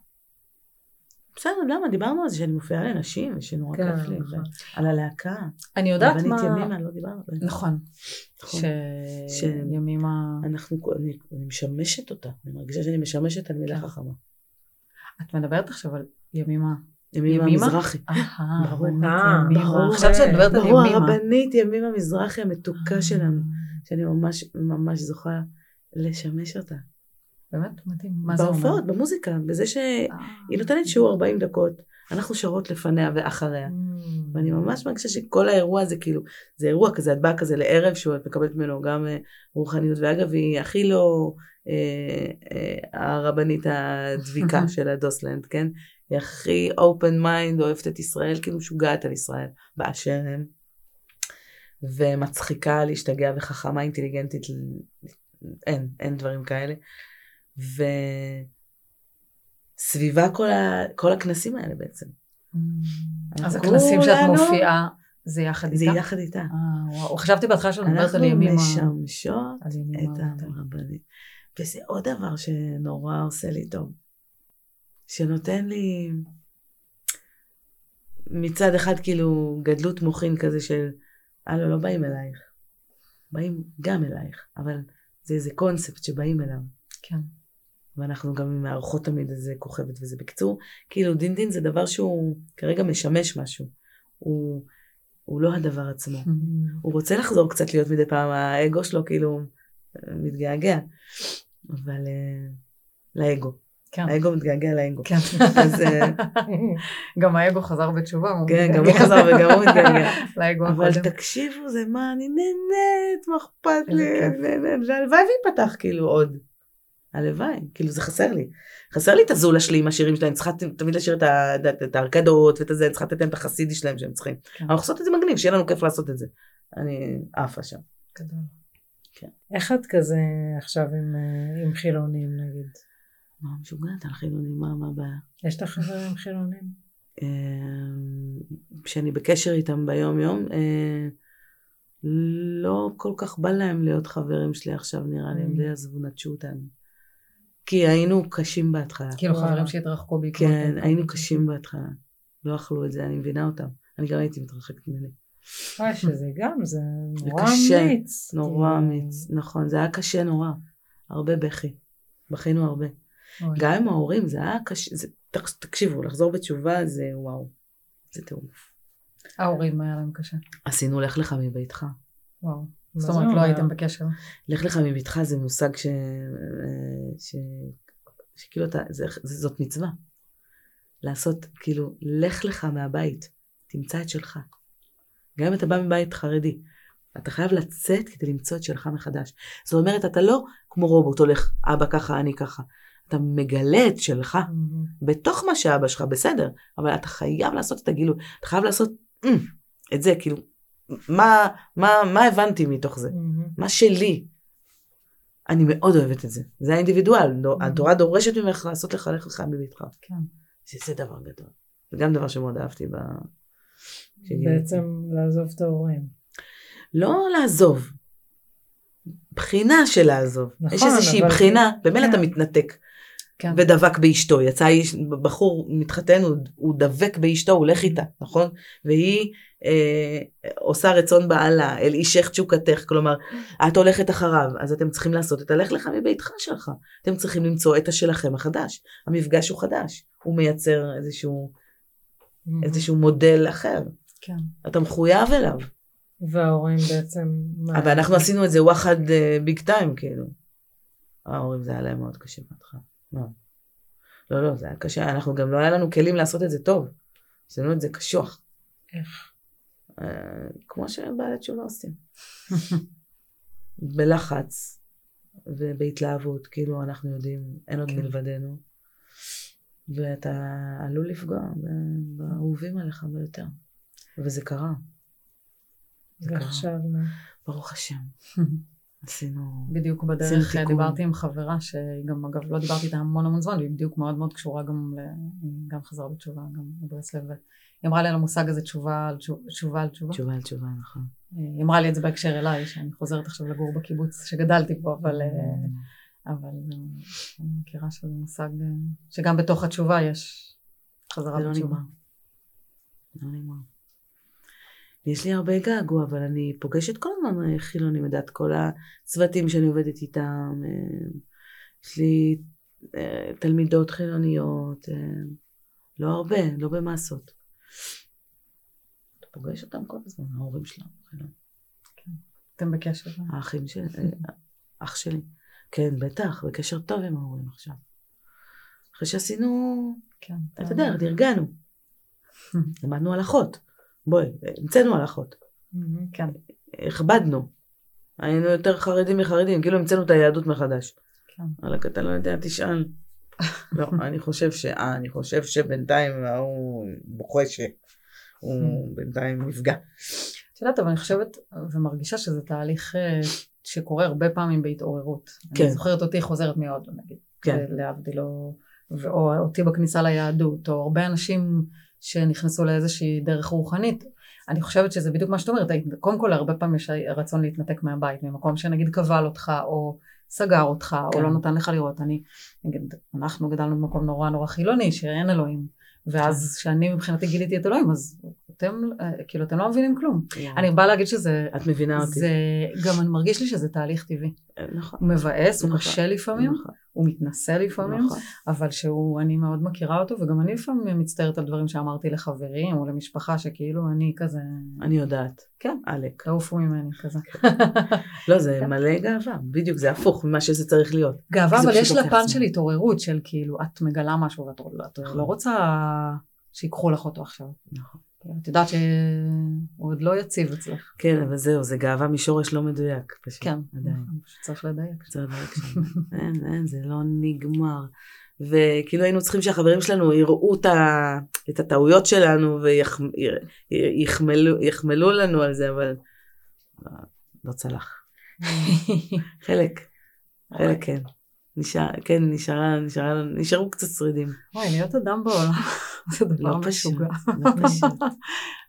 בסדר, למה? דיברנו על זה שאני מופיעה לנשים, ושנורא כן, כיף לי. נכון. על הלהקה. אני יודעת רבנית מה... ימימה, לא דיברנו. על זה. נכון. נכון. ש- שימימה... אנחנו, אני, אני משמשת אותה. אני מרגישה שאני משמשת על מילה כן. חכמה. את מדברת עכשיו על ימימה. ימימה ימימה? מזרחי. ברור. רבנית אה. ברור. חשבתי שאת מדברת על ברור, ימימה. הרבנית ימימה מזרחי המתוקה אה, שלנו, שאני ממש ממש זוכה לשמש אותה. באמת מדהים. מה זה אומר? בהופעות, במוזיקה, בזה שהיא אה. נותנת שיעור 40 דקות, אנחנו שרות לפניה ואחריה. ואני ממש מרגישה שכל האירוע הזה כאילו, זה אירוע כזה, את באה כזה לערב שאת מקבלת ממנו גם אה, רוחניות, ואגב היא הכי לא אה, אה, הרבנית הדביקה של הדוסלנד, כן? היא הכי open mind, אוהבת את ישראל, כאילו משוגעת על ישראל, באשר הם. ומצחיקה להשתגע וחכמה אינטליגנטית, אין, אין דברים כאלה. וסביבה כל, ה, כל הכנסים האלה בעצם. אז אנחנו הכנסים שאת כולנו- מופיעה, זה יחד זה איתה? יחד איתה. אה, וואו. חשבתי בהתחלה שאת מדברת אנחנו על ימימה. משמשות על ימימה. את הרבנית. וזה עוד דבר שנורא עושה לי טוב. שנותן לי מצד אחד כאילו גדלות מוחין כזה של, הלו, לא באים אלייך. באים גם אלייך, אבל זה איזה קונספט שבאים אליו. כן. ואנחנו גם מארחות תמיד איזה כוכבת וזה. בקיצור, כאילו דין דין זה דבר שהוא כרגע משמש משהו. הוא, הוא לא הדבר עצמו. הוא רוצה לחזור קצת להיות מדי פעם, האגו שלו כאילו מתגעגע. אבל אה, לאגו. כן. האגו מתגעגע לאגו. כן. אז אה, גם האגו חזר בתשובה. כן, גם. הוא חזר וגם הוא מתגעגע. לאגו אבל הקודם. תקשיבו, זה מה, אני נהנית, מה אכפת לי, והלוואי וייפתח כאילו עוד. הלוואי, כאילו זה חסר לי. חסר לי את הזולה שלי עם השירים שלהם, צריכה תמיד לשיר את ה- את- את הארקדות ואת הזה, צריכה לתת להם את החסידי שלהם שהם צריכים. כן. אנחנו עושות את זה מגניב, שיהיה לנו כיף לעשות את זה. אני עפה שם. גדול. איך את כזה עכשיו עם, אה, עם חילונים נגיד? מה משוגעת על חילונים, מה מה הבעיה? יש לך חברים חילונים? אה, שאני בקשר איתם ביום יום, אה, לא כל כך בא להם להיות חברים שלי עכשיו, נראה לי, הם Mm. די עזבו, נטשו אותנו. כי היינו קשים בהתחלה. כאילו. חברים שהתרחקו בעקבות. כן. היינו קשים בהתחלה. לא אכלו את זה, אני מבינה אותם. אני גם הייתי מתרחקת ממני. וואי, שזה גם, זה נורא אמיץ. נורא כאילו. אמיץ, נכון, זה היה קשה נורא. הרבה בכי. בכינו הרבה. גם עם ההורים, זה היה קשה, תקשיבו, לחזור בתשובה זה וואו. זה טירוף. ההורים היה להם קשה. עשינו לך לך מביתך. וואו. זאת אומרת, לא? הייתם בקשר. לך לך מביתך זה מושג ש... ש... שכאילו אתה, זה, זה, זאת מצווה. לעשות, כאילו, לך לך מהבית, תמצא את שלך. גם אם אתה בא מבית חרדי, אתה חייב לצאת כדי למצוא את שלך מחדש. זאת אומרת, אתה לא כמו רובוט הולך, אבא ככה, אני ככה. אתה מגלה את שלך מהמם. בתוך מה שאבא שלך, בסדר, אבל אתה חייב לעשות את הגילוי, אתה חייב לעשות "אמ", את זה, כאילו, מה, מה, מה הבנתי מתוך זה? מהמם. מה שלי. אני מאוד אוהבת את זה. זה האינדיבידואל. נו, Mm. התורה דורשת ממך לעשות לך לך בביתך. כן. זה, זה דבר גדול. זה גם דבר שמאוד אהבתי ב... בעצם לעזוב את ההורים. לא לעזוב, בחינה של לעזוב. נכון, יש איזושהי בחינה, במילא כן. אתה מתנתק. כן. ודבק באשתו. יצא איש, בחור מתחתן, הוא, הוא דבק באשתו, הוא הולך איתה, נכון? והיא אה, עושה רצון בעלה, אל אישך תשוקתך, כלומר, את הולכת אחריו, אז אתם צריכים לעשות את הלך לך מביתך שלך. אתם צריכים למצוא את השלכם החדש. המפגש הוא חדש, הוא מייצר איזשהו, איזשהו מודל אחר. כן. אתה מחויב אליו. וההורים בעצם... אבל אנחנו עשינו את זה וואחד ביג טיים, כאילו. ההורים זה היה להם מאוד קשה בהתחלה. מאוד. לא, לא, זה היה קשה. אנחנו גם לא היה לנו כלים לעשות את זה טוב. עשינו את זה קשוח. איך? אה, כמו שבעלי תשובה עושים. בלחץ ובהתלהבות, כאילו אנחנו יודעים, אין עוד כן. מלבדנו. ואתה עלול לפגוע באהובים עליך ביותר. וזה קרה, זה קרה. ועכשיו מה? ברוך השם. עשינו... בדיוק בדרך. דיברתי עם חברה שגם אגב לא דיברתי איתה המון המון זמן והיא בדיוק מאוד מאוד קשורה גם ל... גם חזרה בתשובה גם בברסלב והיא אמרה לי על המושג הזה תשובה על תשובה, תשובה על תשובה. תשובה על תשובה, נכון. היא אמרה לי את זה בהקשר אליי שאני חוזרת עכשיו לגור בקיבוץ שגדלתי בו אבל, אה, אבל אה, אני מכירה שזה מושג אה, שגם בתוך התשובה יש חזרה לא בתשובה. לא נגמר. יש לי הרבה געגוע, אבל אני פוגשת כל הזמן אה, חילונים, יודעת, כל הצוותים שאני עובדת איתם. אה, יש לי אה, תלמידות חילוניות, לא הרבה, לא במסות. אתה פוגש אותם כל הזמן, ההורים שלנו, חילונים. אתם בקשר. האחים שלי, אח שלי. כן, בטח, בקשר טוב עם ההורים עכשיו. אחרי שעשינו כן. אתה יודע, נרגענו. למדנו הלכות. בואי, המצאנו הלכות. כן. הכבדנו. היינו יותר חרדים מחרדים, כאילו המצאנו את היהדות מחדש. כן. וואלכ, אתה לא יודע, תשאל. לא, אני חושב ש... אה, אני חושב שבינתיים ההוא בוכה שהוא בינתיים נפגע. את יודעת, אבל אני חושבת ומרגישה שזה תהליך אה, שקורה הרבה פעמים בהתעוררות. כן. אני זוכרת אותי חוזרת מהודו נגיד. כן. להבדיל, או אותי בכניסה ליהדות, או הרבה אנשים שנכנסו לאיזושהי דרך רוחנית. אני חושבת שזה בדיוק מה שאת אומרת, קודם כל הרבה פעמים יש רצון להתנתק מהבית, ממקום שנגיד קבל אותך, או סגר אותך, כן. או לא נתן לך לראות. אני, נגיד, אנחנו גדלנו במקום נורא נורא חילוני, שאין אלוהים. ואז כשאני מבחינתי גיליתי את אלוהים, אז אתם, אה, כאילו, אתם לא מבינים כלום. אני באה להגיד שזה, את מבינה אותי. זה, גם אני מרגיש לי שזה תהליך טבעי. נכון. הוא מבאס, הוא נכון. קשה לפעמים, נכון, הוא מתנשא לפעמים, נכון. אבל שהוא, אני מאוד מכירה אותו, וגם אני לפעמים מצטערת על דברים שאמרתי לחברים או למשפחה, שכאילו אני כזה, אני יודעת. כן. עלק. תעופו ממני כזה. לא, זה כן. מלא גאווה. בדיוק, זה הפוך ממה שזה צריך להיות. גאווה, אבל יש לה פן. של התעוררות, של כאילו, את מגלה משהו ואת את נכון. לא רוצה שיקחו לך אותו עכשיו. נכון. את יודעת שהוא עוד לא יציב אצלך. כן, אבל זהו, זה גאווה משורש לא מדויק. פשוט. כן, עדיין. נכון, פשוט צריך לדייק. קצת לדייק שם. אין, אין, זה לא נגמר. וכאילו היינו צריכים שהחברים שלנו יראו את, הטעויות שלנו ויחמלו לנו על זה, אבל לא, לא צלח. חלק, חלק כן. נשאר, כן, נשארה, נשארה, נשארו קצת שרידים. וואי, להיות אדם בעולם זה דבר לא משוגע. לא פשוט.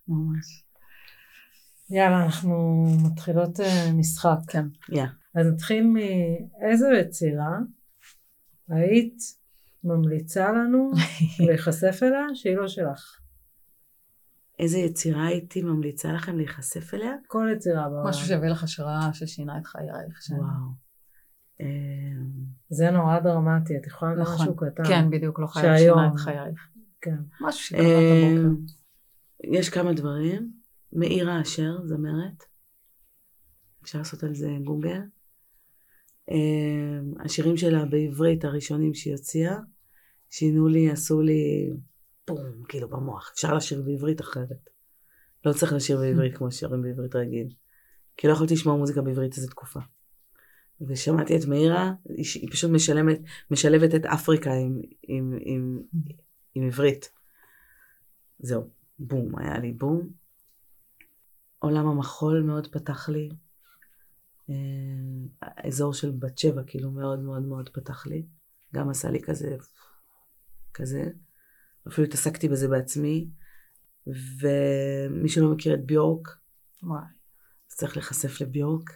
ממש. יאללה, אנחנו מתחילות אה, משחק. כן. יא. אז נתחיל מאיזו יצירה היית ממליצה לנו להיחשף אליה שהיא לא שלך? איזה יצירה הייתי ממליצה לכם להיחשף אליה? כל יצירה בעולם. משהו שהביא לך השראה ששינה את חייך. וואו. אמ, זה נורא דרמטי, את יכולה לומר נכון. משהו קטן. כן, בדיוק, לא שהיום- שינה את חייך. כן. משהו שקרה את הבוקר. אמ, יש כמה דברים. מאירה אשר, זמרת. אפשר לעשות על זה גוגל. אמ, השירים שלה בעברית הראשונים שהיא הוציאה, שינו לי, עשו לי בום, כאילו במוח. אפשר לשיר בעברית אחרת. לא צריך לשיר בעברית כמו שירים בעברית רגיל. כי לא יכולתי לשמוע מוזיקה בעברית איזה תקופה. ושמעתי את מאירה, היא, פשוט משלמת, משלבת את אפריקה עם, עם, עם, עם עברית. זהו, בום, היה לי בום. עולם המחול מאוד פתח לי. אה, האזור של בת שבע כאילו מאוד מאוד מאוד פתח לי. גם עשה לי כזה, כזה. אפילו התעסקתי בזה בעצמי. ומי שלא מכיר את ביורק, וואי. אז צריך להיחשף לביורק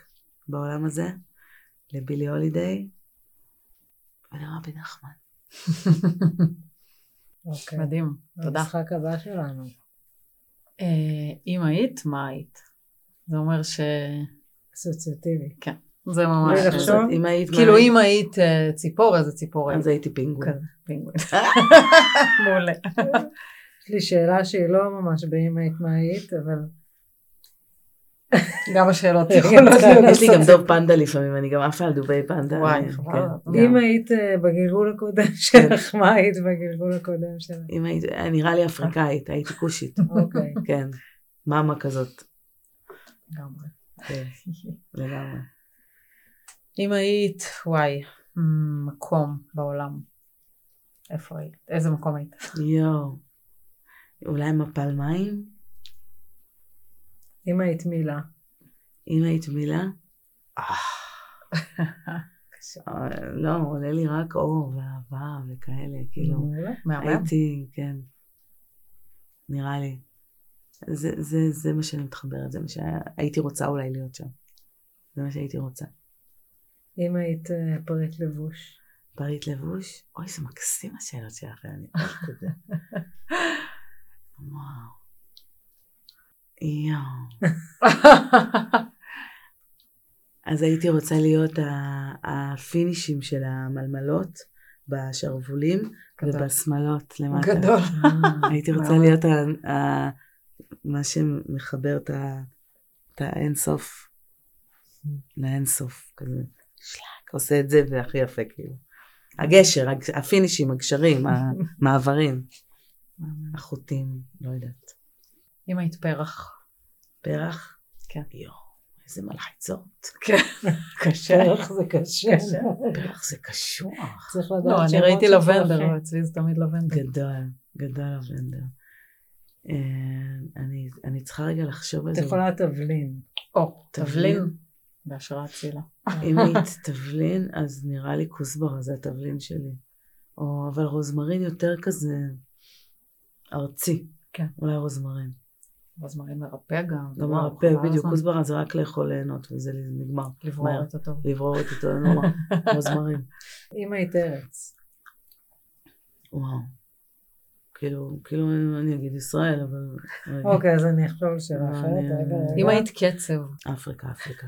בעולם הזה, לבילי הולידיי, ולרבי נחמן. אוקיי. מדהים, תודה. המשחק הבא שלנו. אה, אם היית, מה היית? זה אומר ש... אסוציאטיבי. זה ממש... אם היית... כאילו אם היית אה, ציפור, איזה ציפור היית? אז הייתי פינגווין. פינגווין. מעולה. יש לי שאלה שהיא לא ממש באם היית מה היית, אבל גם השאלות כן, יכולות כן. להיות יש לי גם דוב פנדה לפעמים, אני גם עפה על דובי פנדה. וואי, חבל. כן. אם היית אה, בגלגול הקודם שלך, מה היית בגלגול הקודם שלך? אם היית, נראה לי אפריקאית, הייתי כושית. אוקיי. כן, מאמה כזאת. לגמרי. כן. אם היית, וואי, מקום בעולם. איפה היית? איזה מקום היית? יואו. אולי מפל מים? אם היית מילה. אם היית מילה? אה, לא, עולה לי רק אור ואהבה וכאלה, כאילו. הייתי, כן. נראה לי. זה, זה, זה מה שאני מתחברת, זה מה שהייתי רוצה אולי להיות שם. זה מה שהייתי רוצה. אם היית אה, פריט לבוש. פריט לבוש? אוי, זה מקסים השאלות שלכם, אני אוהבת את זה. וואו. יואו. אז הייתי רוצה להיות הפינישים של המלמלות בשרוולים גדול. ובשמאלות למטה. גדול. הייתי רוצה. להיות ה- ה- מה שמחבר את האינסוף לאינסוף, כזה שלק, עושה את זה והכי יפה כאילו. הגשר, הג- הפינישים, הגשרים, המעברים, החוטים, לא יודעת. אם היית פרח. פרח? כן. יואו, איזה מלחיצות. כן. קשה. פרח זה קשה. פרח זה קשוח. צריך לדעת לא, אני ראיתי לבנדר. אצלי זה תמיד לבנדר. גדול, גדול לבנדר. אה, אני- צריכה רגע לחשוב על את זה. יכולה תבלין. או. תבלין. בהשראת צילה. אם היית תבלין, אז נראה לי כוסברה זה התבלין שלי. או, אבל רוזמרין יותר כזה ארצי. כן. אולי רוזמרין. רוזמרין מרפא גם. וואו, מרפא, בדיוק. כוסברה זה רק לאכול ליהנות, וזה נגמר. לברור. את הטוב. לברור את אותו נורא. רוזמרין. אם היית ארץ. וואו. כאילו, כאילו אני אגיד ישראל, אבל... אוקיי, אז אני אחשוב על שאלה אחרת. אני- רגע, רגע. אם היית קצב. אפריקה, אפריקה.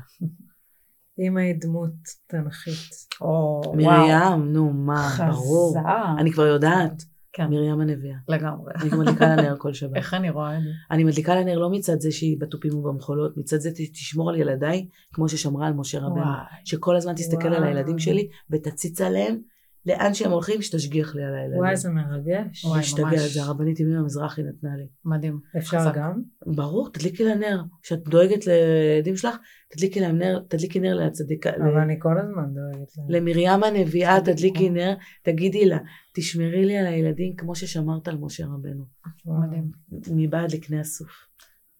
אם היית דמות תנכית. או, וואו. מרים, נו, מה, ברור. חזק. אני כבר יודעת. כן, מרים הנביאה. לגמרי. אני גם מדליקה לה נר כל שבת. איך אני רואה את זה? אני מדליקה לה נר לא מצד זה שהיא בתופים ובמחולות, מצד זה תשמור על ילדיי, כמו ששמרה על משה רבנו. וואי. שכל הזמן תסתכל על וואו. הילדים שלי ותציץ עליהם, לאן שהם הולכים, שתשגיח לי על הילדים. וואי, זה מרגש. וואי, להשתגע, ממש. זה הרבנית ימינה המזרחי נתנה לי. מדהים. אפשר חזק. גם? ברור, תדליקי לה נר. כשאת דואגת לילדים שלך, תדליקי להם נר, תדליקי נר לצדיקה, ל- אבל אני כל הזמן דואגת להם. למרים הנביאה, תדליקי נר, תגידי לה, תשמרי לי על הילדים כמו ששמרת על משה רבנו. מדהים. מבעד לקנה הסוף.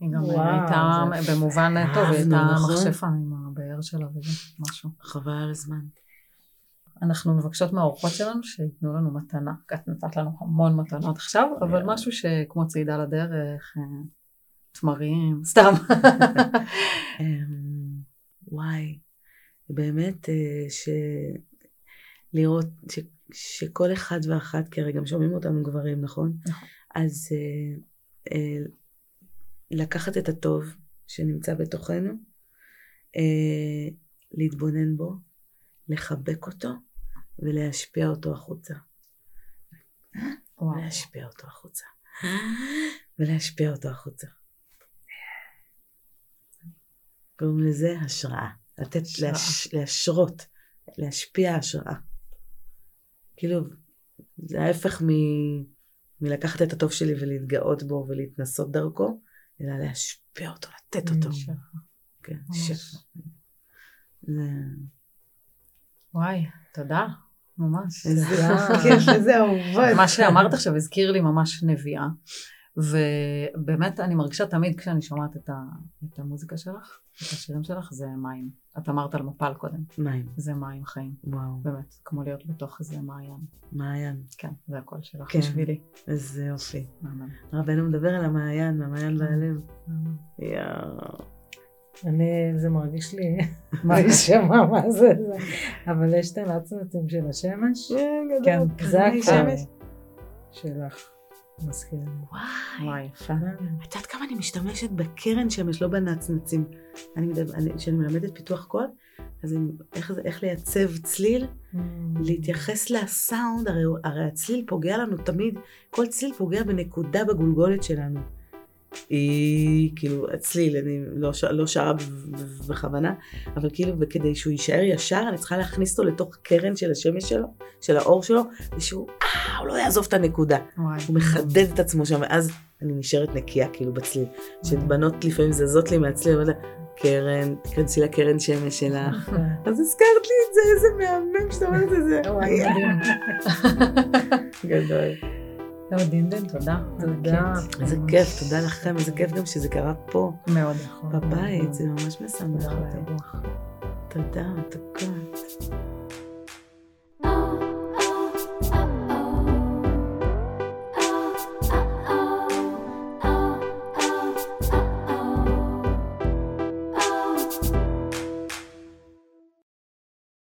היא גם הייתה, במובן טוב, היא הייתה נכון? מכשפה עם הבאר שלה וזה, משהו. חבל על הזמן. אנחנו מבקשות מהאורחות שלנו שייתנו לנו מתנה. את נתת לנו המון מתנות עכשיו, אבל יאללה. משהו שכמו צעידה לדרך, אה, תמרים, סתם. אמ, וואי, באמת אה, ש... לראות ש... שכל אחד ואחת, כי הרי גם שומעים אותנו גברים, נכון? נכון. אז אה, לקחת את הטוב שנמצא בתוכנו, להתבונן בו, לחבק אותו ולהשפיע אותו החוצה. וואו. להשפיע אותו החוצה. ולהשפיע אותו החוצה. קוראים לזה השראה. לתת, השראה. להש, להשרות, להשפיע השראה. כאילו, זה ההפך מ, מלקחת את הטוב שלי ולהתגאות בו ולהתנסות דרכו, אלא להשפיע אותו, לתת אותו. שפע. כן. שפע. זה... וואי, תודה, ממש. איזה. כיף, איזה אהובות. מה שאמרת עכשיו הזכיר לי ממש נביאה. ובאמת אני מרגישה תמיד כשאני שומעת את, ה, את המוזיקה שלך, את השירים שלך, זה מים. את אמרת על מפל קודם. מים. זה מים חיים. וואו. באמת, כמו להיות בתוך איזה מעיין. מעיין. כן, זה הקול שלך כן. בשבילי. איזה יופי. רבנו מדבר על המעיין, המעיין והלב. יואו. אני, זה מרגיש לי, מה יישמע, מה זה זה. אבל יש את הנצנצים של השמש. כן, זה שמש. שלך. מזכיר לי. וואי. יפה. את יודעת כמה אני משתמשת בקרן שמש, לא בנצנצים. כשאני מלמדת פיתוח קול, אז איך לייצב צליל, להתייחס לסאונד, הרי, הרי הצליל פוגע לנו תמיד, כל צליל פוגע בנקודה בגולגולת שלנו. היא, כאילו, הצליל, אני לא, ש- לא שרה בכוונה, אבל כאילו, וכדי שהוא יישאר ישר, אני צריכה להכניס אותו לתוך קרן של השמש שלו, של האור שלו, ושהוא, אה, הוא לא יעזוב את הנקודה. וואי. הוא מחדד את עצמו שם, ואז אני נשארת נקייה, כאילו, בצליל. שבנות לפעמים זזות לי מהצליל, אני אומרת לה, קרן, תכנסי לקרן שמש שלך. אז הזכרת לי את זה, איזה מהמם שאתה אומרת את זה. וואי. גדול. לא, דינדן, תודה. תודה. איזה כיף, תודה לכם, איזה כיף גם שזה קרה פה, מאוד. נכון. בבית, זה ממש משמח תודה אותי. תודה, מתוקות.